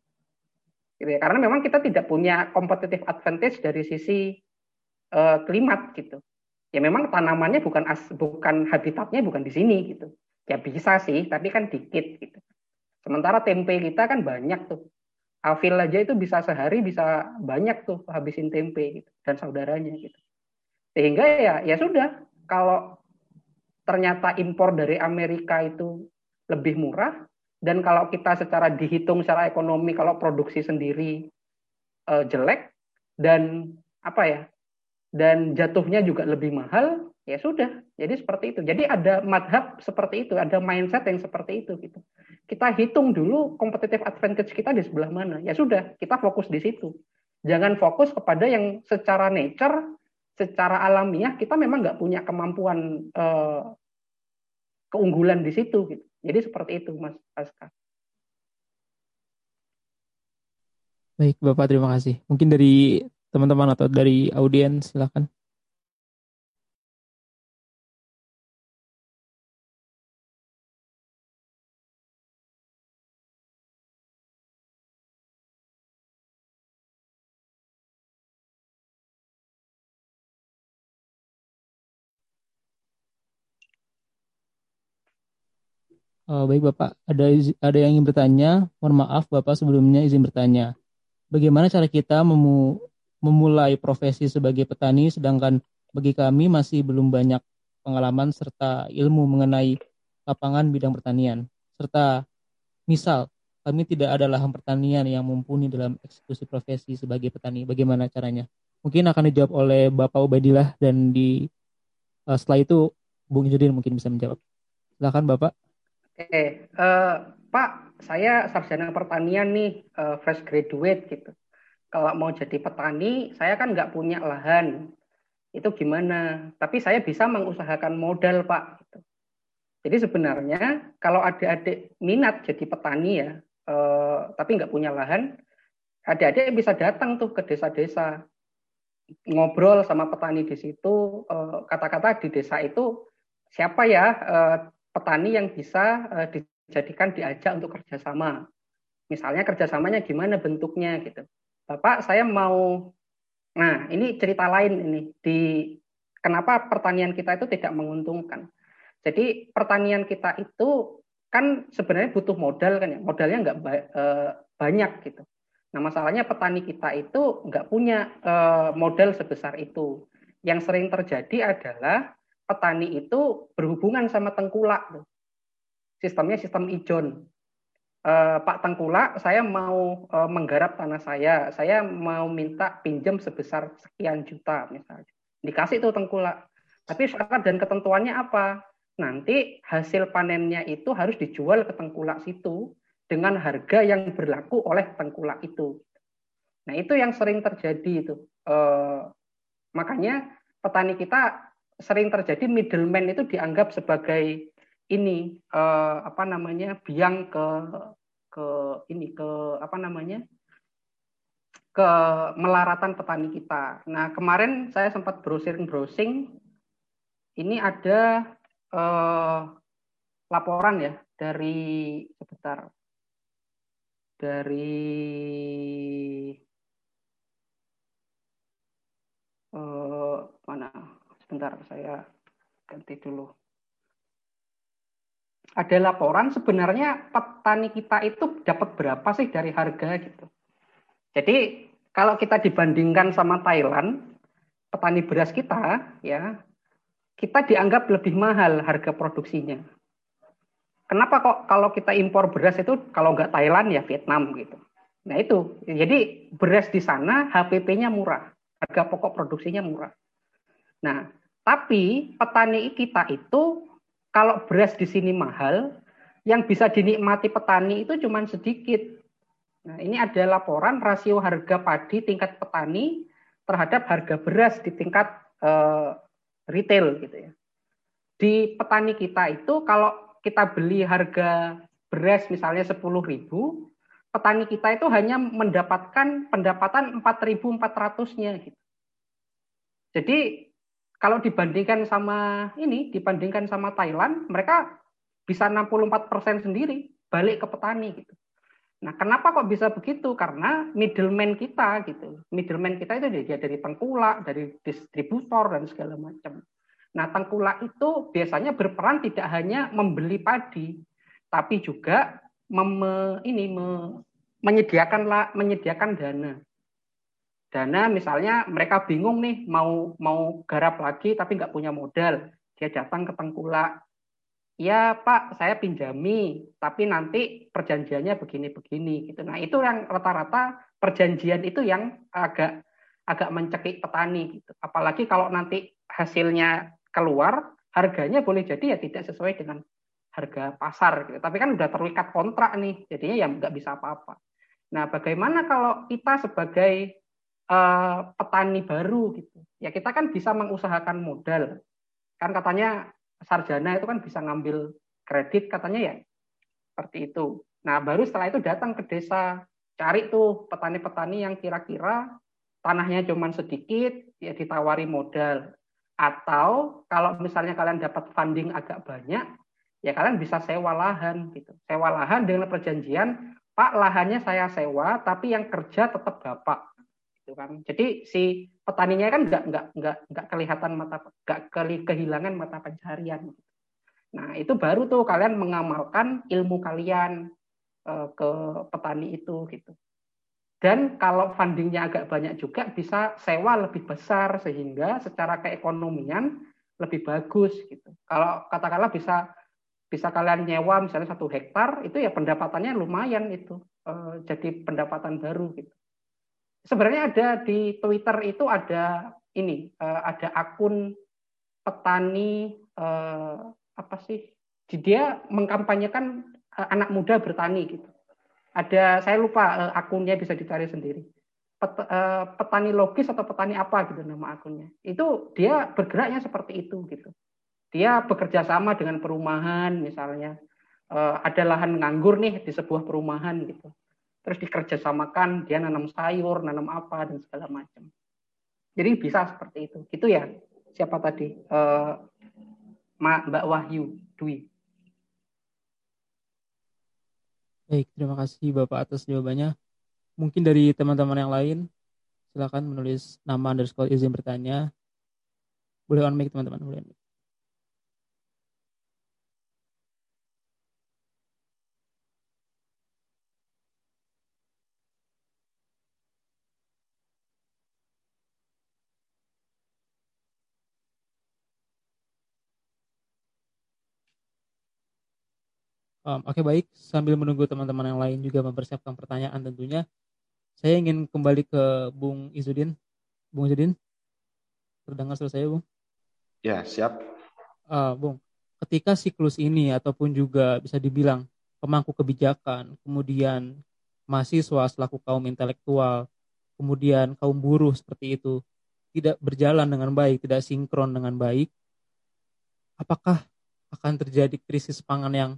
gitu ya. Karena memang kita tidak punya competitive advantage dari sisi uh, klimat gitu. Ya memang tanamannya bukan as, bukan habitatnya bukan di sini gitu. Ya bisa sih, tapi kan dikit gitu. Sementara tempe kita kan banyak tuh Afil aja itu bisa sehari bisa banyak tuh habisin tempe gitu dan saudaranya gitu. Sehingga ya ya sudah kalau ternyata impor dari Amerika itu lebih murah dan kalau kita secara dihitung secara ekonomi kalau produksi sendiri uh, jelek dan apa ya dan jatuhnya juga lebih mahal ya sudah jadi seperti itu. Jadi ada madhab seperti itu ada mindset yang seperti itu gitu. Kita hitung dulu competitive advantage kita di sebelah mana. Ya sudah kita fokus di situ. Jangan fokus kepada yang secara nature secara alamiah kita memang nggak punya kemampuan eh, keunggulan di situ gitu. Jadi seperti itu mas Aska baik bapak terima kasih. Mungkin dari teman-teman atau dari audiens silakan Oh, baik Bapak, ada ada yang ingin bertanya. Mohon maaf Bapak sebelumnya izin bertanya. Bagaimana cara kita memu, memulai profesi sebagai petani sedangkan bagi kami masih belum banyak pengalaman serta ilmu mengenai lapangan bidang pertanian. Serta misal kami tidak ada lahan pertanian yang mumpuni dalam eksekusi profesi sebagai petani. Bagaimana caranya? Mungkin akan dijawab oleh Bapak Ubedillah dan di uh, setelah itu Bung Judin mungkin bisa menjawab. Silakan Bapak. Oke, uh, Pak, saya sarjana pertanian nih, uh, fresh graduate gitu. Kalau mau jadi petani, saya kan nggak punya lahan. Itu gimana? Tapi saya bisa mengusahakan modal, Pak. Gitu. Jadi sebenarnya kalau adik-adik minat jadi petani ya, uh, tapi nggak punya lahan, adik-adik bisa datang tuh ke desa-desa ngobrol sama petani di situ kata-kata di desa itu siapa ya petani yang bisa uh, dijadikan diajak untuk kerjasama. Misalnya kerjasamanya gimana bentuknya gitu. Bapak saya mau, nah ini cerita lain ini di kenapa pertanian kita itu tidak menguntungkan. Jadi pertanian kita itu kan sebenarnya butuh modal kan ya, modalnya nggak uh, banyak gitu. Nah masalahnya petani kita itu nggak punya uh, modal sebesar itu. Yang sering terjadi adalah petani itu berhubungan sama tengkulak. Sistemnya sistem ijon. Uh, Pak Tengkulak, saya mau uh, menggarap tanah saya, saya mau minta pinjam sebesar sekian juta misalnya. Dikasih itu Tengkulak. Tapi syarat dan ketentuannya apa? Nanti hasil panennya itu harus dijual ke Tengkulak situ dengan harga yang berlaku oleh Tengkulak itu. Nah itu yang sering terjadi itu. Uh, makanya petani kita sering terjadi middleman itu dianggap sebagai ini uh, apa namanya biang ke ke ini ke apa namanya ke melaratan petani kita. Nah kemarin saya sempat browsing browsing ini ada uh, laporan ya dari sebentar dari uh, mana sebentar saya ganti dulu. Ada laporan sebenarnya petani kita itu dapat berapa sih dari harga gitu. Jadi kalau kita dibandingkan sama Thailand, petani beras kita ya, kita dianggap lebih mahal harga produksinya. Kenapa kok kalau kita impor beras itu kalau nggak Thailand ya Vietnam gitu. Nah itu, jadi beras di sana HPP-nya murah, harga pokok produksinya murah. Nah, tapi petani kita itu kalau beras di sini mahal, yang bisa dinikmati petani itu cuma sedikit. Nah, ini ada laporan rasio harga padi tingkat petani terhadap harga beras di tingkat uh, retail gitu ya. Di petani kita itu kalau kita beli harga beras misalnya 10.000, petani kita itu hanya mendapatkan pendapatan 4.400-nya gitu. Jadi kalau dibandingkan sama ini, dibandingkan sama Thailand, mereka bisa 64% sendiri balik ke petani gitu. Nah, kenapa kok bisa begitu? Karena middleman kita gitu. Middleman kita itu dia dari tengkulak, dari distributor dan segala macam. Nah, tengkulak itu biasanya berperan tidak hanya membeli padi, tapi juga ini me, menyediakan menyediakan dana dana misalnya mereka bingung nih mau mau garap lagi tapi nggak punya modal. Dia datang ke tengkulak. Ya pak saya pinjami tapi nanti perjanjiannya begini-begini. Gitu. Nah itu yang rata-rata perjanjian itu yang agak agak mencekik petani gitu. Apalagi kalau nanti hasilnya keluar harganya boleh jadi ya tidak sesuai dengan harga pasar gitu. Tapi kan udah terikat kontrak nih jadinya ya nggak bisa apa-apa. Nah bagaimana kalau kita sebagai uh, petani baru gitu. Ya kita kan bisa mengusahakan modal. Kan katanya sarjana itu kan bisa ngambil kredit katanya ya. Seperti itu. Nah, baru setelah itu datang ke desa, cari tuh petani-petani yang kira-kira tanahnya cuma sedikit, ya ditawari modal. Atau kalau misalnya kalian dapat funding agak banyak, ya kalian bisa sewa lahan gitu. Sewa lahan dengan perjanjian, Pak lahannya saya sewa, tapi yang kerja tetap Bapak gitu kan. Jadi si petaninya kan nggak nggak nggak nggak kelihatan mata nggak kehilangan mata pencarian. Nah, itu baru tuh kalian mengamalkan ilmu kalian uh, ke petani itu gitu. Dan kalau fundingnya agak banyak juga bisa sewa lebih besar sehingga secara keekonomian lebih bagus gitu. Kalau katakanlah bisa bisa kalian nyewa misalnya satu hektar itu ya pendapatannya lumayan itu uh, jadi pendapatan baru gitu. Sebenarnya ada di Twitter itu ada ini uh, ada akun petani uh, apa sih? Dia mengkampanyekan uh, anak muda bertani gitu. Ada saya lupa uh, akunnya bisa dicari sendiri. Pet, uh, petani logis atau petani apa gitu nama akunnya. Itu dia bergeraknya seperti itu gitu. Dia bekerja sama dengan perumahan misalnya. Uh, ada lahan nganggur nih di sebuah perumahan gitu terus dikerjasamakan dia nanam sayur nanam apa dan segala macam jadi bisa seperti itu gitu ya siapa tadi uh, Mbak Wahyu Dwi Baik, terima kasih Bapak atas jawabannya. Mungkin dari teman-teman yang lain, silakan menulis nama underscore izin bertanya. Boleh on mic teman-teman, boleh on mic. Um, Oke okay, baik, sambil menunggu teman-teman yang lain juga mempersiapkan pertanyaan tentunya, saya ingin kembali ke Bung Izudin. Bung Izudin, terdengar suara saya Bung? Ya, siap. Uh, Bung, ketika siklus ini ataupun juga bisa dibilang pemangku kebijakan, kemudian mahasiswa selaku kaum intelektual, kemudian kaum buruh seperti itu, tidak berjalan dengan baik, tidak sinkron dengan baik, apakah akan terjadi krisis pangan yang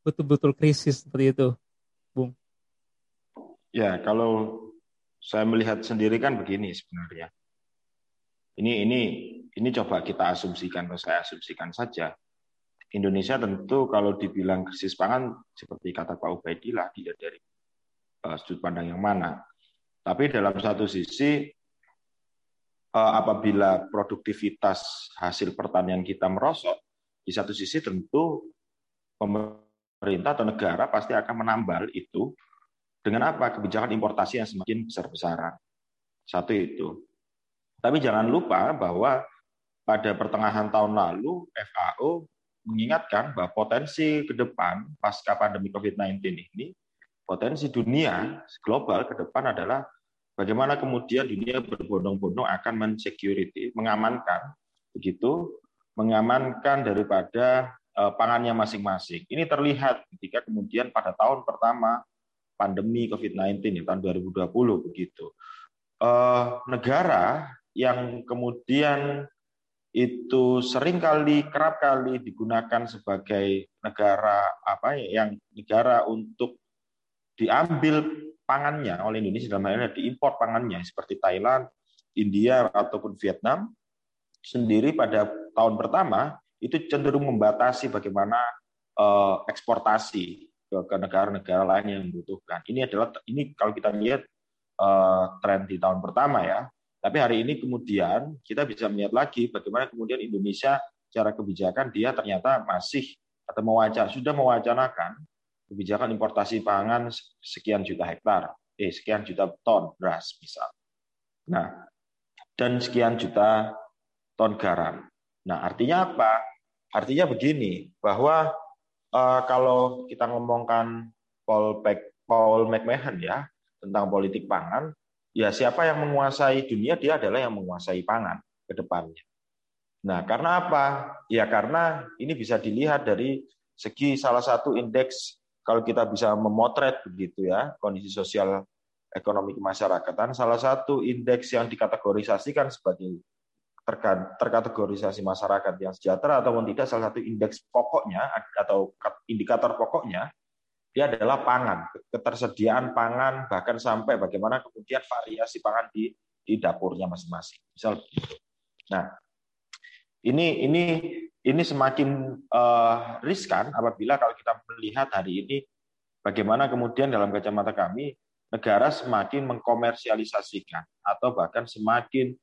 betul-betul krisis seperti itu, Bung? Ya, kalau saya melihat sendiri kan begini sebenarnya. Ini ini ini coba kita asumsikan atau saya asumsikan saja. Indonesia tentu kalau dibilang krisis pangan seperti kata Pak Ubaidillah tidak dari uh, sudut pandang yang mana. Tapi dalam satu sisi uh, apabila produktivitas hasil pertanian kita merosot, di satu sisi tentu atau negara pasti akan menambal itu dengan apa? Kebijakan importasi yang semakin besar-besaran. Satu itu. Tapi jangan lupa bahwa pada pertengahan tahun lalu FAO mengingatkan bahwa potensi ke depan pasca pandemi COVID-19 ini, potensi dunia global ke depan adalah bagaimana kemudian dunia berbondong-bondong akan mensecurity, mengamankan begitu, mengamankan daripada pangannya masing-masing. Ini terlihat ketika kemudian pada tahun pertama pandemi COVID-19 ya tahun 2020 begitu. Uh, negara yang kemudian itu sering kali kerap kali digunakan sebagai negara apa ya yang negara untuk diambil pangannya oleh Indonesia dalam hal ini diimpor pangannya seperti Thailand, India ataupun Vietnam sendiri pada tahun pertama itu cenderung membatasi bagaimana uh, eksportasi ke negara-negara lain yang membutuhkan. Ini adalah ini kalau kita lihat uh, tren di tahun pertama ya. Tapi hari ini kemudian kita bisa melihat lagi bagaimana kemudian Indonesia cara kebijakan dia ternyata masih atau mewacana sudah mewacanakan kebijakan importasi pangan sekian juta hektar, eh sekian juta ton beras misal. Nah, dan sekian juta ton garam. Nah, artinya apa? Artinya begini, bahwa uh, kalau kita ngomongkan Paul, Beck, Paul McMahon ya tentang politik pangan, ya siapa yang menguasai dunia dia adalah yang menguasai pangan ke depannya. Nah, karena apa? Ya karena ini bisa dilihat dari segi salah satu indeks kalau kita bisa memotret begitu ya kondisi sosial ekonomi kemasyarakatan salah satu indeks yang dikategorisasikan sebagai terkategorisasi masyarakat yang sejahtera ataupun tidak salah satu indeks pokoknya atau indikator pokoknya dia adalah pangan, ketersediaan pangan bahkan sampai bagaimana kemudian variasi pangan di di dapurnya masing-masing. Misal. Nah, ini ini ini semakin uh, riskan apabila kalau kita melihat hari ini bagaimana kemudian dalam kacamata kami negara semakin mengkomersialisasikan atau bahkan semakin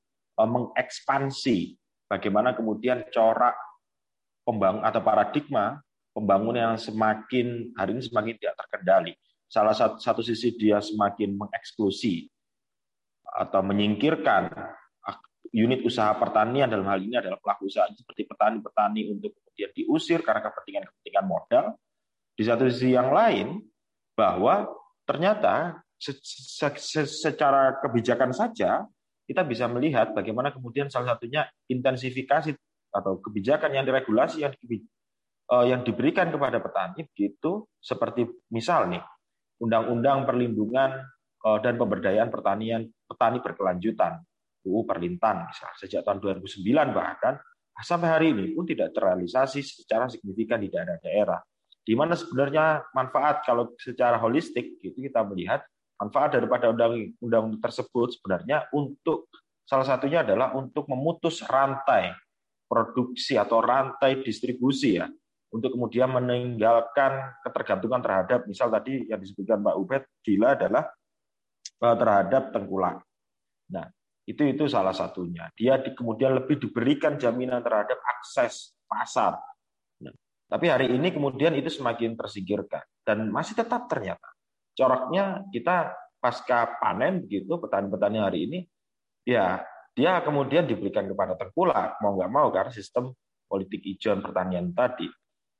mengekspansi bagaimana kemudian corak pembangun atau paradigma pembangunan yang semakin hari ini semakin tidak terkendali. Salah satu, satu sisi dia semakin mengeksklusi atau menyingkirkan unit usaha pertanian dalam hal ini adalah pelaku usaha seperti petani-petani untuk kemudian diusir karena kepentingan-kepentingan modal. Di satu sisi yang lain, bahwa ternyata secara kebijakan saja kita bisa melihat bagaimana kemudian salah satunya intensifikasi atau kebijakan yang diregulasi yang uh, yang diberikan kepada petani begitu seperti misal nih undang-undang perlindungan uh, dan pemberdayaan pertanian petani berkelanjutan UU Perlintan misal sejak tahun 2009 bahkan sampai hari ini pun tidak terrealisasi secara signifikan di daerah-daerah. Di mana sebenarnya manfaat kalau secara holistik gitu kita melihat manfaat daripada undang-undang tersebut sebenarnya untuk salah satunya adalah untuk memutus rantai produksi atau rantai distribusi ya untuk kemudian meninggalkan ketergantungan terhadap misal tadi yang disebutkan Mbak Ubed gila adalah eh, terhadap tengkulak. Nah, itu itu salah satunya. Dia di, kemudian lebih diberikan jaminan terhadap akses pasar tapi hari ini kemudian itu semakin tersingkirkan dan masih tetap ternyata coraknya kita pasca panen begitu petani-petani hari ini ya dia kemudian diberikan kepada tengkulak mau nggak mau karena sistem politik hijau pertanian tadi.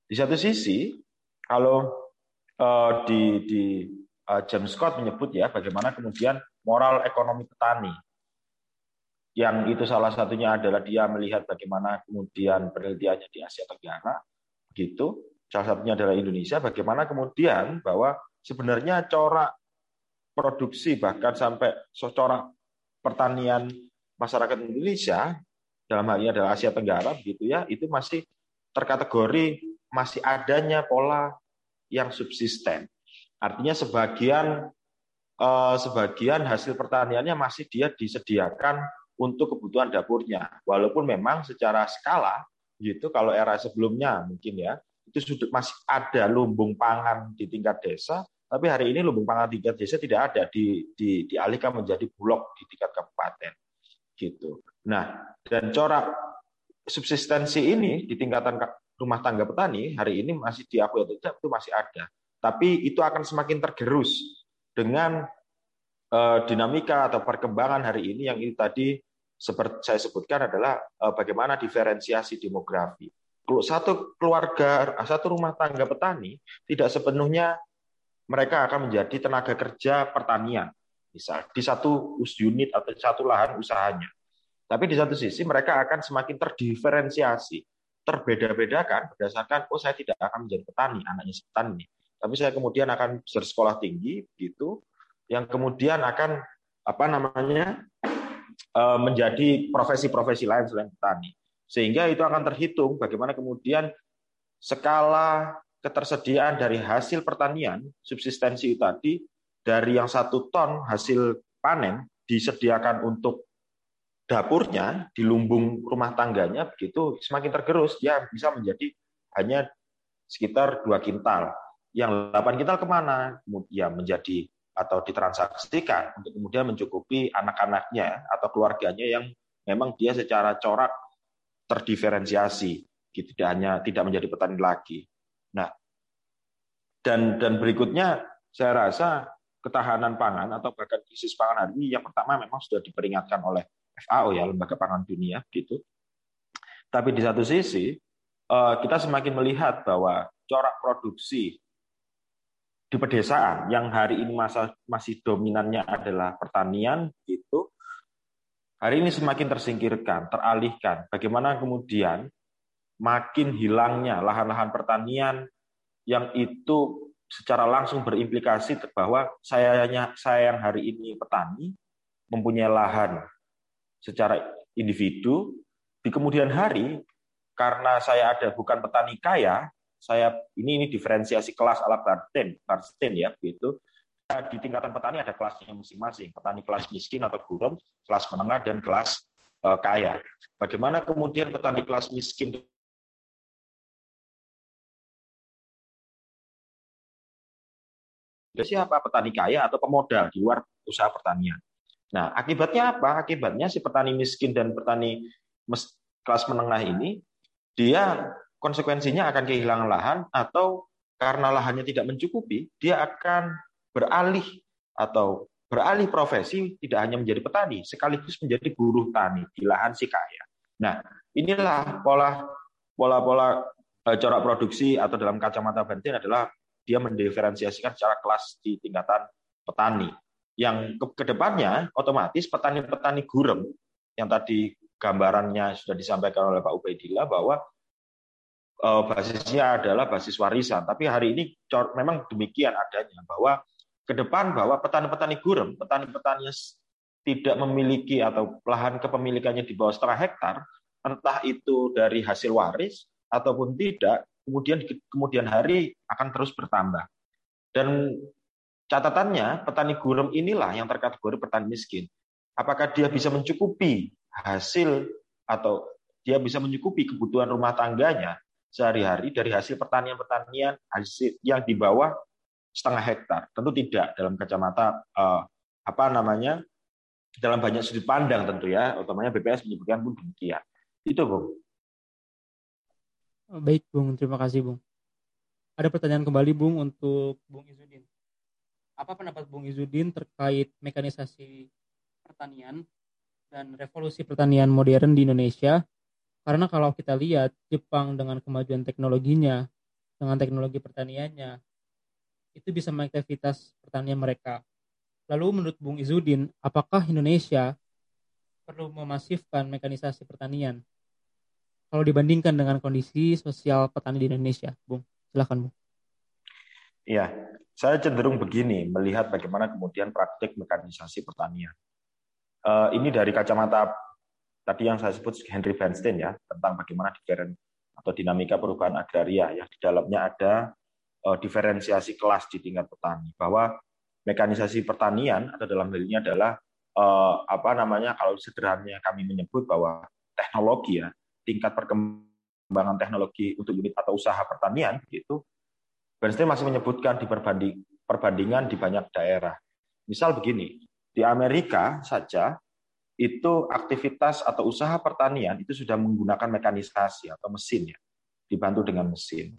Di satu sisi kalau uh, di di uh, James Scott menyebut ya bagaimana kemudian moral ekonomi petani yang itu salah satunya adalah dia melihat bagaimana kemudian penelitiannya di Asia Tenggara gitu salah satunya adalah Indonesia bagaimana kemudian bahwa sebenarnya corak produksi bahkan sampai corak pertanian masyarakat Indonesia dalam hal ini adalah Asia Tenggara begitu ya itu masih terkategori masih adanya pola yang subsisten. Artinya sebagian eh, sebagian hasil pertaniannya masih dia disediakan untuk kebutuhan dapurnya. Walaupun memang secara skala gitu kalau era sebelumnya mungkin ya itu sudah masih ada lumbung pangan di tingkat desa tapi hari ini lumbung pangan tingkat desa tidak ada di, di dialihkan menjadi bulog di tingkat kabupaten. Gitu. Nah dan corak subsistensi ini di tingkatan rumah tangga petani hari ini masih diakui atau tidak itu masih ada. Tapi itu akan semakin tergerus dengan uh, dinamika atau perkembangan hari ini yang ini tadi seperti saya sebutkan adalah uh, bagaimana diferensiasi demografi. Kalau satu keluarga, satu rumah tangga petani tidak sepenuhnya mereka akan menjadi tenaga kerja pertanian, misal di satu unit atau satu lahan usahanya. Tapi di satu sisi mereka akan semakin terdiferensiasi, terbeda-bedakan berdasarkan oh saya tidak akan menjadi petani, anaknya petani, tapi saya kemudian akan bersekolah tinggi gitu, yang kemudian akan apa namanya Eh, menjadi profesi-profesi lain selain petani. Sehingga itu akan terhitung bagaimana kemudian skala ketersediaan dari hasil pertanian, subsistensi tadi, dari yang satu ton hasil panen disediakan untuk dapurnya, di lumbung rumah tangganya, begitu semakin tergerus, dia bisa menjadi hanya sekitar dua kintal. Yang 8 kintal ke mana? Ya menjadi atau ditransaksikan untuk kemudian mencukupi anak-anaknya atau keluarganya yang memang dia secara corak terdiferensiasi gitu tidak hanya tidak menjadi petani lagi. Nah, dan dan berikutnya saya rasa ketahanan pangan atau bahkan krisis pangan hari ini yang pertama memang sudah diperingatkan oleh FAO ya lembaga pangan dunia gitu. Tapi di satu sisi eh, kita semakin melihat bahwa corak produksi di pedesaan yang hari ini masa, masih dominannya adalah pertanian itu hari ini semakin tersingkirkan, teralihkan. Bagaimana kemudian makin hilangnya lahan-lahan pertanian yang itu secara langsung berimplikasi bahwa saya saya yang hari ini petani mempunyai lahan secara individu di kemudian hari karena saya ada bukan petani kaya saya ini ini diferensiasi kelas ala Bernstein, Bernstein ya begitu. Di tingkatan petani ada kelasnya masing-masing, petani kelas miskin atau gurem, kelas menengah dan kelas uh, kaya. Bagaimana kemudian petani kelas miskin siapa petani kaya atau pemodal di luar usaha pertanian. Nah, akibatnya apa? Akibatnya si petani miskin dan petani kelas menengah ini dia konsekuensinya akan kehilangan lahan atau karena lahannya tidak mencukupi, dia akan beralih atau beralih profesi tidak hanya menjadi petani, sekaligus menjadi buruh tani di lahan si kaya. Nah, inilah pola pola-pola eh, corak produksi atau dalam kacamata Bentin adalah dia mendiferensiasikan secara kelas di tingkatan petani. Yang ke ke depannya otomatis petani-petani gurem yang tadi gambarannya sudah disampaikan oleh Pak Ubaidillah bahwa uh, basisnya adalah basis warisan. Tapi hari ini memang demikian adanya bahwa ke depan bahwa petani-petani gurem, petani-petani tidak memiliki atau lahan kepemilikannya di bawah setengah hektar, entah itu dari hasil waris ataupun tidak, kemudian kemudian hari akan terus bertambah. Dan catatannya petani gurem inilah yang terkategori petani miskin. Apakah dia bisa mencukupi hasil atau dia bisa mencukupi kebutuhan rumah tangganya sehari-hari dari hasil pertanian-pertanian hasil yang di bawah setengah hektar? Tentu tidak dalam kacamata eh, apa namanya dalam banyak sudut pandang tentu ya, utamanya BPS menyebutkan pun demikian. Itu, Bung. Baik, Bung. Terima kasih, Bung. Ada pertanyaan kembali, Bung, untuk Bung Izudin. Apa pendapat Bung Izudin terkait mekanisasi pertanian dan revolusi pertanian modern di Indonesia? Karena kalau kita lihat Jepang dengan kemajuan teknologinya, dengan teknologi pertaniannya, itu bisa mengaktivitas pertanian mereka. Lalu menurut Bung Izudin, apakah Indonesia perlu memasifkan mekanisasi pertanian kalau dibandingkan dengan kondisi sosial petani di Indonesia, Bung? Silakan, Bung. Iya, saya cenderung begini melihat bagaimana kemudian praktik mekanisasi pertanian. Uh, ini dari kacamata tadi yang saya sebut Henry Feinstein ya tentang bagaimana diferen atau dinamika perubahan agraria ya di dalamnya ada uh, diferensiasi kelas di tingkat petani bahwa mekanisasi pertanian atau dalam hal ini adalah uh, apa namanya kalau sederhananya kami menyebut bahwa teknologi ya tingkat perkembangan teknologi untuk unit atau usaha pertanian gitu, Bernstein masih menyebutkan di perbanding, perbandingan di banyak daerah. Misal begini, di Amerika saja itu aktivitas atau usaha pertanian itu sudah menggunakan mekanisasi atau mesin ya, dibantu dengan mesin.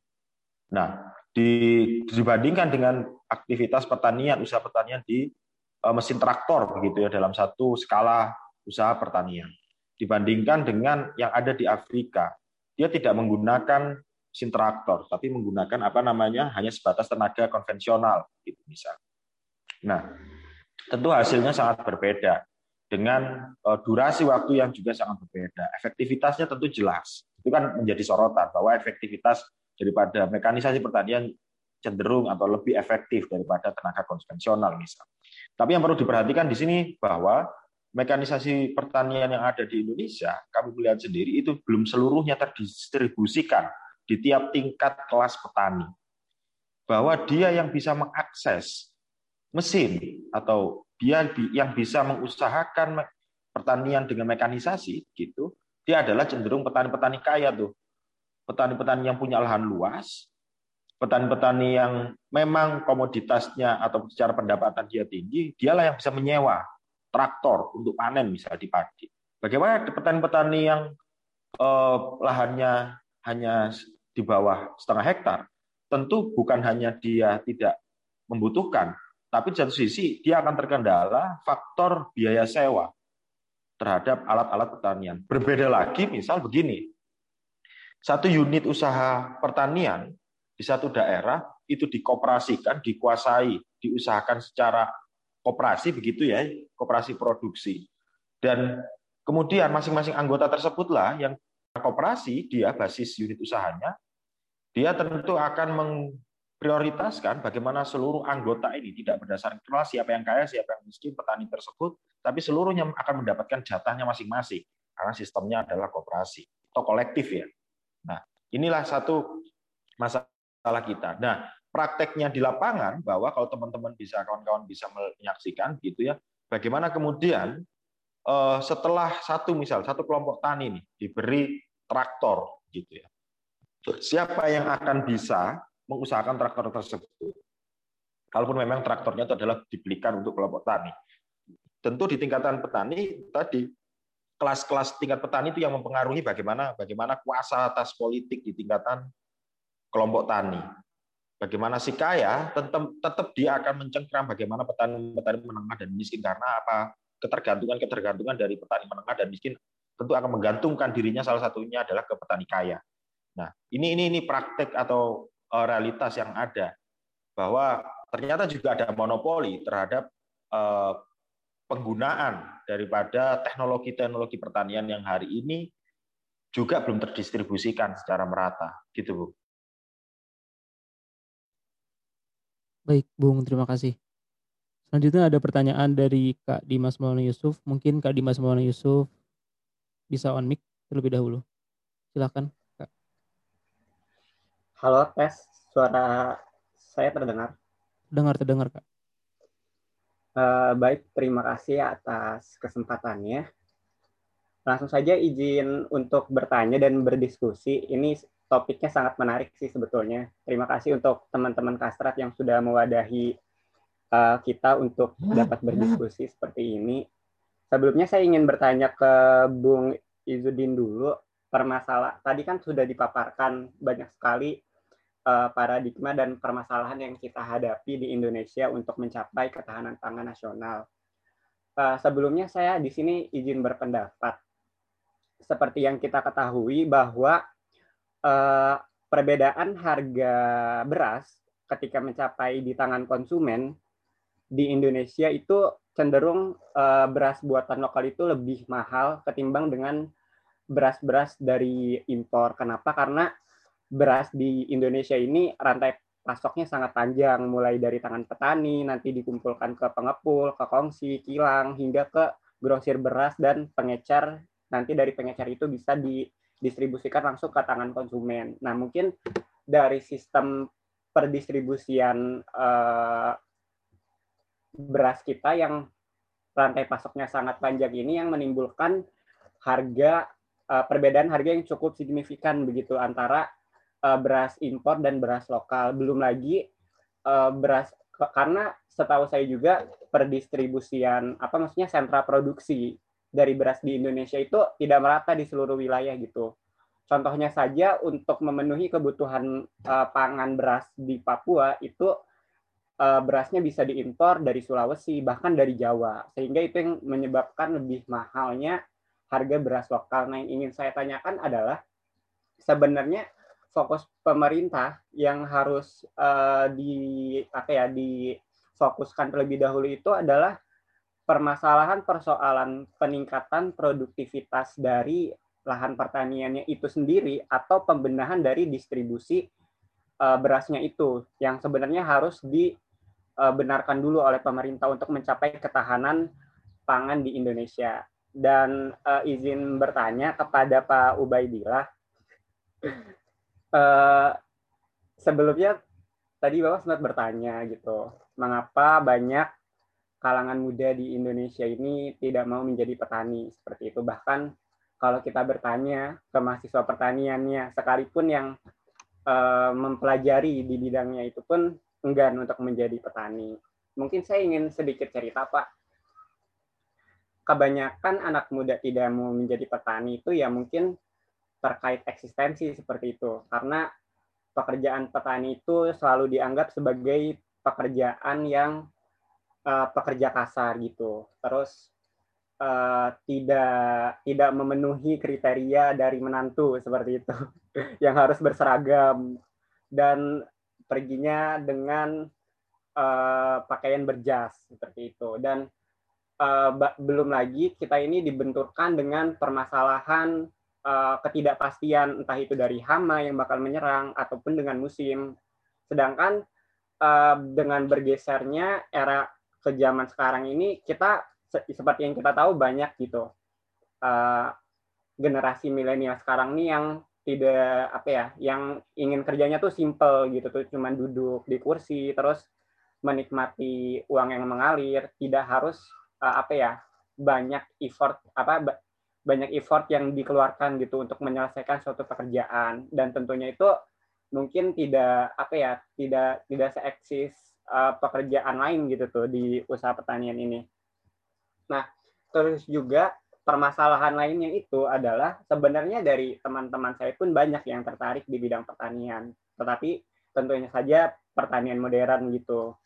Nah, di, dibandingkan dengan aktivitas pertanian, usaha pertanian di uh, mesin traktor begitu ya dalam satu skala usaha pertanian dibandingkan dengan yang ada di Afrika. Dia tidak menggunakan mesin traktor, tapi menggunakan apa namanya hanya sebatas tenaga konvensional, gitu misal. Nah, tentu hasilnya sangat berbeda dengan uh, durasi waktu yang juga sangat berbeda. Efektivitasnya tentu jelas. Itu kan menjadi sorotan bahwa efektivitas daripada mekanisasi pertanian cenderung atau lebih efektif daripada tenaga konvensional misal. Tapi yang perlu diperhatikan di sini bahwa mekanisasi pertanian yang ada di Indonesia, kami melihat sendiri itu belum seluruhnya terdistribusikan di tiap tingkat kelas petani. Bahwa dia yang bisa mengakses mesin atau dia yang bisa mengusahakan pertanian dengan mekanisasi gitu, dia adalah cenderung petani-petani kaya tuh. Petani-petani yang punya lahan luas, petani-petani yang memang komoditasnya atau secara pendapatan dia tinggi, dialah yang bisa menyewa traktor untuk panen misalnya di padi. Bagaimana petani-petani yang eh, lahannya hanya di bawah setengah hektar, tentu bukan hanya dia tidak membutuhkan, tapi di satu sisi dia akan terkendala faktor biaya sewa terhadap alat-alat pertanian. Berbeda lagi, misal begini, satu unit usaha pertanian di satu daerah itu dikoperasikan, dikuasai, diusahakan secara koperasi begitu ya, koperasi produksi. Dan kemudian masing-masing anggota tersebutlah yang koperasi dia basis unit usahanya, dia tentu akan memprioritaskan bagaimana seluruh anggota ini tidak berdasarkan kelas siapa yang kaya, siapa yang miskin, petani tersebut, tapi seluruhnya akan mendapatkan jatahnya masing-masing karena sistemnya adalah koperasi atau kolektif ya. Nah, inilah satu masalah kita. Nah, prakteknya di lapangan bahwa kalau teman-teman bisa kawan-kawan bisa menyaksikan gitu ya bagaimana kemudian eh, setelah satu misal satu kelompok tani nih diberi traktor gitu ya. Siapa yang akan bisa mengusahakan traktor tersebut? Kalaupun memang traktornya itu adalah dibelikan untuk kelompok tani. Tentu di tingkatan petani tadi kelas-kelas tingkat petani itu yang mempengaruhi bagaimana bagaimana kuasa atas politik di tingkatan kelompok tani. Bagaimana si kaya tetap tetap dia akan mencengkram bagaimana petani-petani menengah dan miskin karena apa? Ketergantungan-ketergantungan dari petani menengah dan miskin tentu akan menggantungkan dirinya salah satunya adalah ke petani kaya. Nah, ini ini ini praktek atau eh, realitas yang ada bahwa ternyata juga ada monopoli terhadap eh, penggunaan daripada teknologi-teknologi pertanian yang hari ini juga belum terdistribusikan secara merata, gitu Bu. Baik, Bung, terima kasih. Selanjutnya ada pertanyaan dari Kak Dimas Maulana Yusuf. Mungkin Kak Dimas Maulana Yusuf bisa on mic terlebih dahulu. Silakan, Kak. Halo, tes. Suara saya terdengar? Dengar, terdengar, Kak. Uh, baik, terima kasih atas kesempatannya. Langsung saja izin untuk bertanya dan berdiskusi. Ini topiknya sangat menarik sih sebetulnya. Terima kasih untuk teman-teman Kastrat yang sudah mewadahi uh, kita untuk dapat berdiskusi seperti ini. Sebelumnya saya ingin bertanya ke Bung Izudin dulu. Permasalah tadi kan sudah dipaparkan banyak sekali uh, paradigma dan permasalahan yang kita hadapi di Indonesia untuk mencapai ketahanan pangan nasional. Uh, sebelumnya saya di sini izin berpendapat. Seperti yang kita ketahui bahwa uh, perbedaan harga beras ketika mencapai di tangan konsumen di Indonesia itu cenderung uh, beras buatan lokal itu lebih mahal ketimbang dengan beras-beras dari impor. Kenapa? Karena beras di Indonesia ini rantai pasoknya sangat panjang, mulai dari tangan petani, nanti dikumpulkan ke pengepul, ke kongsi, kilang, hingga ke grosir beras dan pengecer. Nanti dari pengecer itu bisa di distribusikan langsung ke tangan konsumen. Nah, mungkin dari sistem perdistribusian uh, beras kita yang rantai pasoknya sangat panjang ini yang menimbulkan harga uh, perbedaan harga yang cukup signifikan begitu antara uh, beras impor dan beras lokal. Belum lagi uh, beras karena setahu saya juga perdistribusian apa maksudnya sentra produksi dari beras di Indonesia itu tidak merata di seluruh wilayah gitu. Contohnya saja untuk memenuhi kebutuhan uh, pangan beras di Papua itu uh, berasnya bisa diimpor dari Sulawesi bahkan dari Jawa sehingga itu yang menyebabkan lebih mahalnya harga beras lokal. Nah, yang ingin saya tanyakan adalah sebenarnya fokus pemerintah yang harus uh, di apa ya difokuskan terlebih dahulu itu adalah permasalahan persoalan peningkatan produktivitas dari lahan pertaniannya itu sendiri atau pembenahan dari distribusi uh, berasnya itu yang sebenarnya harus dibenarkan dulu oleh pemerintah untuk mencapai ketahanan pangan di Indonesia. Dan uh, izin bertanya kepada Pak Ubaidillah, sebelumnya tadi Bapak sempat bertanya gitu, mengapa banyak kalangan muda di Indonesia ini tidak mau menjadi petani seperti itu. Bahkan kalau kita bertanya ke mahasiswa pertaniannya, sekalipun yang uh, mempelajari di bidangnya itu pun enggan untuk menjadi petani. Mungkin saya ingin sedikit cerita, Pak. Kebanyakan anak muda tidak mau menjadi petani itu ya mungkin terkait eksistensi seperti itu. Karena pekerjaan petani itu selalu dianggap sebagai pekerjaan yang uh, pekerja kasar gitu. Terus uh, tidak tidak memenuhi kriteria dari menantu seperti itu, [laughs] yang harus berseragam dan perginya dengan uh, pakaian berjas seperti itu. Dan uh, belum lagi kita ini dibenturkan dengan permasalahan uh, ketidakpastian entah itu dari hama yang bakal menyerang ataupun dengan musim. Sedangkan uh, dengan bergesernya era ke zaman sekarang ini kita seperti yang kita tahu banyak gitu uh, generasi milenial sekarang nih yang tidak apa ya yang ingin kerjanya tuh simple gitu tuh cuman duduk di kursi terus menikmati uang yang mengalir tidak harus uh, apa ya banyak effort apa banyak effort yang dikeluarkan gitu untuk menyelesaikan suatu pekerjaan. Dan tentunya itu mungkin tidak apa ya tidak tidak seeksis uh, pekerjaan lain gitu tuh di usaha pertanian ini. Nah, terus juga permasalahan lainnya itu adalah sebenarnya dari teman-teman saya pun banyak yang tertarik di bidang pertanian, tetapi tentunya saja pertanian modern gitu.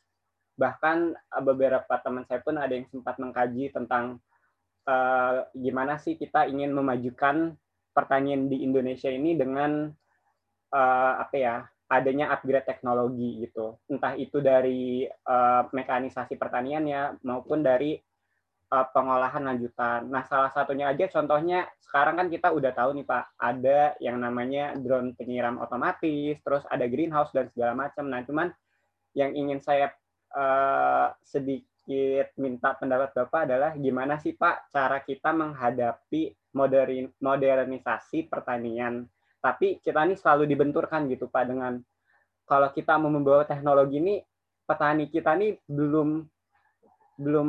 Bahkan eh, beberapa teman saya pun ada yang sempat mengkaji tentang uh, gimana sih kita ingin memajukan pertanian di Indonesia ini dengan uh, apa ya adanya upgrade teknologi gitu, entah itu dari uh, mekanisasi pertaniannya maupun dari uh, pengolahan lanjutan. Nah, salah satunya aja contohnya sekarang kan kita udah tahu nih Pak, ada yang namanya drone penyiram otomatis, terus ada greenhouse dan segala macam. Nah, cuman yang ingin saya uh, sedikit minta pendapat Bapak adalah gimana sih Pak cara kita menghadapi modern modernisasi pertanian. Tapi kita ini selalu dibenturkan gitu Pak dengan kalau kita mau membawa teknologi ini petani kita ini belum belum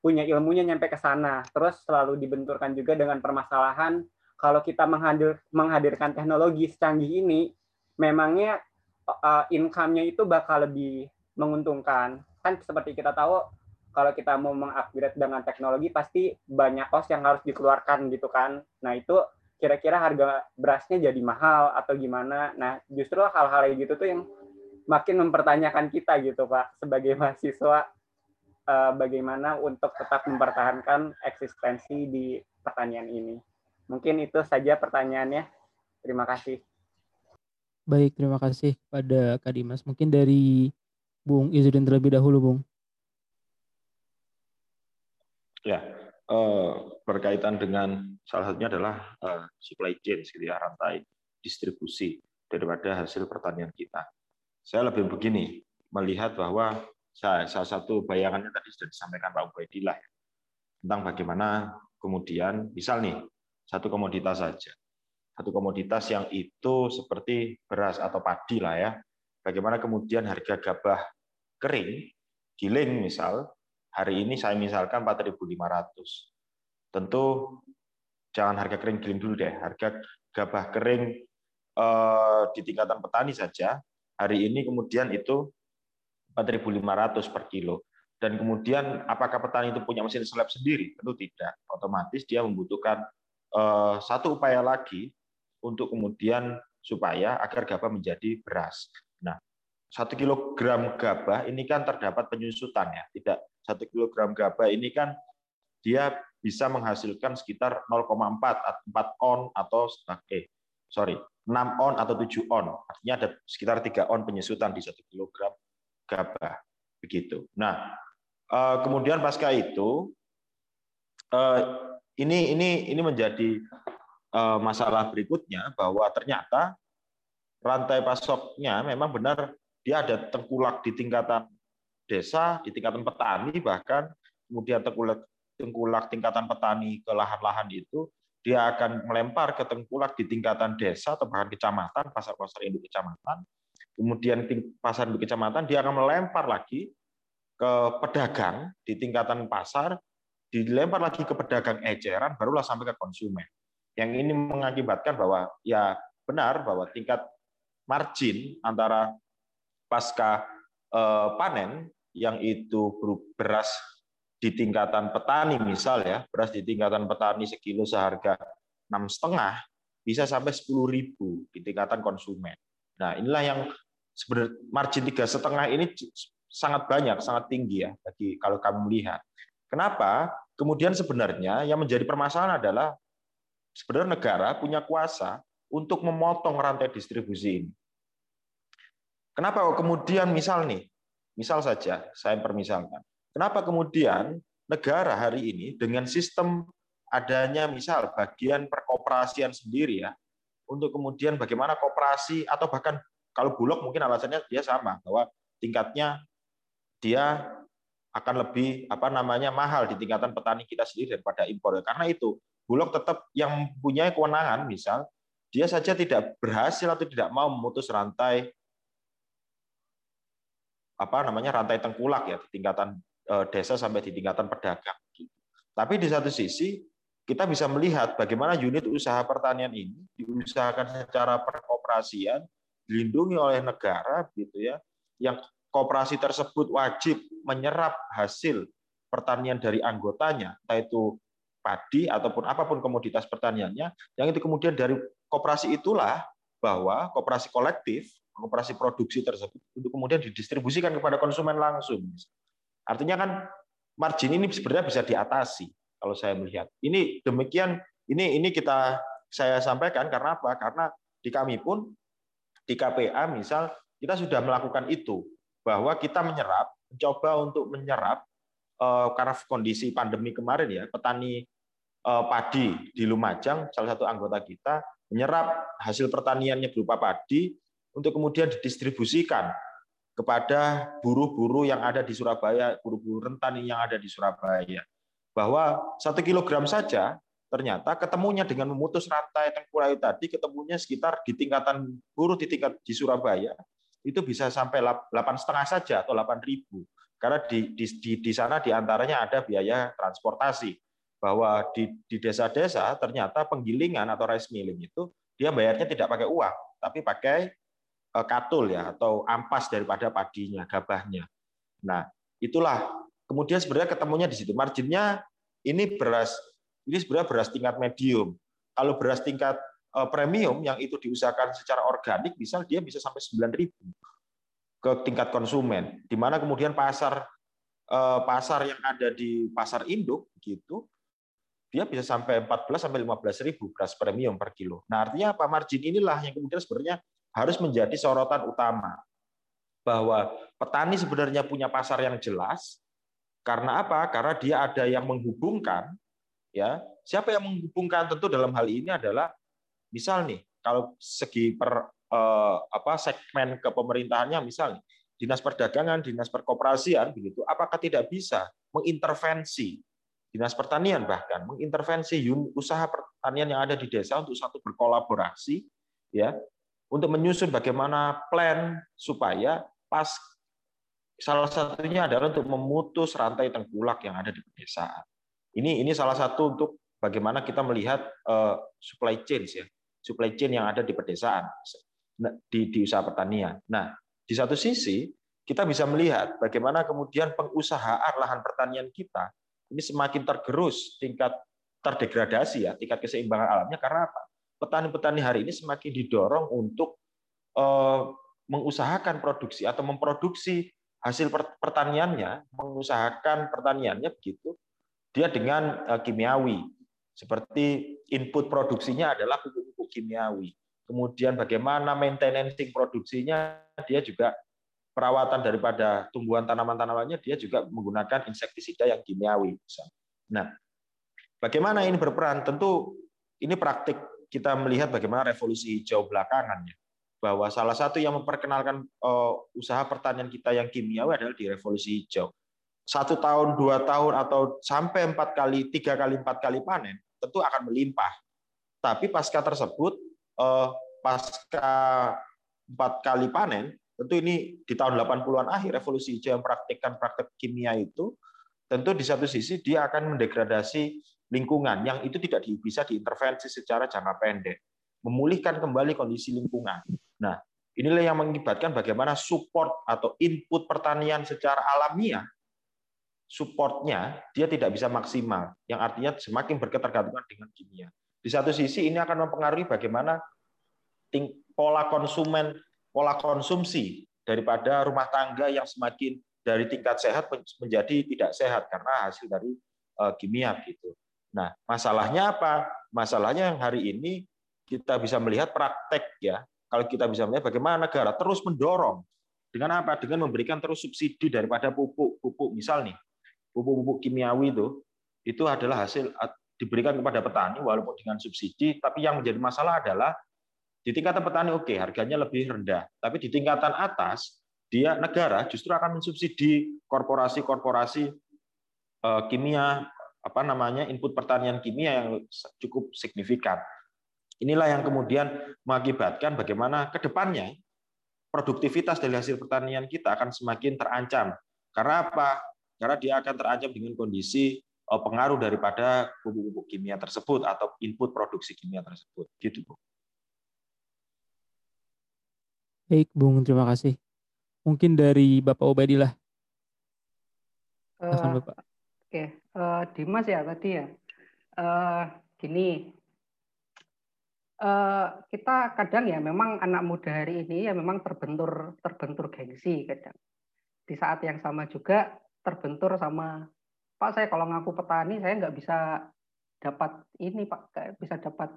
punya ilmunya nyampe ke sana. Terus selalu dibenturkan juga dengan permasalahan kalau kita menghadir, menghadirkan teknologi secanggih ini, memangnya uh, income-nya itu bakal lebih menguntungkan. Kan seperti kita tahu, kalau kita mau mengupgrade dengan teknologi, pasti banyak cost yang harus dikeluarkan gitu kan. Nah itu kira-kira harga berasnya jadi mahal atau gimana. Nah justru hal-hal gitu tuh yang makin mempertanyakan kita gitu Pak, sebagai [laughs] mahasiswa uh, bagaimana untuk tetap mempertahankan eksistensi di pertanian ini. Mungkin itu saja pertanyaannya. Terima kasih. Baik, terima kasih pada Kak Dimas. Mungkin dari Bung Izudin terlebih dahulu, Bung. Ya, eh, berkaitan dengan salah satunya adalah eh, supply chain, gitu ya, rantai distribusi daripada hasil pertanian kita. Saya lebih begini, melihat bahwa salah satu bayangannya tadi sudah disampaikan Pak Ubaidillah ya, tentang bagaimana kemudian misal nih satu komoditas saja satu komoditas yang itu seperti beras atau padi lah ya bagaimana kemudian harga gabah kering giling misal hari ini saya misalkan 4.500 tentu jangan harga kering giling dulu deh harga gabah kering eh, di tingkatan petani saja hari ini kemudian itu 4.500 per kilo. Dan kemudian apakah petani itu punya mesin slab sendiri? Tentu tidak. Otomatis dia membutuhkan uh, satu upaya lagi untuk kemudian supaya agar gabah menjadi beras. Nah, satu kilogram gabah ini kan terdapat penyusutan ya. Tidak satu kilogram gabah ini kan dia bisa menghasilkan sekitar 0,4 4 on atau eh sorry 6 on atau 7 on. Artinya ada sekitar 3 on penyusutan di satu kilogram gabah begitu. Nah, eh, kemudian pasca itu eh, ini ini ini menjadi eh, masalah berikutnya bahwa ternyata rantai pasoknya memang benar dia ada tengkulak di tingkatan desa, di tingkatan petani bahkan kemudian tengkulak tengkulak tingkatan petani ke lahan-lahan itu dia akan melempar ke tengkulak di tingkatan desa atau bahkan kecamatan, pasar-pasar induk kecamatan, kemudian pasar di kecamatan dia akan melempar lagi ke pedagang di tingkatan pasar, dilempar lagi ke pedagang eceran, barulah sampai ke konsumen. Yang ini mengakibatkan bahwa ya benar bahwa tingkat margin antara pasca eh, panen yang itu beras di tingkatan petani misal ya beras di tingkatan petani sekilo seharga enam setengah bisa sampai sepuluh ribu di tingkatan konsumen. Nah inilah yang sebenarnya margin tiga setengah ini sangat banyak, sangat tinggi ya bagi kalau kamu melihat. Kenapa? Kemudian sebenarnya yang menjadi permasalahan adalah sebenarnya negara punya kuasa untuk memotong rantai distribusi ini. Kenapa kemudian misal nih, misal saja saya permisalkan, kenapa kemudian negara hari ini dengan sistem adanya misal bagian perkoperasian sendiri ya, untuk kemudian bagaimana kooperasi atau bahkan kalau Bulog mungkin alasannya dia sama bahwa tingkatnya dia akan lebih apa namanya mahal di tingkatan petani kita sendiri daripada impor. Karena itu Bulog tetap yang mempunyai kewenangan misal dia saja tidak berhasil atau tidak mau memutus rantai apa namanya rantai tengkulak ya di tingkatan eh, desa sampai di tingkatan pedagang. Tapi di satu sisi kita bisa melihat bagaimana unit usaha pertanian ini diusahakan secara perkoperasian dilindungi oleh negara gitu ya yang kooperasi tersebut wajib menyerap hasil pertanian dari anggotanya entah itu padi ataupun apa pun komoditas pertaniannya, yang itu kemudian dari koperasi itulah bahwa koperasi kolektif, koperasi produksi tersebut untuk kemudian didistribusikan kepada konsumen langsung. Artinya kan margin ini sebenarnya bisa diatasi kalau saya melihat. Ini demikian ini ini kita saya sampaikan karena apa? Karena di kami pun di KPA misal kita sudah melakukan itu bahwa kita menyerap mencoba untuk menyerap uh, karena kondisi pandemi kemarin ya petani uh, padi di Lumajang salah satu anggota kita menyerap hasil pertaniannya berupa padi untuk kemudian didistribusikan kepada buruh-buruh yang ada di Surabaya, buruh-buruh rentan yang ada di Surabaya. Bahwa satu kilogram saja ternyata ketemunya dengan memutus rantai tengkulai tadi, ketemunya sekitar di tingkatan buruh di tingkat di Surabaya itu bisa sampai delapan setengah saja atau delapan ribu karena di, di, di, di sana di antaranya ada biaya transportasi bahwa di, di desa-desa ternyata penggilingan atau rice milling itu dia bayarnya tidak pakai uang tapi pakai katul ya atau ampas daripada padinya gabahnya. Nah itulah. Kemudian sebenarnya ketemunya di situ. Marginnya ini beras ini sebenarnya beras tingkat medium. Kalau beras tingkat uh, premium yang itu diusahakan secara organik misal dia bisa sampai 9000 ke tingkat konsumen, di mana kemudian pasar eh, pasar yang ada di pasar induk gitu, dia bisa sampai 14 sampai 15 ribu beras premium per kilo. Nah artinya apa? Margin inilah yang kemudian sebenarnya harus menjadi sorotan utama bahwa petani sebenarnya punya pasar yang jelas karena apa? Karena dia ada yang menghubungkan ya. Siapa yang menghubungkan tentu dalam hal ini adalah misal nih kalau segi per eh, apa segmen kepemerintahannya misalnya dinas perdagangan, dinas perkoperasian begitu, apakah tidak bisa mengintervensi dinas pertanian bahkan mengintervensi usaha pertanian yang ada di desa untuk satu berkolaborasi ya untuk menyusun bagaimana plan supaya pas salah satunya adalah untuk memutus rantai tengkulak yang ada di pedesaan. Ini ini salah satu untuk bagaimana kita melihat uh, supply chain ya, supply chain yang ada di pedesaan di, di usaha pertanian. Nah, di satu sisi kita bisa melihat bagaimana kemudian pengusahaan lahan pertanian kita ini semakin tergerus tingkat terdegradasi ya tingkat keseimbangan alamnya karena apa? Petani-petani hari ini semakin didorong untuk eh, mengusahakan produksi atau memproduksi hasil pertaniannya, mengusahakan pertaniannya begitu dia dengan eh, kimiawi seperti input produksinya adalah pupuk-pupuk kimiawi kemudian bagaimana maintenance produksinya, dia juga perawatan daripada tumbuhan tanaman-tanamannya dia juga menggunakan insektisida yang kimiawi. Nah, bagaimana ini berperan? Tentu ini praktik kita melihat bagaimana revolusi hijau belakangannya. Bahwa salah satu yang memperkenalkan uh, usaha pertanian kita yang kimiawi adalah di revolusi hijau. Satu tahun, dua tahun, atau sampai empat kali, tiga kali, empat kali panen, tentu akan melimpah. Tapi pasca tersebut uh, pasca empat kali panen, tentu ini di tahun 80-an akhir revolusi hijau yang praktikkan praktek kimia itu, tentu di satu sisi dia akan mendegradasi lingkungan yang itu tidak bisa diintervensi secara jangka pendek, memulihkan kembali kondisi lingkungan. Nah, inilah yang mengibatkan bagaimana support atau input pertanian secara alamiah supportnya dia tidak bisa maksimal, yang artinya semakin berketergantungan dengan kimia. Di satu sisi ini akan mempengaruhi bagaimana pola konsumen, pola konsumsi daripada rumah tangga yang semakin dari tingkat sehat menjadi tidak sehat karena hasil dari uh, kimia gitu. Nah, masalahnya apa? Masalahnya yang hari ini kita bisa melihat praktek ya. Kalau kita bisa melihat bagaimana negara terus mendorong dengan apa? Dengan memberikan terus subsidi daripada pupuk-pupuk misal nih, pupuk-pupuk kimiawi itu itu adalah hasil diberikan kepada petani walaupun dengan subsidi, tapi yang menjadi masalah adalah di tingkatan petani oke, okay, harganya lebih rendah, tapi di tingkatan atas dia negara justru akan mensubsidi korporasi-korporasi uh, kimia apa namanya input pertanian kimia yang cukup signifikan. Inilah yang kemudian mengakibatkan bagaimana ke depannya produktivitas dari hasil pertanian kita akan semakin terancam. Karena apa? Karena dia akan terancam dengan kondisi Eh, pengaruh daripada pupuk-pupuk kimia tersebut atau input produksi kimia tersebut. Gitu, Bu. Baik, Bung. Terima kasih. Mungkin dari Bapak Ubaidillah. Uh, Bapak. Oke, okay. Uh, Dimas ya tadi ya. uh, gini, uh, kita kadang ya memang anak muda hari ini ya memang terbentur terbentur gengsi kadang. Di saat yang sama juga terbentur sama Pak saya kalau ngaku petani saya nggak bisa dapat ini Pak kayak bisa dapat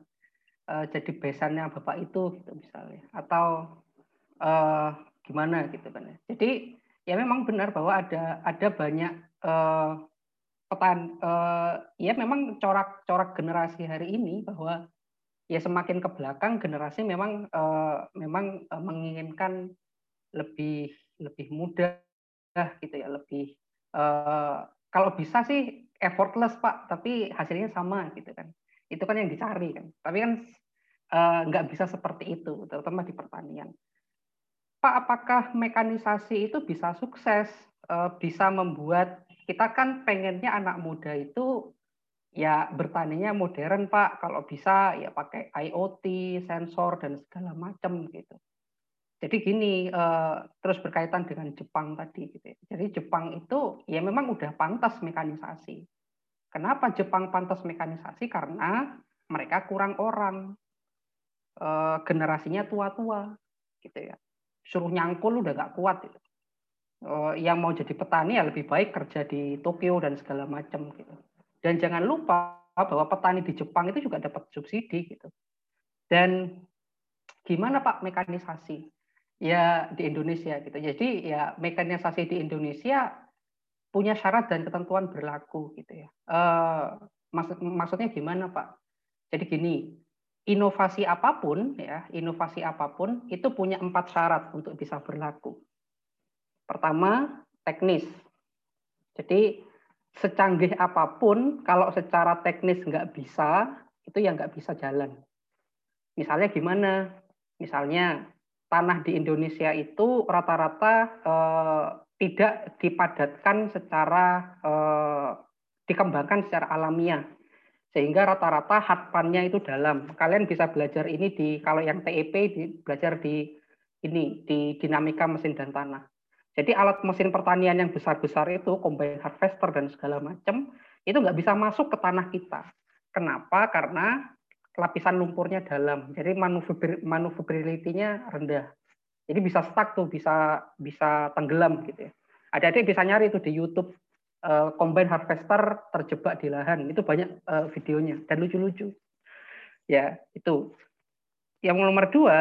uh, jadi besannya Bapak itu gitu misalnya atau uh, gimana gitu kan ya. Jadi ya memang benar bahwa ada ada banyak uh, petan uh, ya memang corak-corak generasi hari ini bahwa ya semakin ke belakang generasi memang uh, memang uh, menginginkan lebih lebih mudah gitu ya lebih uh, kalau bisa sih effortless pak tapi hasilnya sama gitu kan. Itu kan yang dicari kan. Tapi kan uh, nggak bisa seperti itu terutama di pertanian. Pak apakah mekanisasi itu bisa sukses uh, bisa membuat kita kan pengennya anak muda itu ya bertaninya modern Pak. Kalau bisa ya pakai IoT, sensor dan segala macam gitu. Jadi gini, eh, terus berkaitan dengan Jepang tadi gitu. Ya. Jadi Jepang itu ya memang udah pantas mekanisasi. Kenapa Jepang pantas mekanisasi? Karena mereka kurang orang, eh, generasinya tua-tua gitu ya. Suruh nyangkul udah gak kuat gitu. Oh, yang mau jadi petani ya lebih baik kerja di Tokyo dan segala macam gitu. Dan jangan lupa bahwa petani di Jepang itu juga dapat subsidi gitu. Dan gimana Pak mekanisasi? Ya di Indonesia gitu. Jadi ya mekanisasi di Indonesia punya syarat dan ketentuan berlaku gitu ya. Uh, maksud maksudnya gimana Pak? Jadi gini, inovasi apa pun ya, inovasi apa pun itu punya empat syarat untuk bisa berlaku. Pertama, teknis. Jadi secanggih apa pun, kalau secara teknis nggak bisa, itu yang nggak bisa jalan. Misalnya gimana? Misalnya tanah di Indonesia itu rata-rata eh, tidak dipadatkan secara eh, dikembangkan secara alamiah sehingga rata-rata hadpannya itu dalam. Kalian bisa belajar ini di kalau yang TEP di, belajar di ini di dinamika mesin dan tanah. Jadi alat mesin pertanian yang besar-besar itu, combine harvester dan segala macam, itu nggak bisa masuk ke tanah kita. Kenapa? Karena lapisan lumpurnya dalam, jadi maneuverability-nya rendah. Jadi bisa stuck tuh, bisa bisa tenggelam gitu ya. Ada adik bisa nyari itu di YouTube uh, combine harvester terjebak di lahan, itu banyak uh, videonya dan lucu-lucu. Ya itu. Yang nomor dua,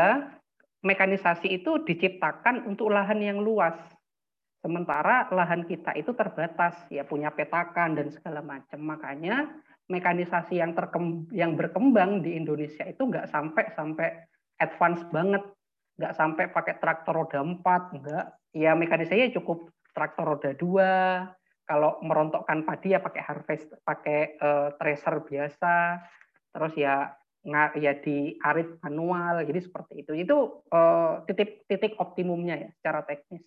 mekanisasi itu diciptakan untuk lahan yang luas Sementara lahan kita itu terbatas, ya punya petakan dan segala macam. Makanya mekanisasi yang yang berkembang di Indonesia itu nggak sampai sampai advance banget, nggak sampai pakai traktor roda empat, nggak. Ya mekanisasinya cukup traktor roda dua. Kalau merontokkan padi ya pakai harvest, pakai uh, tracer biasa. Terus ya nggak ya di arit manual, jadi seperti itu. Itu uh, titik titik optimumnya ya secara teknis.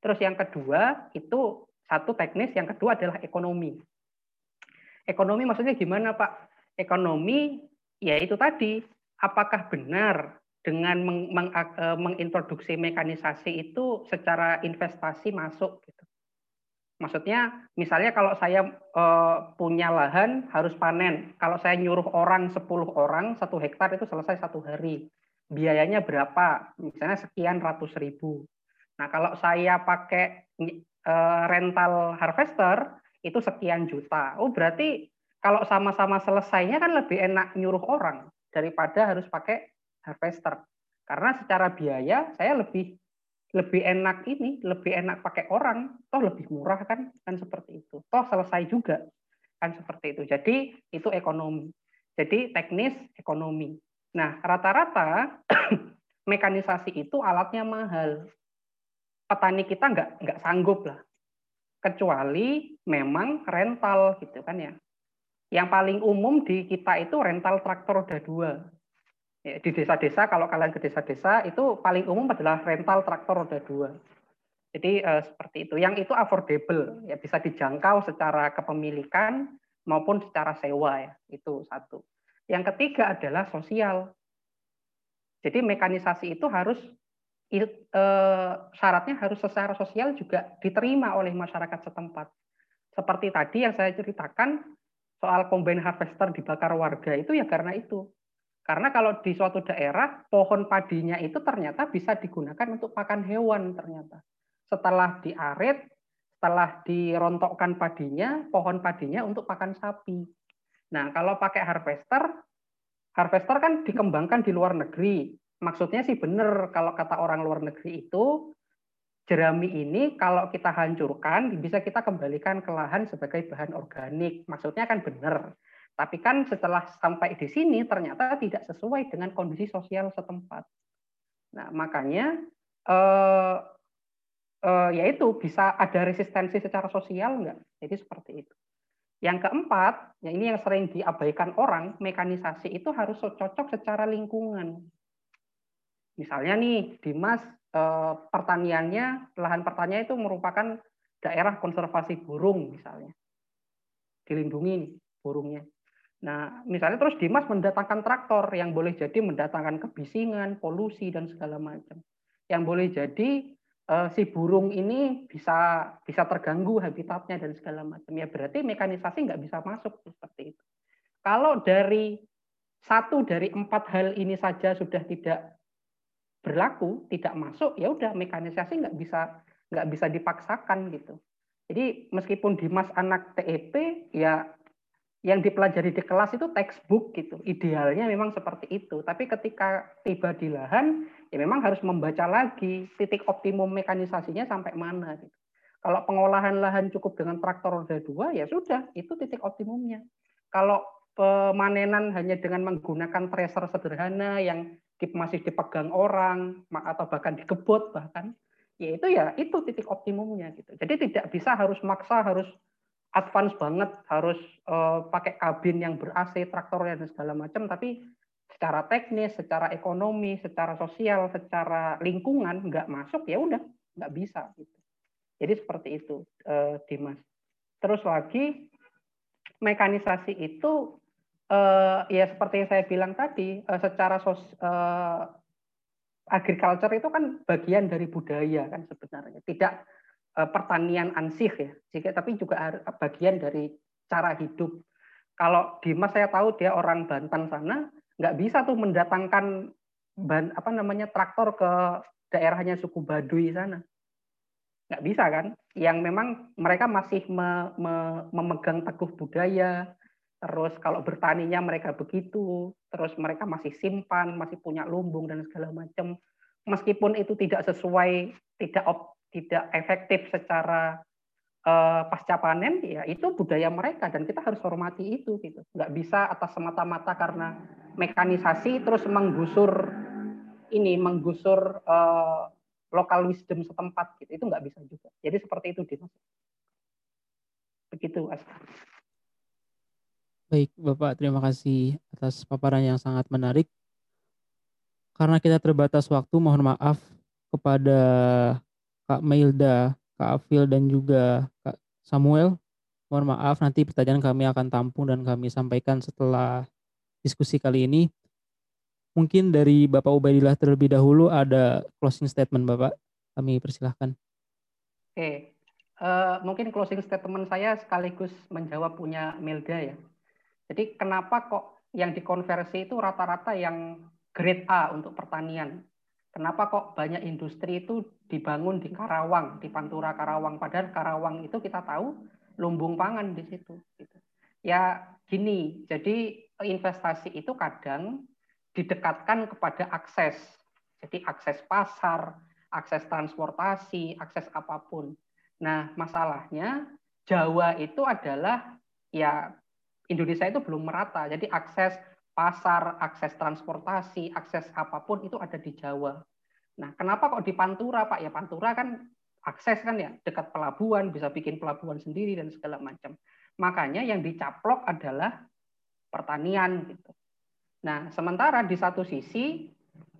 Terus yang kedua itu satu teknis, yang kedua adalah ekonomi. Ekonomi maksudnya gimana Pak? Ekonomi ya itu tadi, apakah benar dengan meng, meng, e, mengintroduksi mekanisasi itu secara investasi masuk gitu. Maksudnya misalnya kalau saya e, punya lahan harus panen, kalau saya nyuruh orang 10 orang satu hektar itu selesai satu hari. Biayanya berapa? Misalnya sekian ratus ribu. Nah, kalau saya pakai uh, rental harvester itu sekian juta. Oh, berarti kalau sama-sama selesainya kan lebih enak nyuruh orang daripada harus pakai harvester. Karena secara biaya saya lebih lebih enak ini, lebih enak pakai orang, toh lebih murah kan, kan seperti itu. Toh selesai juga, kan seperti itu. Jadi itu ekonomi. Jadi teknis ekonomi. Nah rata-rata [clears throat] mekanisasi itu alatnya mahal petani kita nggak nggak sanggup lah. Kecuali memang rental gitu kan ya. Yang paling umum di kita itu rental traktor roda dua. Ya, di desa-desa kalau kalian ke desa-desa itu paling umum adalah rental traktor roda dua. Jadi eh, seperti itu. Yang itu affordable ya bisa dijangkau secara kepemilikan maupun secara sewa ya itu satu. Yang ketiga adalah sosial. Jadi mekanisasi itu harus Eh, syaratnya harus secara sosial juga diterima oleh masyarakat setempat. Seperti tadi yang saya ceritakan, soal combine harvester dibakar warga itu ya karena itu. Karena kalau di suatu daerah pohon padinya itu ternyata bisa digunakan untuk pakan hewan ternyata. Setelah diarit, setelah dirontokkan padinya, pohon padinya untuk pakan sapi. Nah, kalau pakai harvester, harvester kan dikembangkan di luar negeri. Maksudnya sih benar kalau kata orang luar negeri itu jerami ini kalau kita hancurkan bisa kita kembalikan ke lahan sebagai bahan organik. Maksudnya kan benar. Tapi kan setelah sampai di sini ternyata tidak sesuai dengan kondisi sosial setempat. Nah, makanya eh, eh, yaitu bisa ada resistensi secara sosial enggak? Jadi seperti itu. Yang keempat, ya ini yang sering diabaikan orang, mekanisasi itu harus cocok secara lingkungan. Misalnya nih, Dimas eh, pertaniannya, lahan pertanian itu merupakan daerah konservasi burung misalnya. Dilindungi burungnya. Nah, misalnya terus Dimas mendatangkan traktor yang boleh jadi mendatangkan kebisingan, polusi dan segala macam. Yang boleh jadi uh, si burung ini bisa bisa terganggu habitatnya dan segala macam ya berarti mekanisasi nggak bisa masuk seperti itu. Kalau dari satu dari empat hal ini saja sudah tidak berlaku, tidak masuk, ya udah mekanisasi nggak bisa nggak bisa dipaksakan gitu. Jadi meskipun Dimas anak TEP, ya yang dipelajari di kelas itu textbook gitu. Idealnya memang seperti itu. Tapi ketika tiba di lahan, ya memang harus membaca lagi titik optimum mekanisasinya sampai mana. Gitu. Kalau pengolahan lahan cukup dengan traktor roda dua, ya sudah, itu titik optimumnya. Kalau pemanenan hanya dengan menggunakan tracer sederhana yang masih dipegang orang atau bahkan dikebut bahkan, ya itu ya itu titik optimumnya gitu. Jadi tidak bisa harus maksa harus advance banget harus uh, pakai kabin yang ber AC, traktor dan segala macam, tapi secara teknis, secara ekonomi, secara sosial, secara lingkungan nggak masuk ya udah nggak bisa gitu. Jadi seperti itu, uh, Dimas. Terus lagi mekanisasi itu uh, ya seperti yang saya bilang tadi, uh, secara sos, uh, agriculture itu kan bagian dari budaya kan sebenarnya. Tidak Eh, pertanian ansih ya, jika tapi juga bagian dari cara hidup. Kalau Dimas saya tahu dia orang Banten sana, nggak bisa tuh mendatangkan ban, apa namanya traktor ke daerahnya suku Baduy sana, nggak bisa kan? Yang memang mereka masih me, me, memegang teguh budaya, terus kalau bertaninya mereka begitu, terus mereka masih simpan, masih punya lumbung dan segala macam. Meskipun itu tidak sesuai, tidak op, tidak efektif secara uh, pasca panen ya itu budaya mereka dan kita harus hormati itu gitu. Nggak bisa atas semata-mata karena mekanisasi terus menggusur ini menggusur uh, lokal wisdom setempat gitu. Itu nggak bisa juga. Jadi seperti itu Dimas. Begitu As baik Bapak terima kasih atas paparan yang sangat menarik karena kita terbatas waktu mohon maaf kepada Kak Mailda, Kak Afil dan juga Kak Samuel. Mohon maaf nanti pertanyaan kami akan tampung dan kami sampaikan setelah diskusi kali ini. Mungkin dari Bapak Ubaidillah terlebih dahulu ada closing statement Bapak. Kami persilahkan. Oke, uh, mungkin closing statement saya sekaligus menjawab punya Melda ya. Jadi kenapa kok yang dikonversi itu rata-rata yang grade A untuk pertanian? Kenapa kok banyak industri itu dibangun di Karawang, di Pantura Karawang, padahal Karawang itu kita tahu lumbung pangan di situ. Gitu. Ya gini, jadi investasi itu kadang didekatkan kepada akses. Jadi akses pasar, akses transportasi, akses apa pun. Nah, masalahnya Jawa itu adalah ya Indonesia itu belum merata. Jadi akses pasar, akses transportasi, akses apa pun itu ada di Jawa. Nah, kenapa kok di Pantura, Pak? Ya Pantura kan akses kan ya, dekat pelabuhan, bisa bikin pelabuhan sendiri dan segala macam. Makanya yang dicaplok adalah pertanian gitu. Nah, sementara di satu sisi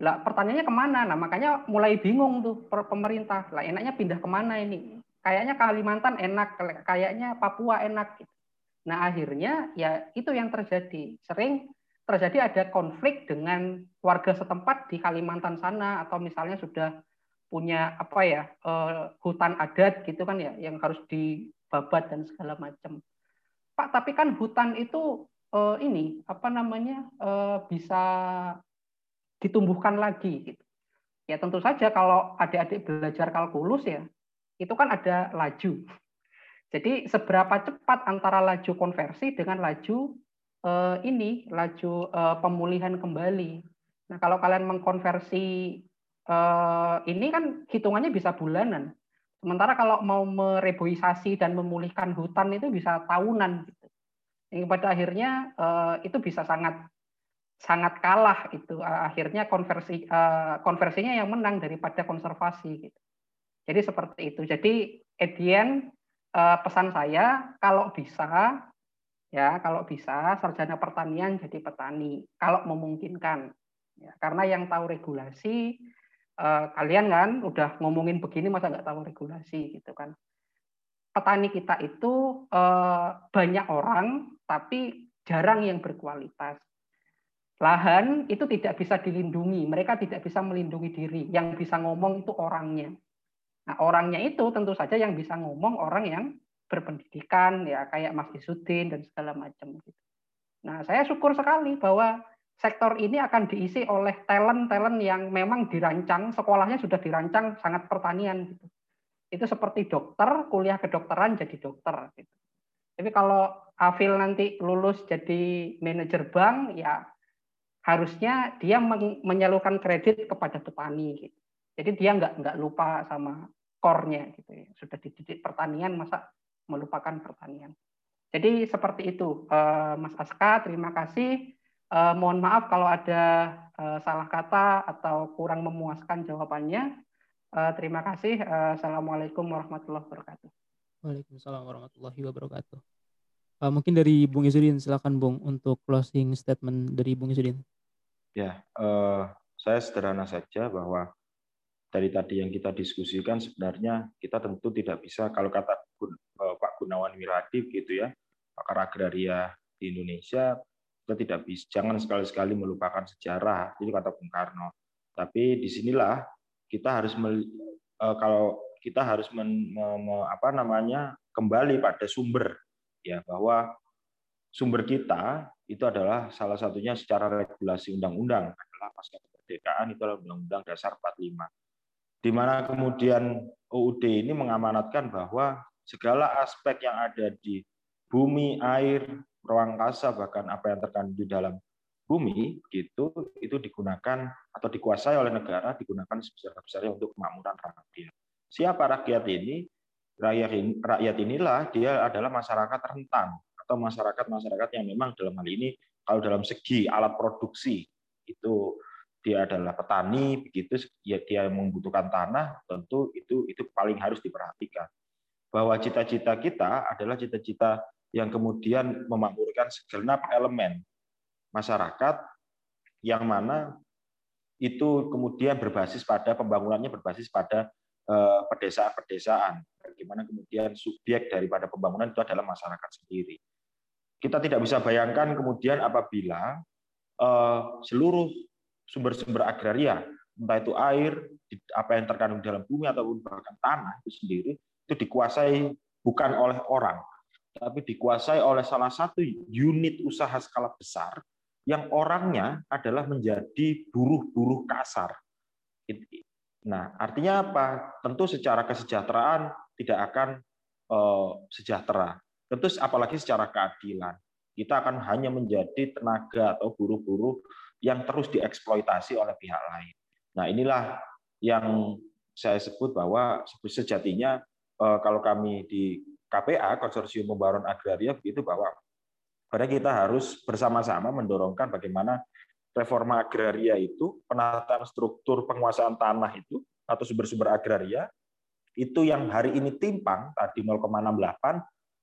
lah pertanyaannya ke mana? Nah, makanya mulai bingung tuh pemerintah. Lah enaknya pindah ke mana ini? Kayaknya Kalimantan enak, kayaknya Papua enak. Gitu. Nah, akhirnya ya itu yang terjadi. Sering terjadi ada konflik dengan warga setempat di Kalimantan sana atau misalnya sudah punya apa ya uh, hutan adat gitu kan ya yang harus dibabat dan segala macam. Pak, tapi kan hutan itu uh, ini apa namanya uh, bisa ditumbuhkan lagi gitu. Ya tentu saja kalau adik-adik belajar kalkulus ya, itu kan ada laju. Jadi seberapa cepat antara laju konversi dengan laju uh, ini, laju uh, pemulihan kembali. Nah kalau kalian mengkonversi uh, ini kan hitungannya bisa bulanan. Sementara kalau mau mereboisasi dan memulihkan hutan itu bisa tahunan. Gitu. Yang pada akhirnya uh, itu bisa sangat sangat kalah itu akhirnya konversi uh, konversinya yang menang daripada konservasi gitu. Jadi seperti itu. Jadi Edian uh, pesan saya kalau bisa ya kalau bisa sarjana pertanian jadi petani kalau memungkinkan ya karena yang tahu regulasi uh, kalian kan udah ngomongin begini masa nggak tahu regulasi gitu kan petani kita itu uh, banyak orang tapi jarang yang berkualitas lahan itu tidak bisa dilindungi, mereka tidak bisa melindungi diri. Yang bisa ngomong itu orangnya. Nah, orangnya itu tentu saja yang bisa ngomong orang yang berpendidikan, ya kayak Mas Isudin dan segala macam. Gitu. Nah, saya syukur sekali bahwa sektor ini akan diisi oleh talent-talent yang memang dirancang, sekolahnya sudah dirancang sangat pertanian. Gitu. Itu seperti dokter, kuliah kedokteran jadi dokter. Gitu. Tapi kalau Afil nanti lulus jadi manajer bank, ya harusnya dia menyalurkan kredit kepada petani. Gitu. Jadi dia nggak nggak lupa sama core-nya gitu ya. Sudah dididik pertanian masa melupakan pertanian. Jadi seperti itu, eh, Mas Aska. Terima kasih. Eh, mohon maaf kalau ada eh, salah kata atau kurang memuaskan jawabannya. Terima kasih. Assalamualaikum warahmatullahi wabarakatuh. Waalaikumsalam warahmatullahi wabarakatuh. mungkin dari Bung Izudin, silakan Bung untuk closing statement dari Bung Izudin. Ya, eh, saya sederhana saja bahwa dari tadi yang kita diskusikan sebenarnya kita tentu tidak bisa kalau kata eh, Pak Gunawan Wiradi gitu ya, pakar agraria di Indonesia kita tidak bisa jangan sekali-sekali melupakan sejarah itu kata Bung Karno. Tapi di sinilah kita harus eh, kalau kita harus men, me, me, apa namanya kembali pada sumber ya bahwa sumber kita itu adalah salah satunya secara regulasi undang-undang adalah pasca kemerdekaan itu adalah Undang-Undang Dasar 45. Di mana kemudian UUD ini mengamanatkan bahwa segala aspek yang ada di bumi, air, ruang angkasa bahkan apa yang terkandung di dalam bumi gitu itu digunakan atau dikuasai oleh negara digunakan sebesar-besarnya untuk kemakmuran rakyat. Siapa rakyat ini? Rakyat rakyat inilah dia adalah masyarakat rentan atau masyarakat-masyarakat yang memang dalam hal ini kalau dalam segi alat produksi itu dia adalah petani begitu ya dia membutuhkan tanah tentu itu itu paling harus diperhatikan bahwa cita-cita kita adalah cita-cita yang kemudian memakmurkan segenap elemen masyarakat yang mana itu kemudian berbasis pada pembangunannya berbasis pada eh, pedesaan-pedesaan. Bagaimana kemudian subjek daripada pembangunan itu adalah masyarakat sendiri kita tidak bisa bayangkan kemudian apabila uh, seluruh sumber-sumber agraria, entah itu air, apa yang terkandung dalam bumi ataupun bahkan tanah itu sendiri, itu dikuasai bukan oleh orang, tapi dikuasai oleh salah satu unit usaha skala besar yang orangnya adalah menjadi buruh-buruh kasar. Nah, artinya apa? Tentu secara kesejahteraan tidak akan uh, sejahtera. Tentu apalagi secara keadilan. Kita akan hanya menjadi tenaga atau buruh-buruh yang terus dieksploitasi oleh pihak lain. Nah, inilah yang saya sebut bahwa sejatinya eh, kalau kami di KPA Konsorsium Pembaruan Agraria begitu bahwa pada kita harus bersama-sama mendorongkan bagaimana reforma agraria itu penataan struktur penguasaan tanah itu atau sumber-sumber agraria itu yang hari ini timpang tadi 0,68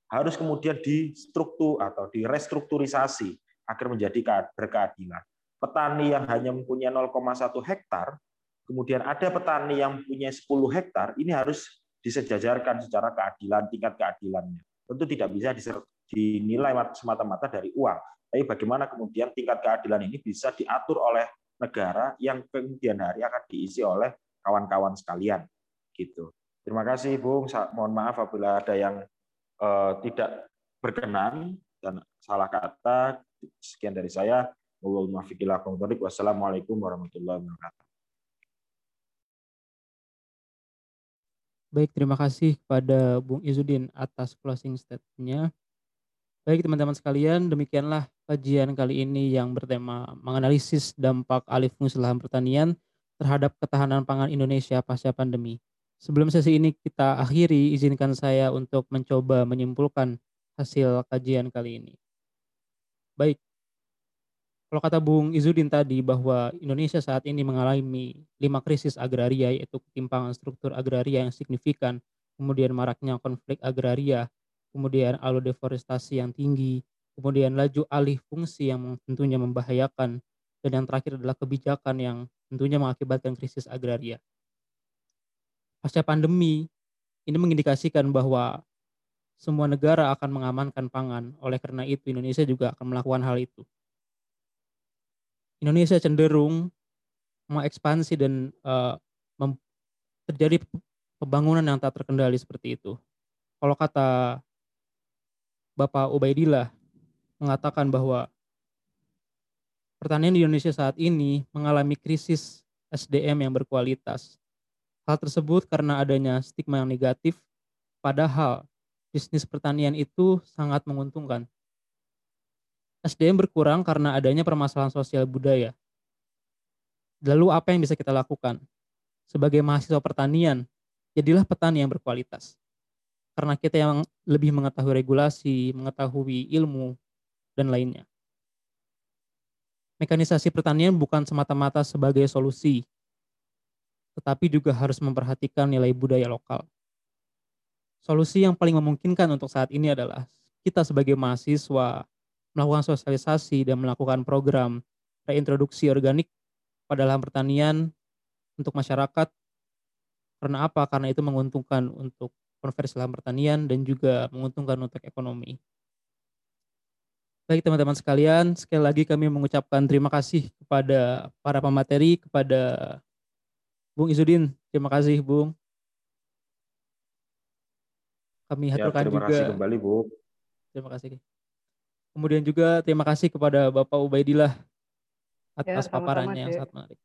harus kemudian distruktur atau direstrukturisasi agar menjadi berkeadilan. Petani yang hanya mempunyai 0,1 hektar, kemudian ada petani yang punya 10 hektar, ini harus disejajarkan secara keadilan, tingkat keadilannya. Tentu tidak bisa dinilai semata-mata dari uang, tapi bagaimana kemudian tingkat keadilan ini bisa diatur oleh negara yang kemudian hari akan diisi oleh kawan-kawan sekalian. Gitu. Terima kasih, Bung. Mohon maaf apabila ada yang uh, tidak berkenan dan salah kata. Sekian dari saya. Wassalamualaikum warahmatullahi wabarakatuh. Baik, terima kasih kepada Bung Izudin atas closing statement-nya. Baik teman-teman sekalian, demikianlah kajian kali ini yang bertema menganalisis dampak alih fungsi lahan pertanian terhadap ketahanan pangan Indonesia pasca pandemi. Sebelum sesi ini kita akhiri, izinkan saya untuk mencoba menyimpulkan hasil kajian kali ini. Baik, kalau kata Bung Izudin tadi bahwa Indonesia saat ini mengalami lima krisis agraria yaitu ketimpangan struktur agraria yang signifikan, kemudian maraknya konflik agraria, kemudian alur deforestasi yang tinggi, kemudian laju alih fungsi yang tentunya membahayakan, dan yang terakhir adalah kebijakan yang tentunya mengakibatkan krisis agraria. Pasca pandemi, ini mengindikasikan bahwa semua negara akan mengamankan pangan, oleh karena itu Indonesia juga akan melakukan hal itu. Indonesia cenderung mengekspansi dan uh, terjadi pembangunan yang tak terkendali seperti itu. Kalau kata Bapak Ubaidillah mengatakan bahwa pertanian di Indonesia saat ini mengalami krisis SDM yang berkualitas. Hal tersebut karena adanya stigma yang negatif, padahal bisnis pertanian itu sangat menguntungkan. SDM berkurang karena adanya permasalahan sosial budaya. Lalu apa yang bisa kita lakukan? Sebagai mahasiswa pertanian, jadilah petani yang berkualitas. Karena kita yang lebih mengetahui regulasi, mengetahui ilmu, dan lainnya. Mekanisasi pertanian bukan semata-mata sebagai solusi, tetapi juga harus memperhatikan nilai budaya lokal. Solusi yang paling memungkinkan untuk saat ini adalah kita sebagai mahasiswa melakukan sosialisasi dan melakukan program reintroduksi organik pada lahan pertanian untuk masyarakat. Karena apa? Karena itu menguntungkan untuk konversi lahan pertanian dan juga menguntungkan untuk ekonomi. Baik teman-teman sekalian, sekali lagi kami mengucapkan terima kasih kepada para pemateri, kepada Bung Izudin. Terima kasih Bung. Kami ya, terima juga. Terima kasih kembali Bu. Terima kasih. Kemudian juga terima kasih kepada Bapak Ubaidillah atas ya, paparannya yang sangat menarik.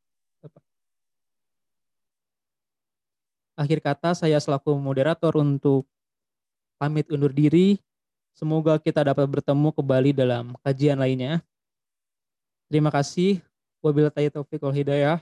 Akhir kata saya selaku moderator untuk pamit undur diri. Semoga kita dapat bertemu kembali dalam kajian lainnya. Terima kasih. Wabillahi taufiq wal hidayah.